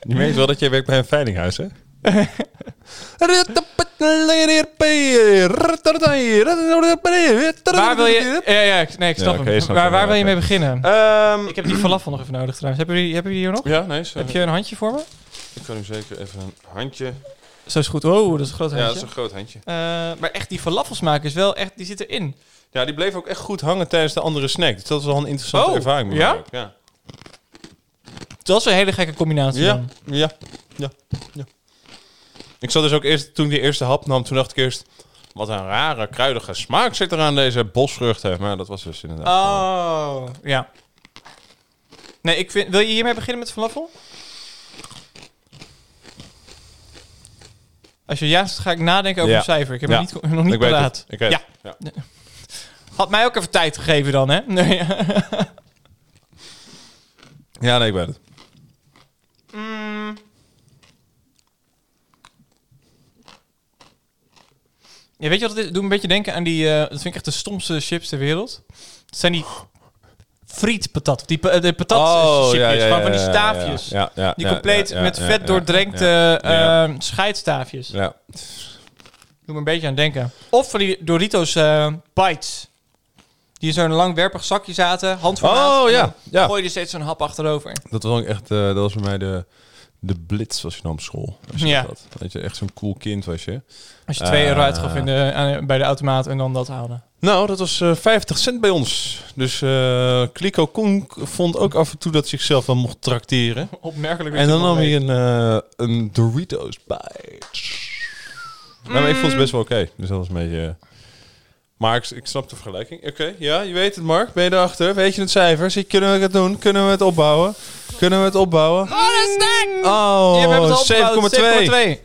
Je merkt wel dat jij werkt bij een veilinghuis, hè? [laughs] Waar wil je... Ja, ja, nee, ik snap Ja, hem. snap waar je, wil je mee beginnen? Ehm, ik heb die falafel nog even nodig trouwens. Hebben jullie, hebben jullie die hier nog? Ja, nee. Zo. Heb je een handje voor me? Ik kan nu zeker even een handje... Zo is goed. Oh, dat is een groot Ja, handje. dat is een groot handje. Eh, maar echt, die falafelsmaak is wel echt... Die zit erin. Ja, die bleef ook echt goed hangen tijdens de andere snack. Dus dat was wel een interessante Oh, ervaring. ja? ook, ja? Dat is een hele gekke combinatie Ja, dan. ja, ja, ja. Ik zat dus ook eerst, toen ik die eerste hap nam, toen dacht ik eerst... Wat een rare, kruidige smaak zit er aan deze bosvruchten. Maar dat was dus inderdaad... Oh, ja. Nee, ik vind... Wil je hiermee beginnen met falafel? Als je ja zegt, ga ik nadenken over Ja. een cijfer. Ik heb Ja. het niet, nog niet paraat. ik weet ja. het, ja. Had mij ook even tijd gegeven dan, hè? Nee. [laughs] Ja, nee, ik weet het. Mm. Ja, weet je wat het is? Doe me een beetje denken aan die... eh, dat vind ik echt de stomste chips ter wereld. Dat zijn die frietpatat. Die de patat Oh, ja, ja, van die staafjes. die compleet met vet doordrenkte ehm, scheidstaafjes. Ja. Doe me een beetje aan denken. Of van die Doritos eh, Bites. Die in zo'n langwerpig zakje zaten. Handformaat. Oh, ja, ja. Gooi je steeds zo'n hap achterover. Dat was ook echt, eh, dat was bij mij de, de blitz was je dan op school. Als je Ja. dat je, echt zo'n cool kind was je. Als je 2 euro Eh, uitgaf in de, aan- bij de automaat en dan dat haalde. Nou, dat was eh 50 cent bij ons. Dus eh Kliko Koen vond ook af en toe dat zichzelf wel mocht trakteren. Opmerkelijk. En dan nam hij een, eh, een Doritos Bites. Nou, maar ik vond het best wel oké. Dus dat was een beetje... maar ik, ik snap de vergelijking. Oké, ja, je weet het, Mark. Ben je erachter? Weet je het cijfer? Zie- Kunnen we het doen? Kunnen we het opbouwen? Kunnen we het opbouwen? Gewoon een snack! Oh, het al opgebouwd, 7,2. 7,2.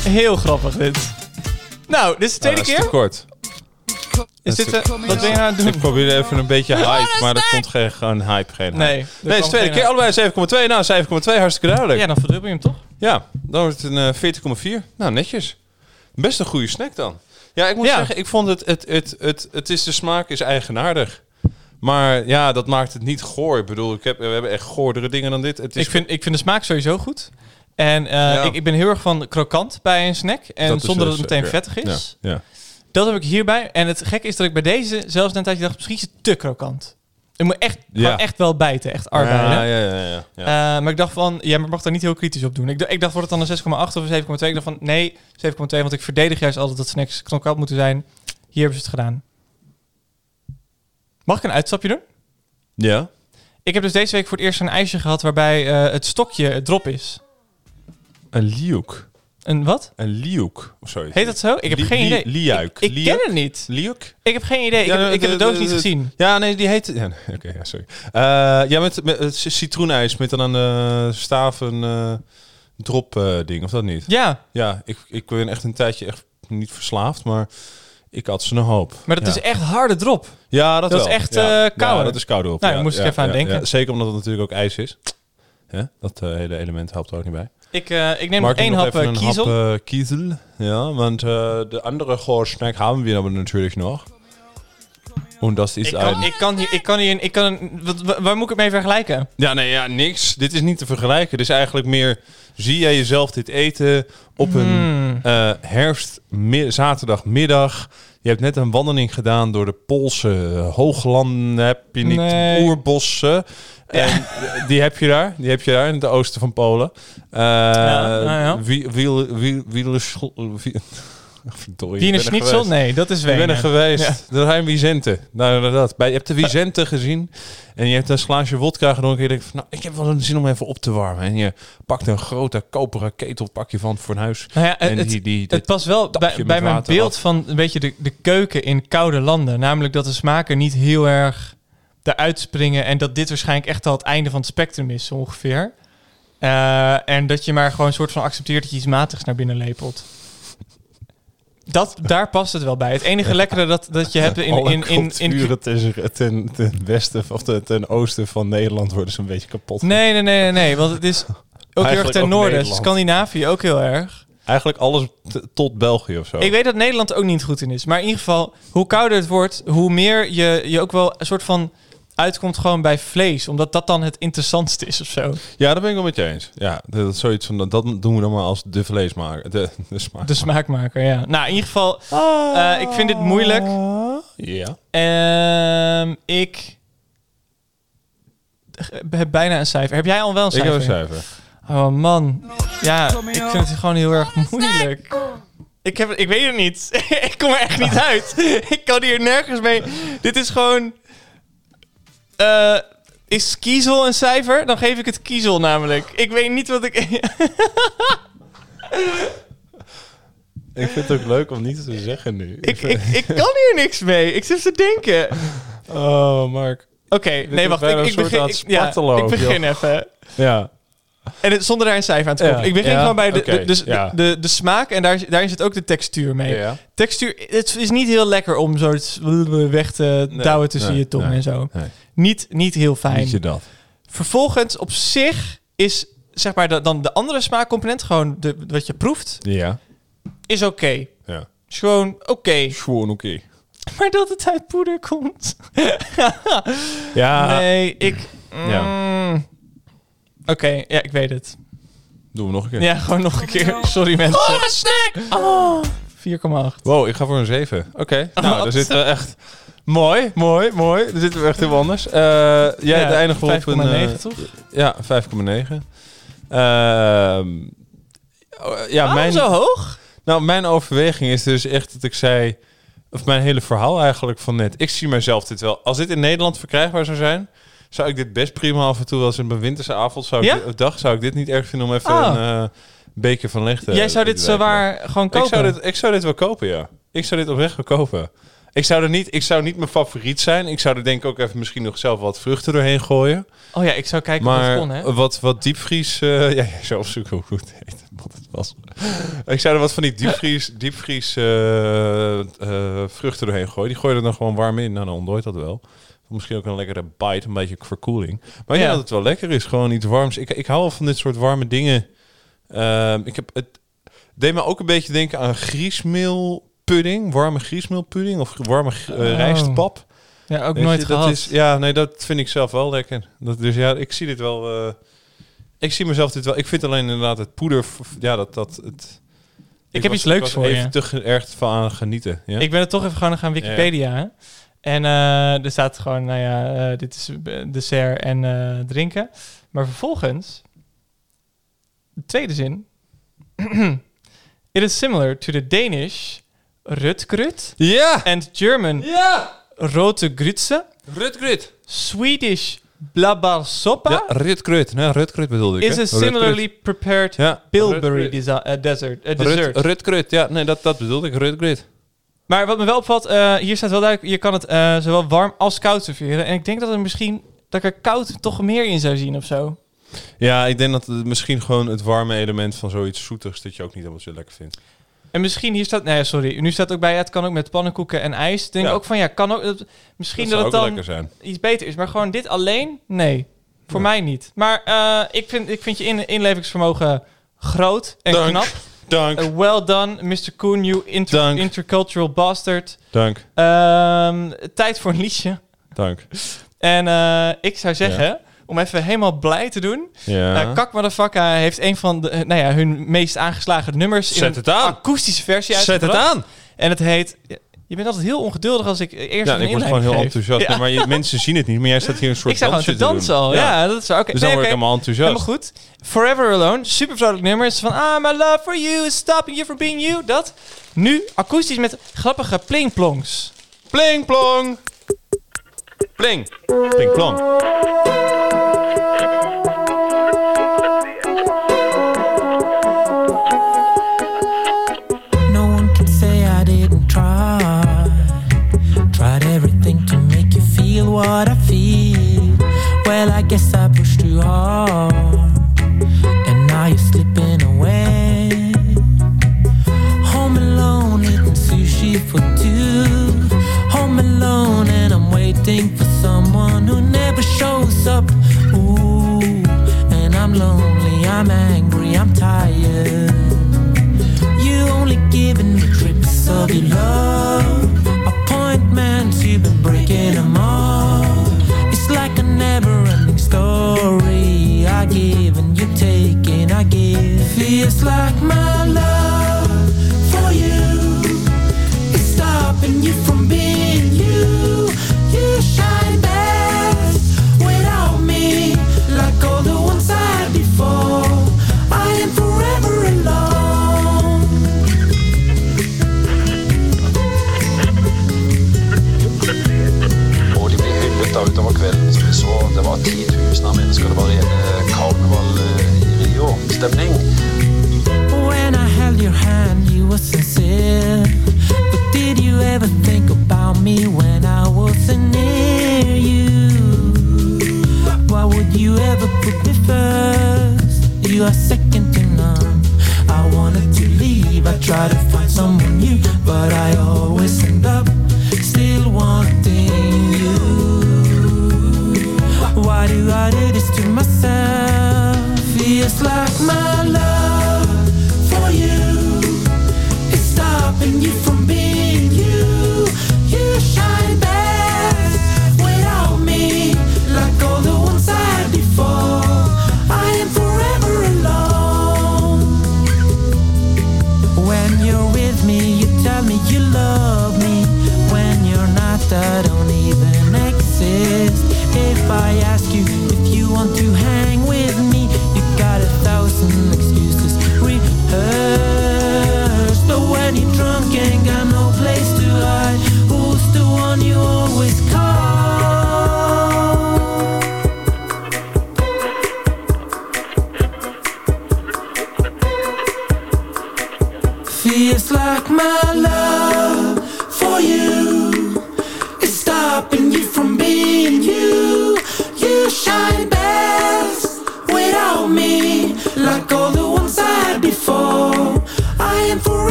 Heel grappig dit. Nou, dit is de tweede Ah, dat is keer. te kort. Is Dat dit, is eh, wat ben je aan het Ik doen? probeerde even een beetje hype, maar er komt geen, geen hype. Geen hype. Nee, er nee, het is tweede keer. Allebei 7,2. Nou, 7,2, hartstikke duidelijk. Ja, dan verdubbel je hem toch? Ja, dan wordt het een eh, 40,4. Nou, netjes. Best een goede snack dan. Ja, ik moet Ja. zeggen, ik vond het, het, het, het, het is de smaak is eigenaardig. Maar ja, dat maakt het niet goor. Ik bedoel, ik heb, we hebben echt goordere dingen dan dit. Het is Ik vind, ik vind de smaak sowieso goed. En eh, Ja. ik, ik ben heel erg van krokant bij een snack. En Dat zonder dat dus het meteen zeker. vettig is. Ja, ja. Dat heb ik hierbij. En het gekke is dat ik bij deze zelfs na een tijdje dacht, misschien is het te krokant. Ik moet echt, Ja. echt wel bijten. Echt arbeiden. Ja, ja, ja, ja, ja. Eh, maar ik dacht van, ja, maar ik mag daar niet heel kritisch op doen. Ik, dacht- ik dacht, wordt het dan een 6,8 of een 7,2? Ik dacht van, nee, 7,2. Want ik verdedig juist altijd dat snacks krokant moeten zijn. Hier hebben ze het gedaan. Mag ik een uitstapje doen? Ja. Ik heb dus deze week voor het eerst een ijsje gehad waarbij eh, het stokje het drop is. Een liuk. Een wat? Een liuk. Of zoiets. Heet dat zo? Ik heb Li- geen idee. liuik. Ik, ik Liuk? ken het niet. Liuk? Ik heb geen idee. Ik, Ja, heb, de- ik heb de doos niet gezien. Ja, nee, die heet... Ja, Oké, ja, sorry. Eh, ja, met, met citroenijs met dan aan de staaf een eh, drop eh, ding, of dat niet? Ja, Ja, ik, ik ben echt een tijdje echt niet verslaafd, maar ik had ze een hoop. maar dat ja. is echt harde drop. Ja, dat, dat is echt, ja. eh, koude. Ja, dat is koude op. Nou, daar moest ik even aan denken. Zeker omdat het natuurlijk ook ijs is. Dat eh, hele element helpt er ook niet bij. Ik, ik neem nog nog hap even eh, hap eh. Ja, want de andere Gorsnack haben wir aber natürlich noch. Und das ist ik, kan, ik kan hier, ik kan hier, ik kan wat, waar moet ik het mee vergelijken? Ja, nee, ja, niks. Dit is niet te vergelijken. Dit is eigenlijk meer... Zie jij jezelf dit eten op een eh, herfst, mi- zaterdagmiddag? Je hebt net een wandeling gedaan door de Poolse hooglanden. Heb je niet Nee. oerbossen? En die heb je daar. Die heb je daar in het oosten van Polen. Eh nou ja. [laughs] Verdorie, Wiener er Schnitzel? Nee, dat is Ik ben Wenen. er geweest. Ja. De Rijn Vicente. Nou, inderdaad. Bij, je hebt de Vicente gezien. En je hebt een glaasje wodka gedronken. En je denkt van, nou, ik heb wel een zin om even op te warmen. En je pakt een grote koperen ketel, pak je van voor een huis. Nou ja, en het, die, die, het past wel bij, mijn beeld af. van een beetje de, de keuken in koude landen. Namelijk dat de smaken niet heel erg eruit springen. En dat dit waarschijnlijk echt al het einde van het spectrum is, ongeveer. Eh, en dat je maar gewoon een soort van accepteert dat je iets matigs naar binnen lepelt. Dat, daar past het wel bij. Het enige lekkere dat, dat je hebt in... In, in, in, ten, ten, ten westen of ten, ten oosten van Nederland worden ze een beetje kapot. nee, nee, nee, nee. Want het is ook heel erg ten noorden. Scandinavië ook heel erg. Eigenlijk alles tot België of zo. Ik weet dat Nederland er ook niet goed in is. Maar in ieder geval, hoe kouder het wordt, hoe meer je, je ook wel een soort van uitkomt gewoon bij vlees. Omdat dat dan het interessantste is of zo. Ja, daar ben ik wel met je eens. Ja, dat is zoiets van, dat doen we dan maar als de vleesmaker. De, de smaak. De smaakmaker, ja. Nou, in ieder geval, eh, ik vind dit moeilijk. Ja. Ehm, ik heb bijna een cijfer. Heb jij al wel een Ik cijfer? heb een cijfer. Oh man. Ja, ik vind het gewoon heel erg moeilijk. Ik, heb, ik weet het niet. [laughs] ik kom er echt niet [laughs] uit. ik kan hier nergens mee. Dit is gewoon... Eh, is kiezel een cijfer? Dan geef ik het kiezel namelijk. Ik weet niet wat ik... [laughs] Ik vind het ook leuk om niet te zeggen nu. ik, ik, ik kan hier niks mee. Ik zit te denken. Oh, Mark. Oké, nee, wacht. Ik, begin, ik, ja, ik begin joh. even. Ja. En het, zonder daar een cijfer aan te koppelen. Ja, Ik begin ja, gewoon bij de, de, dus ja. de, de, de smaak en daar, daarin zit ook de textuur mee. Textuur, het is niet heel lekker om zo weg te Nee, douwen tussen nee, je tong nee, en zo. Niet, niet heel fijn. Niet je dat. Vervolgens op zich is zeg maar de, dan de andere smaakcomponent, gewoon de, wat je proeft, Ja. is oké. Ja. Is gewoon oké. Gewoon oké. [laughs] Maar dat het uit poeder komt. [laughs] Ja. nee, ik... Ja. Oké, ja, ik weet het. Doen we nog een keer. Ja, gewoon nog een keer. Sorry mensen. Oh, een snack! Oh, 4,8. Wow, ik ga voor een 7. Oké. Nou, daar zitten we echt... Mooi, mooi, mooi. Daar zitten we echt heel anders. Eh jij Ja, de eindigt op een... 5,9 eh, toch? Ja, 5,9. Ehm, oh, ja, Waarom mijn, zo hoog? Nou, mijn overweging is dus echt dat ik zei... Of mijn hele verhaal eigenlijk van net. Ik zie mezelf dit wel... Als dit in Nederland verkrijgbaar zou zijn... Zou ik dit best prima af en toe eens in mijn winterse avond... Zou ik Ja? dit- dag zou ik dit niet erg vinden om even Ah. een eh, beker van licht Jij zou dit te zo wijken. waar gewoon kopen? Ik zou, dit, ik zou dit wel kopen, ja. Ik zou dit oprecht wel kopen. Ik zou, er niet, ik zou niet mijn favoriet zijn. Ik zou er denk ik ook even misschien nog zelf wat vruchten doorheen gooien. Oh ja, ik zou kijken of Maar het kon, hè? wat, wat diepvries... eh, [laughs] ja, jij zou opzoeken hoe het heet. Wat het was. ik zou er wat van die diepvries, [laughs] diepvries eh, vruchten doorheen gooien. Die gooi je er dan gewoon warm in. Nou, dan ontdooit dat wel. Misschien ook een lekkere bite, een beetje verkoeling. Maar ja, Ja. dat het wel lekker is. Gewoon iets warms. Ik, ik hou wel van dit soort warme dingen. Ehm, ik heb het deed me ook een beetje denken aan griesmeelpudding. Warme griesmeelpudding of warme eh, Oh. rijstpap. Ja, ook Weet nooit je, dat gehad. Is, ja, nee, dat vind ik zelf wel lekker. Dat, dus ja, ik zie dit wel. eh, ik zie mezelf dit wel. Ik vind alleen inderdaad het poeder. Ja, dat dat het. Ik heb was- iets leuks voor even je. te ge- erg van aan genieten. Ja? Ik ben er toch even gewoon gaan Wikipedia. hè. En eh, er staat gewoon, nou ja, eh, dit is dessert en eh, drinken. Maar vervolgens, de tweede zin. [clears throat] It is similar to the Danish rutgrut ja! and German rote grütze, Rutgrut. Swedish blabarsoppa Ja, Rutgrut. Nee, Rutgrut bedoelde ik. is hè? a similarly prepared Ja, bilberry desert, Rut, dessert. Rutgrut, ja, nee, dat, dat bedoelde ik. Rutgrut. Maar wat me wel opvalt, eh, hier staat wel duidelijk, je kan het eh, zowel warm als koud serveren. En ik denk dat er misschien, dat ik er koud toch meer in zou zien of zo. Ja, ik denk dat het misschien gewoon het warme element van zoiets zoetigs dat je ook niet helemaal zo lekker vindt. En misschien hier staat, nee sorry, nu staat ook bij, het kan ook met pannenkoeken en ijs. Denk Ja. ook van, ja, kan ook, dat- misschien Dat het dan lekker zijn. iets beter is. Maar gewoon dit alleen, nee. Voor Ja. mij niet. Maar eh, ik, vind, ik vind je in, inlevingsvermogen groot en Dank. knap. Dank. Eh, well done, Mr. Koen, you inter- Dank. intercultural bastard. Dank. Ehm, tijd voor een liedje. Dank. En eh, ik zou zeggen, om even helemaal blij te doen. Ja. Uh, Kak heeft een van de, nou ja, hun meest aangeslagen nummers in Zet een het aan. akoestische versie Zet het aan. En het heet, je bent altijd heel ongeduldig als ik eerst Ja, een ik word gewoon heel geef. enthousiast. Ja. Maar je, mensen zien het niet, maar jij staat hier een soort [laughs] Ik sta gewoon te dansen doen. al. Ja, dat is oké. Dus dan Nee, word ik helemaal enthousiast. Helemaal goed. Forever Alone, super vrolijk nummer. Is van, ah, my love for you is stopping you from being you. Dat. Nu akoestisch met grappige plingplongs. Pling plong. Pling. What I feel. Well, I guess I pushed too hard. And now you're slipping away. Home alone, eating sushi for two. Home alone, and I'm waiting for someone who never shows up. Ooh, and I'm lonely, I'm angry, I'm tired. You only giving me trips of your love. Appointments, you've been breaking them I give and you take and I give. Feels like my love for you is stopping you from being you. You shine best without me, like all the ones I had before. I am forever alone. Og de blir hyllet da utover kvelden som vi så. Det var titusener av mennesker. Det var rene Rio-stemning. When I held your hand, you were sincere. But did you ever think about me when I wasn't near you? Why would you ever put me first? You are second to none. I wanted to leave, I tried to find someone new, but I always end up still wanting you. Why do I do this to myself? Feels like my love for you is stopping you from being you. You shine best without me, like all the ones I had before. I am forever alone. When you're with me, you tell me you love me. When you're not, I don't even exist. If I ask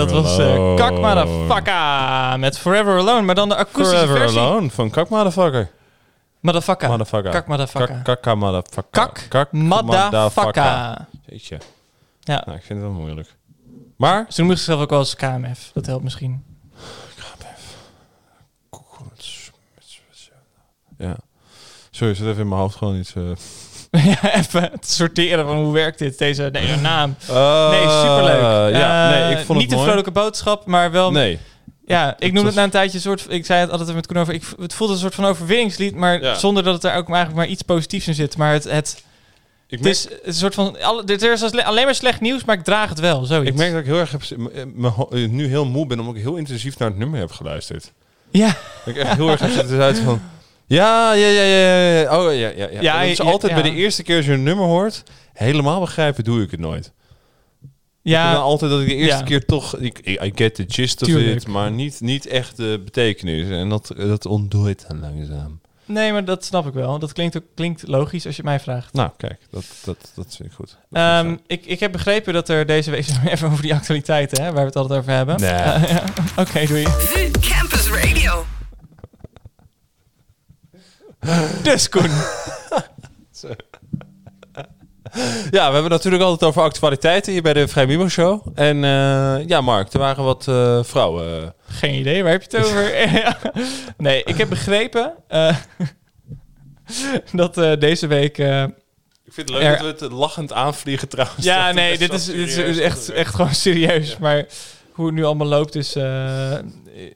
dat was eh Kak Motherfucker met Forever Alone. Maar dan de akoestische Forever versie. Alone van Kak Motherfucker. Motherfucker. Motherfucker. Kak Motherfucker. Kak, kaka motherfucker. Kak Kak Motherfucker. Jeetje. Ja. Nou, ik vind het wel moeilijk. Maar... Ze noemen zichzelf ook wel eens KMF. Dat helpt misschien. Ja. Sorry, zit even in mijn hoofd gewoon iets... eh, [laughs] ja, even het sorteren van hoe werkt dit, deze, deze naam. Uh, nee, superleuk. ja, Eh, nee, ik vond het Niet een vrolijke boodschap, maar wel... Nee. Ja, ik was- het na een tijdje een soort... Ik zei het altijd met Koen over... Ik, het voelde een soort van overwinningslied, maar Ja. zonder dat het er ook eigenlijk maar iets positiefs in zit. Maar het, het, Ik het is een soort van... Alle, er is alleen maar slecht nieuws, maar ik draag het wel. Zoiets. Ik merk dat ik heel erg heb, eh, nu heel moe ben omdat ik heel intensief naar het nummer heb geluisterd. Ja. Dat ik echt heel erg heb zitten uit van... Ja, ja, ja, ja, ja, ja. Oh, ja, ja, ja. Ja, dat is ja, altijd ja. bij de eerste keer als je een nummer hoort, helemaal begrijpen doe ik het nooit. Ja. Ik ben altijd dat ik de eerste Ja. keer toch... Ik, I get the gist of Tuurlijk. it, maar niet, niet echt de betekenis. En dat, dat ontdooit dan langzaam. Nee, maar dat snap ik wel. Dat klinkt, ook, klinkt logisch als je het mij vraagt. Nou, kijk, dat, dat, dat vind ik goed. Dat Ehm, ik, ik heb begrepen dat er deze week... [laughs] Even over die actualiteiten, hè, waar we het altijd over hebben. Nee. Ja. [laughs] Oké, doei. VU Campus Radio. Dus [laughs] Koen. Ja, we hebben natuurlijk altijd over actualiteiten hier bij de Vrij Mimo Show. En eh, ja, Mark, er waren wat eh, vrouwen. Geen idee, waar heb je het over? [laughs] [laughs] Nee, ik heb begrepen eh, dat deze week... Ik vind het leuk er- dat we het lachend aanvliegen trouwens. Ja, nee, dit is, dit is echt, echt gewoon serieus. Maar hoe het nu allemaal loopt is, eh,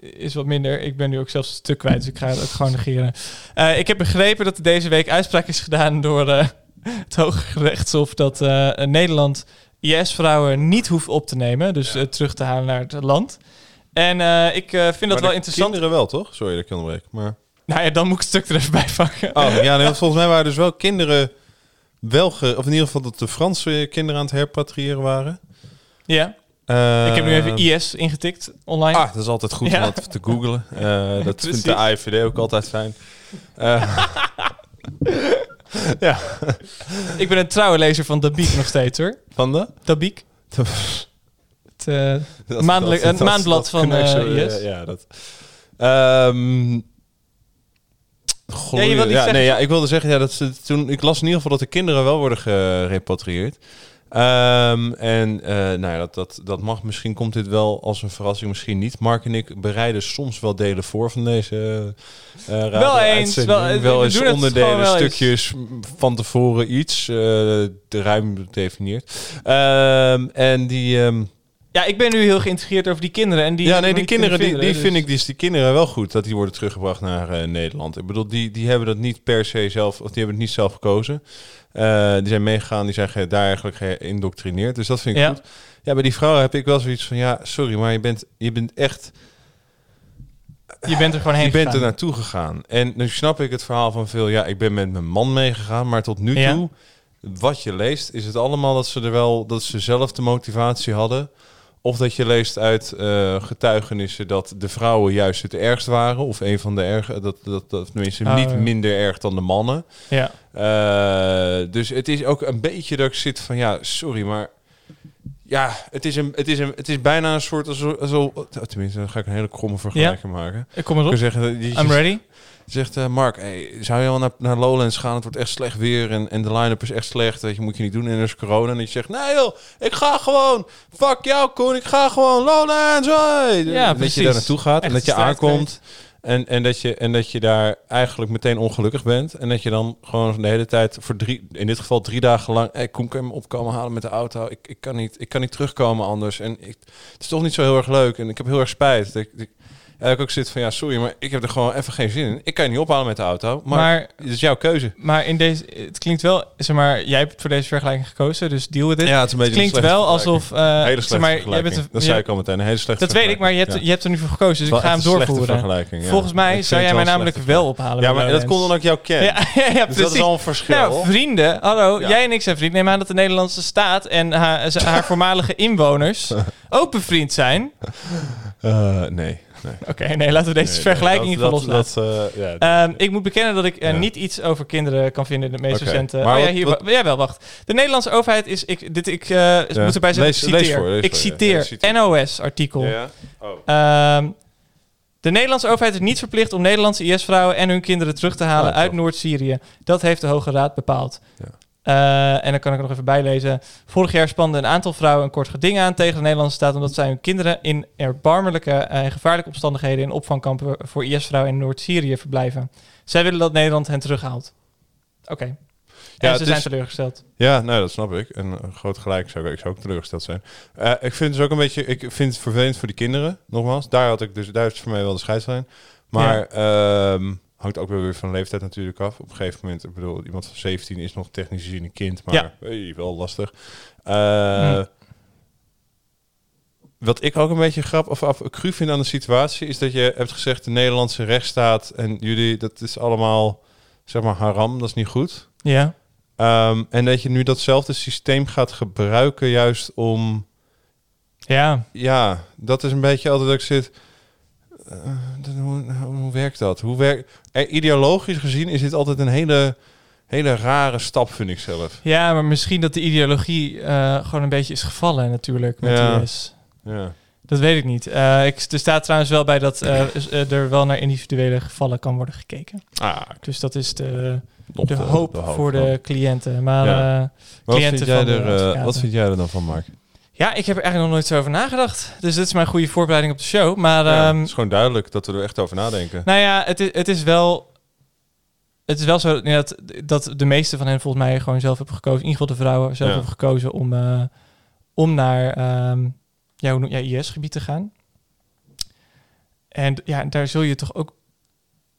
is wat minder. Ik ben nu ook zelfs een stuk kwijt, dus ik ga het ook gewoon negeren. Eh, ik heb begrepen dat er deze week uitspraak is gedaan door eh, [laughs] het Hoge Rechtshof... dat Nederland IS-vrouwen niet hoeft op te nemen. Dus terug te halen naar het land. En ik vind dat wel interessant. Kinderen wel, toch? Sorry dat ik onderbreek. Maar... Nou ja, dan moet ik het stuk er even bij pakken. Oh, ja, nee, [laughs] volgens mij waren dus wel kinderen wel... Ge... Of in ieder geval dat de Franse kinderen aan het herpatriëren waren. Ja. Eh, ik heb nu even IS ingetikt online. Ah, dat is altijd goed Ja. om dat te googlen. [laughs] Eh, dat vindt de. AIVD ook altijd fijn. Eh, [laughs] ja. Ik ben een trouwe lezer van Dabiek nog steeds hoor. Van de? Dabiek. [laughs] Het Dat- maandelijk, dat- een dat- maandblad van IS. Ja, ja, dat. Goh, Ja, zeggen, nee, ja, ik wilde zeggen, ja, dat ze toen, ik las in ieder geval dat de kinderen wel worden gerepatrieerd. Ehm, en eh, nou ja, dat, dat, dat mag. Misschien komt dit wel als een verrassing, misschien niet. Mark en ik bereiden soms wel delen voor van deze eh radio- Wel eens, wel- we wel eens onderdelen, eens. stukjes van tevoren iets, eh, de ruim gedefinieerd. Ehm, en die... ehm, Ja, ik ben nu heel geïnteresseerd over die kinderen. En die ja, nee, die kinderen, die, die vinden, vind dus- ik die, die kinderen wel goed dat die worden teruggebracht naar eh, Nederland. Ik bedoel, die, die hebben dat niet per se zelf, of die hebben het niet zelf gekozen. Eh, die zijn meegegaan, die zijn ge- daar eigenlijk geïndoctrineerd. Dus dat vind ik Ja. goed. Ja, bij die vrouwen heb ik wel zoiets van, ja, sorry, maar je bent, je bent echt... Je bent er gewoon heen Je bent gegaan. er naartoe gegaan. En nu snap ik het verhaal van veel, ja, ik ben met mijn man meegegaan, maar tot nu Ja. toe, wat je leest, is het allemaal dat ze er wel, dat ze zelf de motivatie hadden. Of dat je leest uit eh, getuigenissen dat de vrouwen juist het ergst waren. Of een van de erge, dat, dat, dat tenminste Oh, niet ja. minder erg dan de mannen. Ja. Eh, dus het is ook een beetje dat ik zit van, ja, sorry, maar... Ja, het is, een, het is, een, het is bijna een soort... Alsof, alsof, tenminste, dan ga ik een hele kromme vergelijking maken. Ik kom erop. kan zeggen, I'm ready. Zegt eh, Mark, hey, zou je wel naar, naar Lowlands gaan? Het wordt echt slecht weer en, en de line-up is echt slecht. Weet je, moet je niet doen en er is corona. En je zegt, nee joh, ik ga gewoon. Fuck jou Koen, ik ga gewoon Lowlands. Hoi. Ja, dat precies. je daar naartoe gaat en dat je aankomt. En, en, dat je, en dat je daar eigenlijk meteen ongelukkig bent. En dat je dan gewoon de hele tijd voor drie, in dit geval drie dagen lang... Hey, Koen, kan je me opkomen halen met de auto? Ik, ik, kan, niet, ik kan niet terugkomen anders. En ik, het is toch niet zo heel erg leuk. En ik heb heel erg spijt. Dat ik, ik, ja, dat ik ook zit van, ja, sorry, maar ik heb er gewoon even geen zin in. Ik kan je niet ophalen met de auto, maar, Maar- het is jouw keuze. Maar in deze, het klinkt wel, zeg maar, jij hebt voor deze vergelijking gekozen, dus deal with it. Ja, het is een beetje een klinkt wel alsof, eh, hele zeg slechte maar, jij vergelijking. bent een- dat zei ik al meteen, een hele slechte Dat weet ik, maar je hebt, je hebt er nu voor gekozen, dus ik ga hem doorvoeren. slechte vergelijking, ja. Volgens mij zou jij mij namelijk wel ophalen. Ja, maar dat Lowlands. komt omdat ik jou [laughs] ken. Ja, ja, ja, Dus precies. dat is al een verschil. Nou, vrienden, hallo, Ja. jij en ik zijn vrienden. Neem aan dat de Nederlandse staat en haar, haar [laughs] voormalige inwoners [laughs] ook bevriend zijn. Eh, nee. Nee. Oké, nee, laten we deze Nee, vergelijking dat- loslaten. dat, eh, ja, Ehm, ik moet bekennen dat ik eh, Ja. niet iets over kinderen kan vinden in de meest recente... Maar oh ja, hier, wat- ja, wel, wacht. De Nederlandse overheid is... Ik, dit, ik eh, moet erbij zeggen, Lees- ik lees citeer. voor, lees ik citeer. NOS-artikel. Ja, ja. Oh. Ehm, de Nederlandse overheid is niet verplicht om Nederlandse IS-vrouwen en hun kinderen terug te halen Oh, uit. Noord-Syrië. Dat heeft de Hoge Raad bepaald. Eh, en dan kan ik er nog even bijlezen. Vorig jaar spande een aantal vrouwen een kort geding aan tegen de Nederlandse staat... omdat zij hun kinderen in erbarmelijke en gevaarlijke omstandigheden... in opvangkampen voor IS-vrouwen in Noord-Syrië verblijven. Zij willen dat Nederland hen terughaalt. Oké. En Ja, ze het zijn is- teleurgesteld. Ja, nou, dat snap ik. En uh, groot gelijk zou ik, ik zou ook teleurgesteld zijn. Eh, ik vind het dus ook een beetje, ik vind het vervelend voor die kinderen, nogmaals. Daar had ik dus, daar is voor mij wel de scheidslijn. Maar ehm, hangt ook wel weer van leeftijd natuurlijk af. Op een gegeven moment, ik bedoel, iemand van 17 is nog technisch gezien een kind, maar Ja. hey, wel lastig. Eh, Hm. Wat ik ook een beetje grap of af, cru vind aan de situatie, is dat je hebt gezegd de Nederlandse rechtsstaat en jullie, dat is allemaal, zeg maar, haram, dat is niet goed. Ja. Ehm, en dat je nu datzelfde systeem gaat gebruiken juist om... Ja. Ja, dat is een beetje altijd dat ik zit... eh, dat- hoe, hoe werkt dat? Hoe werkt... eh, ideologisch gezien is dit altijd een hele, hele rare stap, vind ik zelf. Ja, maar misschien dat de ideologie eh, gewoon een beetje is gevallen natuurlijk met Ja. IS. Ja. Dat weet ik niet. Eh, ik, er staat trouwens wel bij dat eh, [clears throat] eh, er wel naar individuele gevallen kan worden gekeken. Ah, Dus dat is de, de, de- hoop, de hoop, voor de cliënten. Maar Ja. eh, Wat cliënten vind, jij er, eh, wat vind jij er dan van, Mark? Ja, ik heb er eigenlijk nog nooit zo over nagedacht. Dus dit is mijn goede voorbereiding op de show. Maar Ja, ehm, het is gewoon duidelijk dat we er echt over nadenken. nou ja, het is, het is wel... Het is wel zo ja, dat, dat de meeste van hen volgens mij gewoon zelf hebben gekozen. In ieder geval de vrouwen zelf Ja. hebben gekozen om, eh, om naar ehm, ja, hoe noem- ja, IS-gebied te gaan. En ja, daar zul je toch ook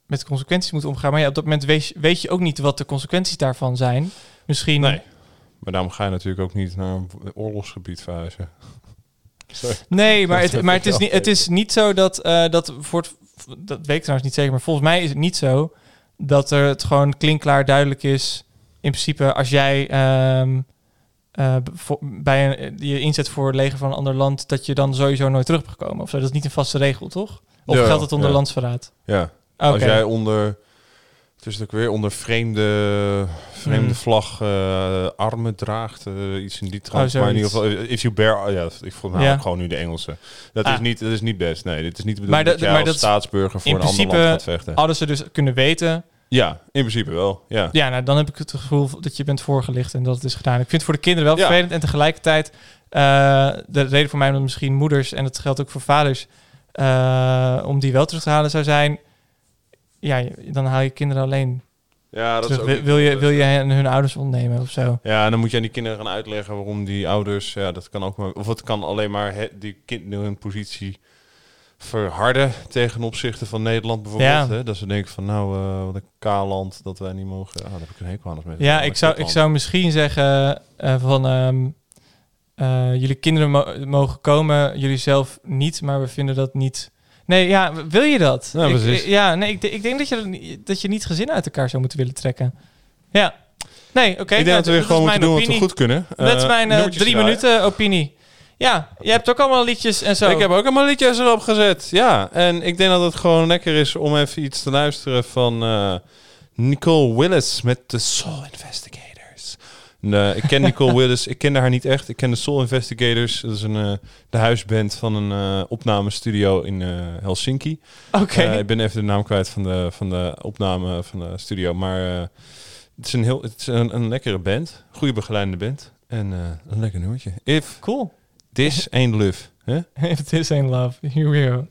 met consequenties moeten omgaan. Maar ja, op dat moment weet, je- weet je ook niet wat de consequenties daarvan zijn. Misschien... Nee. Maar daarom ga je natuurlijk ook niet naar een oorlogsgebied verhuizen. [laughs] Sorry. Nee, maar [laughs] het, maar het, is niet, het is niet zo dat, eh, dat voor het, dat weet ik trouwens niet zeker, maar volgens mij is het niet zo dat er het gewoon klinkklaar duidelijk is. In principe, als jij voor- bij een, je inzet voor het leger van een ander land, dat je dan sowieso nooit terug mag komen. Of zo. Dat is niet een vaste regel, toch? Of Ja, geldt het onder ja. landsverraad? Ja. Als jij onder... Het is ook weer onder vreemde, vreemde Hmm. vlag eh, armen draagt. eh, iets in die trant. Oh, maar in ieder geval, if you bear... Ja, ik vond nou Ja. gewoon nu de Engelse. Dat, Ah. is niet, dat is niet best. Nee, dit is niet de Maar dat- dat, jij maar als dat- staatsburger voor een ander land gaat vechten. Hadden ze dus kunnen weten. Ja, in principe wel. Ja. Ja, nou, dan heb ik het gevoel dat je bent voorgelicht en dat het is gedaan. Ik vind het voor de kinderen wel Ja. vervelend en tegelijkertijd eh, de reden voor mij om misschien moeders en dat geldt ook voor vaders eh, om die wel terug te halen zou zijn. Ja, dan haal je kinderen alleen. Ja, dat is wil, wil je wil je hen hun ouders ontnemen of zo? Ja, en dan moet je aan die kinderen gaan uitleggen waarom die ouders, ja, dat kan ook maar, of het kan alleen maar he- die kinderen hun positie verharden tegen opzichte van Nederland bijvoorbeeld. Ja. Hè? Dat ze denken van, nou, eh, wat een kaal-land, dat wij niet mogen. Ah, daar heb ik een hekel aan mensen. Ja, ik zou, ik zou misschien zeggen eh, van ehm, eh, jullie kinderen mo- mogen komen, jullie zelf niet, maar we vinden dat niet. Nee, ja, wil je dat? Ja, ik, ja, nee, ik, ik denk dat je, niet- dat je niet gezinnen uit elkaar zou moeten willen trekken. Ja. Nee, oké. Ik denk dat we weer gewoon moeten doen wat we goed kunnen. Dat is Eh, mijn eh, drie draaien. minuten opinie. Ja, je hebt ook allemaal liedjes en zo. Ik heb ook allemaal liedjes erop gezet. Ja, en ik denk dat het gewoon lekker is om even iets te luisteren van eh, Nicole Willis met de Soul Investigators. Nee, ik ken Nicole [laughs] Willis, ik kende haar niet echt. Ik ken de Soul Investigators. Dat is een, eh, de huisband van een eh, opnamestudio in eh, Helsinki. Oké. Ik ben even de naam kwijt van de, van de opname van de studio. Maar het is een, heel, het is een, een lekkere band. Goede begeleidende band. En een lekker nummertje. If Cool. this ain't love. Hè? [laughs] If this ain't love, here we go.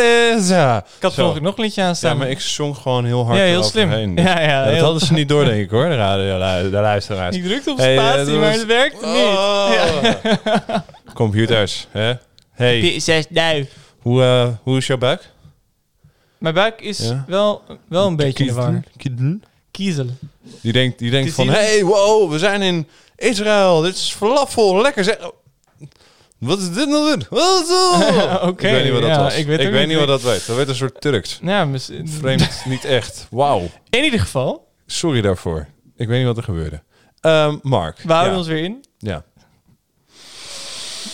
Is. Ja. Ik had vanochtend nog een liedje aan Ja, staan. maar ik zong gewoon heel hard Ja, heel slim. dus- Ja, ja, dat heel- hadden ze niet door, denk ik hoor, de, radio, de luisteraars. Ik drukte op Hey, spatie, maar was- het werkte Oh. niet. [laughs] Computers, hè? Hey, P6 nou. hoe, eh, hoe is jouw buik? Mijn buik is Ja. wel, wel een beetje in de war. Kiedel? Kiezel. Die denkt, die denkt van, hey, wow, we zijn in Israël. Dit is falafel, lekker zeg. Oh, Wat is dit nou weer? Wat is dat? Oké, ik weet niet wat dat ja, was. ik weet niet. wat dat weet. Dat werd een soort Turks. Ja, mis- Vreemd, [laughs] niet echt. Wauw. In ieder geval, Sorry daarvoor. Ik weet niet wat er gebeurde. Ehm, Mark. we houden ja. ons weer in. Ja.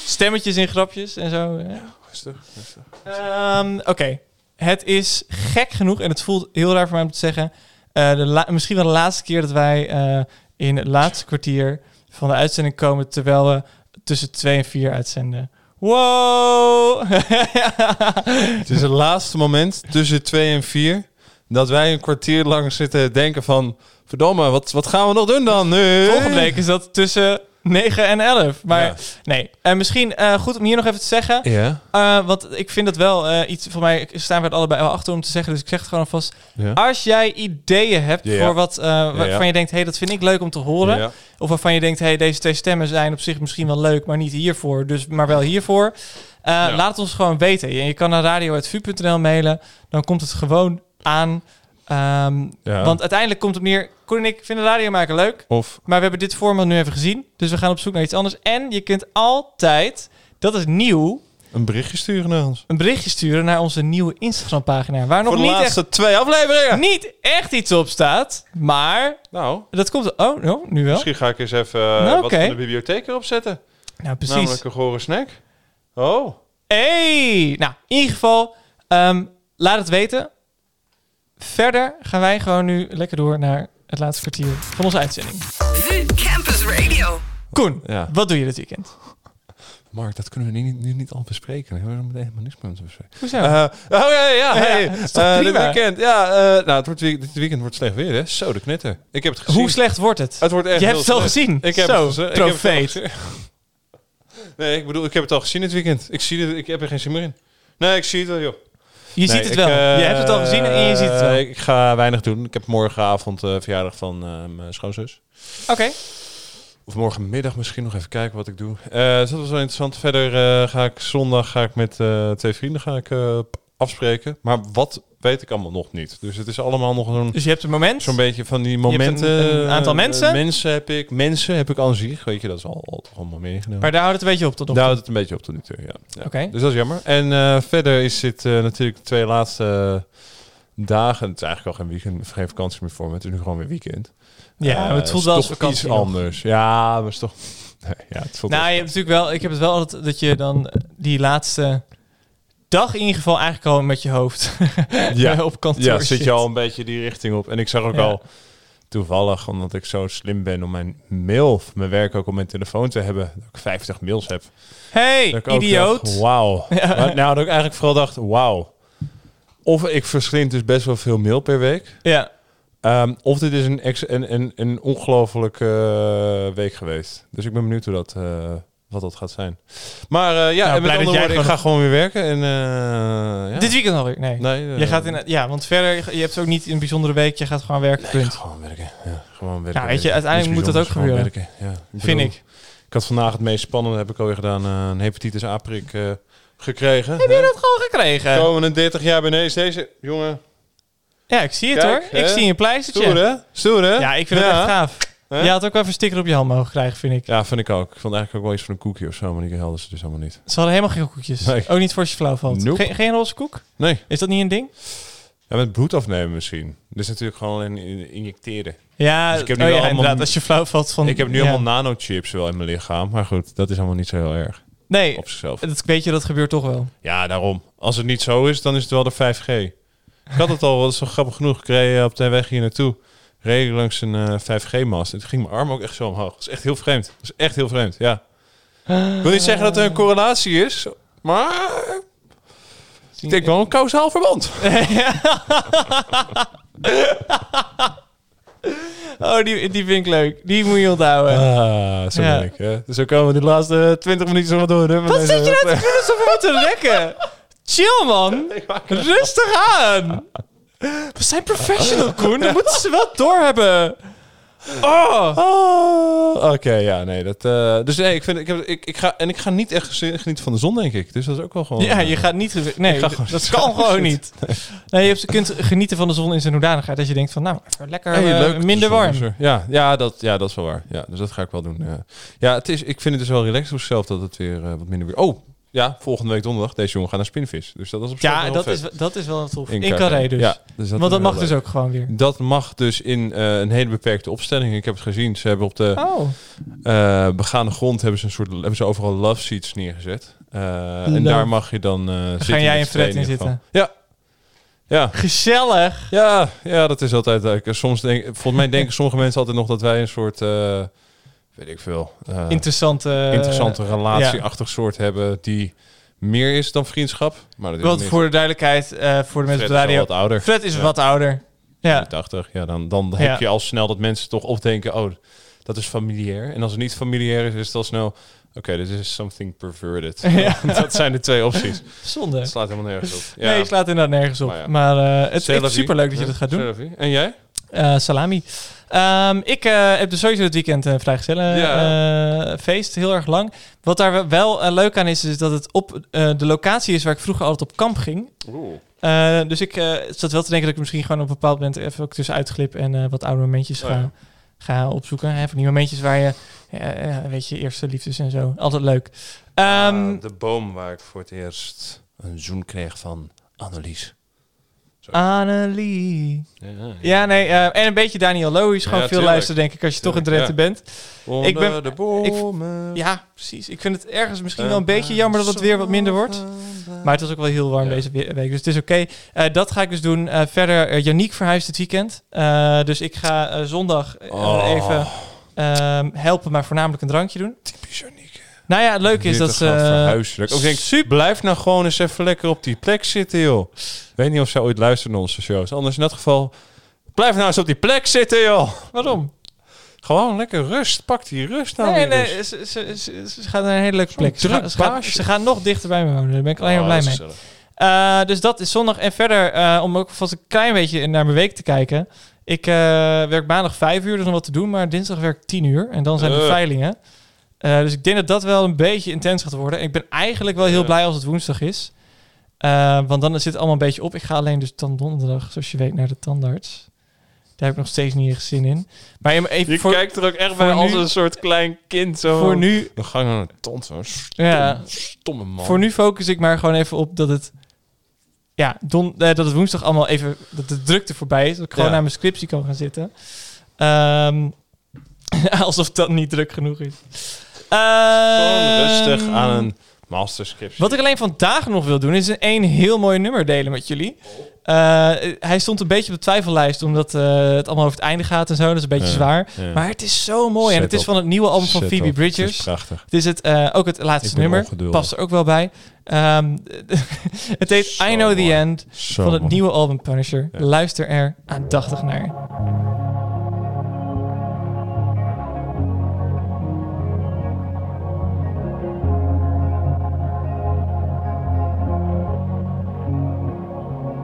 Stemmetjes in grapjes en zo. hè. Rustig, rustig. Ehm, Oké, het is gek genoeg en het voelt heel raar voor mij om te zeggen. eh, de misschien wel de laatste keer dat wij eh, in het laatste kwartier van de uitzending komen terwijl we tussen 2 en 4 uitzenden. Wow! [laughs] Het is het laatste moment tussen 2 en 4 dat wij een kwartier lang zitten denken van... Verdomme, wat, wat gaan we nog doen dan? Nee. Volgende week is dat tussen [laughs] 9 en 11. Maar Ja. nee, en misschien eh, goed om hier nog even te zeggen. Ja. Eh, want ik vind dat wel eh, iets, voor mij staan we het allebei wel achter om te zeggen, dus ik zeg het gewoon alvast. Ja. Als jij ideeën hebt voor wat, eh, waarvan je denkt, hey, dat vind ik leuk om te horen. Of waarvan je denkt, hey, deze twee stemmen zijn op zich misschien wel leuk, maar niet hiervoor, dus, maar wel hiervoor. Eh, Laat het ons gewoon weten. Je, je kan naar radio.vu.nl mailen, dan komt het gewoon aan. Ehm, Ja. Want uiteindelijk komt het meer, Koen en ik vinden radio maken leuk. Of Maar we hebben dit format nu even gezien. Dus we gaan op zoek naar iets anders. En je kunt altijd, dat is nieuw, een berichtje sturen naar ons. een berichtje sturen naar onze nieuwe Instagram pagina. Waar nog de niet laatste echt, twee afleveringen. niet echt iets op staat. Maar Nou, dat komt... Oh, no, nu wel. misschien ga ik eens even eh, Nou, wat van de bibliotheek erop zetten. Nou, precies. Namelijk een gore snack. Oh. Hey! Nou, in ieder geval, ehm, laat het weten. Verder gaan wij gewoon nu lekker door naar het laatste kwartier van onze uitzending. Campus Radio. Koen, Ja. wat doe je dit weekend? Mark, dat kunnen we nu niet, nu niet al bespreken. We hebben er helemaal niks meer om te bespreken. Hoezo? Eh, oh ja, ja, hey. Eh, dit weekend, ja, eh, nou, het wordt, dit weekend wordt slecht weer, hè? Zo, de knetter. Ik heb het gezien. Hoe slecht wordt het? Het wordt echt Je hebt heel het al slecht. gezien. Ik heb Zo, het gezien. Ik heb het al profeet. gezien. Nee, ik bedoel, ik heb het al gezien dit weekend. Ik zie het, ik heb er geen zin meer in. Nee, ik zie het wel, joh. Je ziet het wel. je hebt het al gezien en je ziet het wel. eh, Ik ga weinig doen. Ik heb morgenavond eh verjaardag van eh, mijn schoonzus. Oké. Of morgenmiddag misschien nog even kijken wat ik doe. Dus dat was wel interessant. Verder ga ik zondag ga ik met twee vrienden ga ik, afspreken. Maar wat weet ik allemaal nog niet. Dus het is allemaal nog zo'n Dus je hebt een moment. zo'n beetje van die een- momenten. een aantal eh, mensen? mensen heb ik. Mensen heb ik aan zich. Weet je, dat is al, allemaal meegenomen. Maar daar houdt het een beetje op tot nog Daar houdt het een beetje op tot nu toe, ja. ja. Oké. Dus dat is jammer. En eh, verder is dit eh, natuurlijk de twee laatste dagen. Het is eigenlijk al geen weekend, geen vakantie meer voor me. Het is nu gewoon weer weekend. Ja, maar het voelt wel als vakantie iets nog. anders. Ja, maar het is toch... [laughs] Ja, het voelt Nou, je hebt natuurlijk wel. Ik heb het wel altijd dat je dan die laatste dag in ieder geval eigenlijk al met je hoofd [laughs] Ja. [laughs] op kantoor ja, zit je al een beetje die richting op. En ik zag ook Ja. al toevallig, omdat ik zo slim ben om mijn mail, mijn werk ook op mijn telefoon te hebben, dat ik 50 mails heb. Hey, idioot. Wauw. [laughs] Nou, dat ik eigenlijk vooral dacht, wauw. Of ik verslind dus best wel veel mail per week. Ja. Ehm, of dit is een, ex een, een, een ongelofelijke eh, week geweest. Dus ik ben benieuwd hoe dat, eh, wat dat gaat zijn. Maar eh, ja, Nou, en met blij dat andere jij woorden, ik ga gewoon weer werken. En, eh, ja. Dit weekend alweer? Nee. Nee, eh, je gaat in, ja, want verder, je hebt ook niet een bijzondere week. Je gaat gewoon werken. Nee, punt. gewoon werken. Ja, gewoon werken. Ja, weet je, uiteindelijk moet dat ook gebeuren. werken. Ja, Vind bedoel, ik. Ik had vandaag het meest spannende, heb ik alweer gedaan, eh, een hepatitis A-prik eh, gekregen. Heb je dat gewoon gekregen? Komende 30 jaar ben is deze jongen. Ja, ik zie het Kijk, hoor. Ik zie een pleistertje. Stoer hè? Stoer hè? Ja, ik vind het echt gaaf. Je had ook wel even een sticker op je hand mogen krijgen, vind ik. Ja, vind ik ook. Ik vond eigenlijk ook wel iets van een koekje of zo, maar die helden ze dus allemaal niet. Ze hadden helemaal geen koekjes. Nee. Ook niet voor als je flauw valt. Nope. Geen, geen roze koek? Nee. Is dat niet een ding? Ja, met bloed afnemen misschien. Dus natuurlijk gewoon in- injecteren. Ja, Dus ik heb oh nu ja, allemaal- inderdaad. Als je flauw valt van... ik heb nu ja. allemaal nanochips wel in mijn lichaam. Maar goed, dat is allemaal niet zo heel erg Nee, op zichzelf. dat weet je, dat gebeurt toch wel. Ja, daarom. Als het niet zo is, dan is het wel de 5G. Ik had het al, dat is wel grappig genoeg. Eh, op de weg hier naartoe. Reed ik langs een eh, 5G-mast. En toen ging mijn arm ook echt zo omhoog. Dat is echt heel vreemd. Dat is echt heel vreemd, ja. Ik wil niet zeggen dat er een correlatie is, maar... Ik denk wel een kausaal verband. [laughs] Oh, die, die vind ik leuk. Die moet je onthouden. Ah, zo Ja. ben ik. Hè? Dus zo komen we die laatste 20 minuten zo wat door. Hè, Wat zit je nou te rekken? [laughs] Chill, man. Rustig aan. We zijn professional, Koen. Dat moeten ze wel doorhebben. Oh. Oh, Oké, ja, nee. Dat, eh, dus nee, ik, vind, ik, heb, ik, ik ga, en ik ga niet echt genieten van de zon, denk ik. Dus dat is ook wel gewoon... Ja, je gaat niet... Nee, ga dat- gewoon- dat [laughs] kan gewoon niet. Nee, je hebt- kunt genieten van de zon in zijn hoedanigheid. Dat je denkt van, nou, even lekker Hey, eh, minder zon warm. Ja, ja, dat, ja, dat is wel waar. Ja, dus dat ga ik wel doen. Ja, ja het is, ik vind het dus wel relaxed voor mezelf dat het weer eh, wat minder weer... Oh, ja, volgende week donderdag. Deze jongen gaat naar Spinvis. Dus dat is op zich Ja, dat vet. is, dat is wel tof. In In, Carré. Dus. Ja, dus dat Want dat mag dus ook gewoon weer. Dat mag dus in eh, een hele beperkte opstelling. Ik heb het gezien. Ze hebben op de Oh. eh, begaande grond hebben ze een soort hebben ze overal love seats neergezet. Eh, en Love. daar mag je dan zitten. Ga jij z'n Fred in zitten? Ja. Ja. Gezellig. Ja, ja, dat is altijd leuk. Soms denk, volgens mij denken sommige mensen altijd nog dat wij een soort, weet ik veel, eh, Interessante... interessante ja. relatieachtig soort hebben die meer is dan vriendschap. Maar dat is voor de duidelijkheid, eh, voor de mensen op de radio... wat ouder. Fred is Ja. wat ouder. Ja. 80, ja, dan, dan Ja. heb je al snel dat mensen toch opdenken, oh, dat is familiair. En als het niet familiair is, is het al snel, oké, dit is something perverted. [laughs] [laughs] Ja. dat zijn de twee opties. Zonde. Dat slaat helemaal nergens op. Nee, je slaat inderdaad nergens op. Maar Maar, ja. eh, het is vie. superleuk dat je Ja, dat gaat doen. En jij? Eh, salami. Ehm, ik eh, heb dus sowieso het weekend een vrijgezellen Ja. eh, feest, heel erg lang. Wat daar wel eh, leuk aan is, is dat het op eh, de locatie is waar ik vroeger altijd op kamp ging. Eh, dus ik eh, zat wel te denken dat ik misschien gewoon op een bepaald moment even ook tussenuit glip en eh, wat oude momentjes Oh, ga, ja. ga opzoeken. Hè, van die momentjes waar je, eh, eh, weet je, eerste liefdes en zo. Altijd leuk. Ehm, de boom waar ik voor het eerst een zoen kreeg van Annelies. Annelie. Ja, Ja, nee, eh, en een beetje Daniel Lohuis. Gewoon Ja, veel luisteren, denk ik, als je toch in Drenthe ja. bent. Onder ik ben, de ik- bomen. ja, precies. Ik vind het ergens misschien wel een beetje jammer dat het weer wat minder wordt. Maar het was ook wel heel warm deze we- week, dus het is oké. Eh, dat ga ik dus doen. Eh, verder, uh, Janiek verhuist dit weekend. Eh, dus ik ga zondag Oh. even ehm, helpen, maar voornamelijk een drankje doen. Typisch Janiek. Nou ja, het leuke is dat ze... gaan. Dat ik ook denk, blijf nou gewoon eens even lekker op die plek zitten, joh. Ik weet niet of zij ooit luisteren naar onze shows. Anders in dat geval, blijf nou eens op die plek zitten, joh. Waarom? Gewoon lekker rust. Pak die rust nou Nee, nee, ze, ze, ze, ze gaat naar een hele leuke plek. Ze, druk gaat- ze, baasje. ze gaan nog dichter bij me wonen. Daar ben ik alleen maar Oh, blij dat mee. Eh, dus dat is zondag. En verder, eh, om ook vast een klein beetje naar mijn week te kijken. Ik eh, werk maandag vijf uur, dus nog wat te doen. Maar dinsdag werk ik tien uur. En dan zijn Eh. veilingen. Eh, dus ik denk dat dat wel een beetje intens gaat worden. Ik ben eigenlijk wel heel Ja. blij als het woensdag is. Eh, want dan zit het allemaal een beetje op. Ik ga alleen dus dan donderdag, zoals je weet, naar de tandarts. Daar heb ik nog steeds niet echt zin in. Maar even Je voor, kijkt er ook echt bij als een soort klein kind. Zo. Voor nu Dan ga je naar de tand. Zo stom, Ja. stomme man. Voor nu focus ik maar gewoon even op dat het... Ja, don, eh, dat het woensdag allemaal even... Dat de drukte voorbij is. Dat ik gewoon Ja. naar mijn scriptie kan gaan zitten. Ehm, [laughs] alsof dat niet druk genoeg is. Gewoon Ehm, rustig aan een masterscript. Wat ik alleen vandaag nog wil doen, is een één heel mooi nummer delen met jullie. Eh, hij stond een beetje op de twijfellijst, omdat eh, het allemaal over het einde gaat en zo. Dat is een beetje Ja, zwaar. ja. Maar het is zo mooi. en het is van het nieuwe album van Phoebe op. Het is Bridgers. prachtig. Het is het, eh, ook het laatste nummer. Past er ook wel bij. Ehm, [laughs] het heet Zo I Know The. End Zo van het mooi. nieuwe album Punisher. Ja. Luister er aandachtig naar.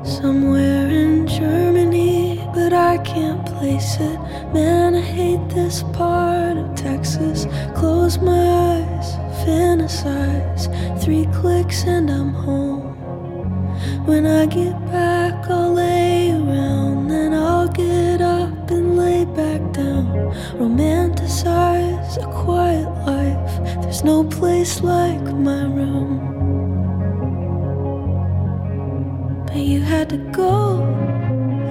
Somewhere in Germany, but I can't place it. Man, I hate this part of Texas. Close my eyes, fantasize. Three clicks and I'm home. When I get back, I'll lay around. Then I'll get up and lay back down. Romanticize a quiet life. There's no place like my room. You had to go.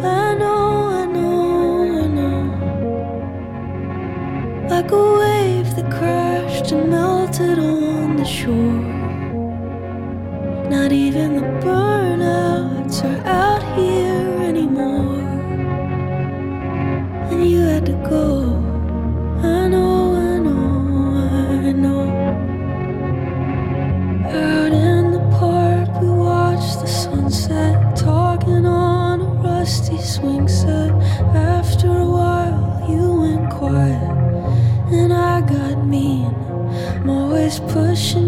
I know, I know, I know. Like a wave that crashed and melted on the shore. Not even the burnouts are out here anymore. And you had to go. 我是。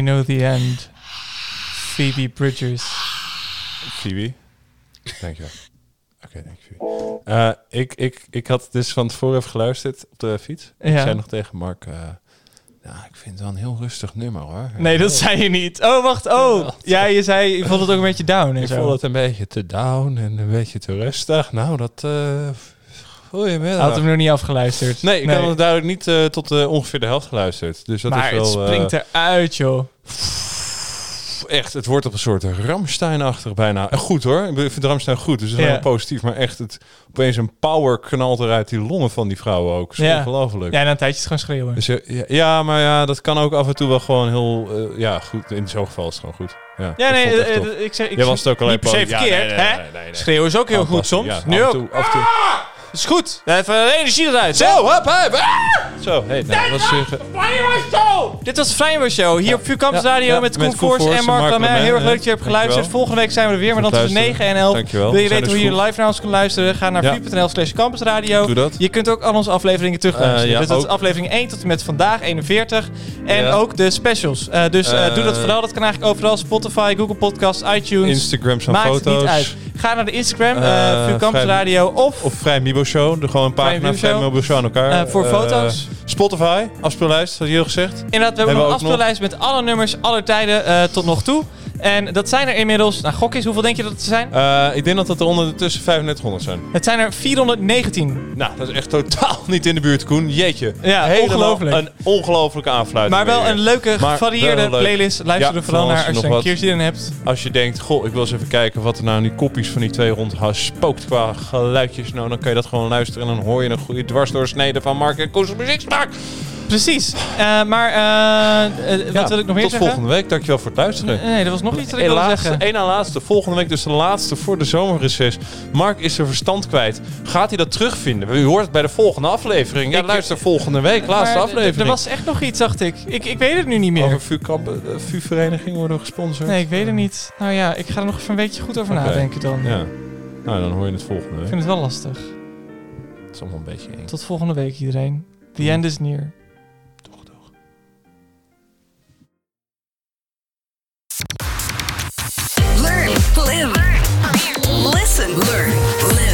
Know the end. Phoebe Bridgers. Phoebe? Dankjewel. Oké, dankjewel. Eh, ik, ik, ik had dus van tevoren even geluisterd op de fiets. Ja. Ik zei nog tegen Mark... Nou, ik vind het wel een heel rustig nummer hoor. Nee, dat zei je niet. Oh, wacht. Oh, ja, je zei, je vond het ook een beetje down. En ik vond het een beetje te down en een beetje te rustig. Nou, dat eh, Goedemiddag. Had hem nog niet afgeluisterd. Nee, ik nee. had hem duidelijk niet eh, tot eh, ongeveer de helft geluisterd. Dus dat maar is wel, het springt eruit, joh. Echt, het wordt op een soort Ramstein-achtig bijna. En goed hoor, ik vind Ramstein goed, dus dat is ja. positief. Maar echt, het, opeens een power knalt eruit die longen van die vrouwen ook. Zo ja. ongelooflijk. Ja, en een tijdje gaan schreeuwen. Dus, ja, maar ja, dat kan ook af en toe wel gewoon heel... ja, goed, in zo'n geval is het gewoon goed. Ja, ja nee, ik, ik, ik, Jij was het ook alleen niet per verkeerd. Ja, Schreeuwen is ook heel goed soms. Ja, nu af toe, af en toe. Ah! Is goed. Even energie eruit. Zo, hop, hop. Ah! Zo, hey, nou, wat zeggen... Dit was de Vrijmer Show hier op Vuur Campus Ja, Radio ja, met Koen Voors en Mark Lamer. Heel erg leuk dat je hebt geluisterd. Dankjewel. Volgende week zijn we er weer, maar dan tussen 9 en 11. Dankjewel. Wil je We zijn weten hoe je live naar ons kunt luisteren? Ga naar Ja. vuur.nl slash campusradio. Doe dat. Je kunt ook al onze afleveringen terugluisteren. Eh, ja, dus dat is aflevering 1 tot en met vandaag 41. En Ja. ook de specials. Eh, dus eh, doe dat vooral. Dat kan eigenlijk overal. Spotify, Google Podcasts, iTunes. Instagrams van Maakt foto's. het niet uit. Ga naar de Instagram, Vuur Campus Vrij- Radio. Of Of Vrij Show. Doe gewoon een pagina Mibo Vrij Show. Aan elkaar. Eh, voor Eh, foto's. Spotify, afspeellijst, had je al gezegd. Inderdaad, we hebben Hebben we een ook nog- afspeellijst met alle nummers, alle tijden eh, tot nog toe. En dat zijn er inmiddels, nou gok eens, hoeveel denk je dat het zijn? Eh, ik denk dat het er ondertussen 3500 zijn. Het zijn er 419. Nou, dat is echt totaal [laughs] niet in de buurt, Koen. Jeetje. Ja, Helemaal ongelooflijk. Een ongelofelijke aanfluiting. Maar wel weer. een leuke, Maar gevarieerde wel leuk. playlist. Luister Ja, er vooral van naar als je nog een wat. keer zin in hebt. Als je denkt, goh, ik wil eens even kijken wat er nou in die kopjes van die twee rond spookt qua geluidjes. Nou, dan kan je dat gewoon luisteren en dan hoor je een goede dwarsdoorsnede van Mark en Koens. Precies. Eh, maar eh, wat Ja, wil ik nog meer tot zeggen? volgende week. Dankjewel voor het luisteren. Nee, er was nog iets dat ik wilde zeggen. één na laatste. Volgende week dus de laatste voor de zomerreces. Mark is zijn verstand kwijt. Gaat hij dat terugvinden? U hoort het bij de volgende aflevering. Ja, Ik- luister volgende week. Laatste aflevering. Er was echt nog iets, dacht ik. Ik, ik weet het nu niet meer. Over de vuurvereniging worden we gesponsord. Nee, ik weet het niet. Nou ja, ik ga er nog even een beetje goed over nadenken dan. Ja. Nou, dan hoor je het volgende Ik week. vind het wel lastig. Het is allemaal een beetje eng. Tot volgende week iedereen. The end is near. Listen, learn, live.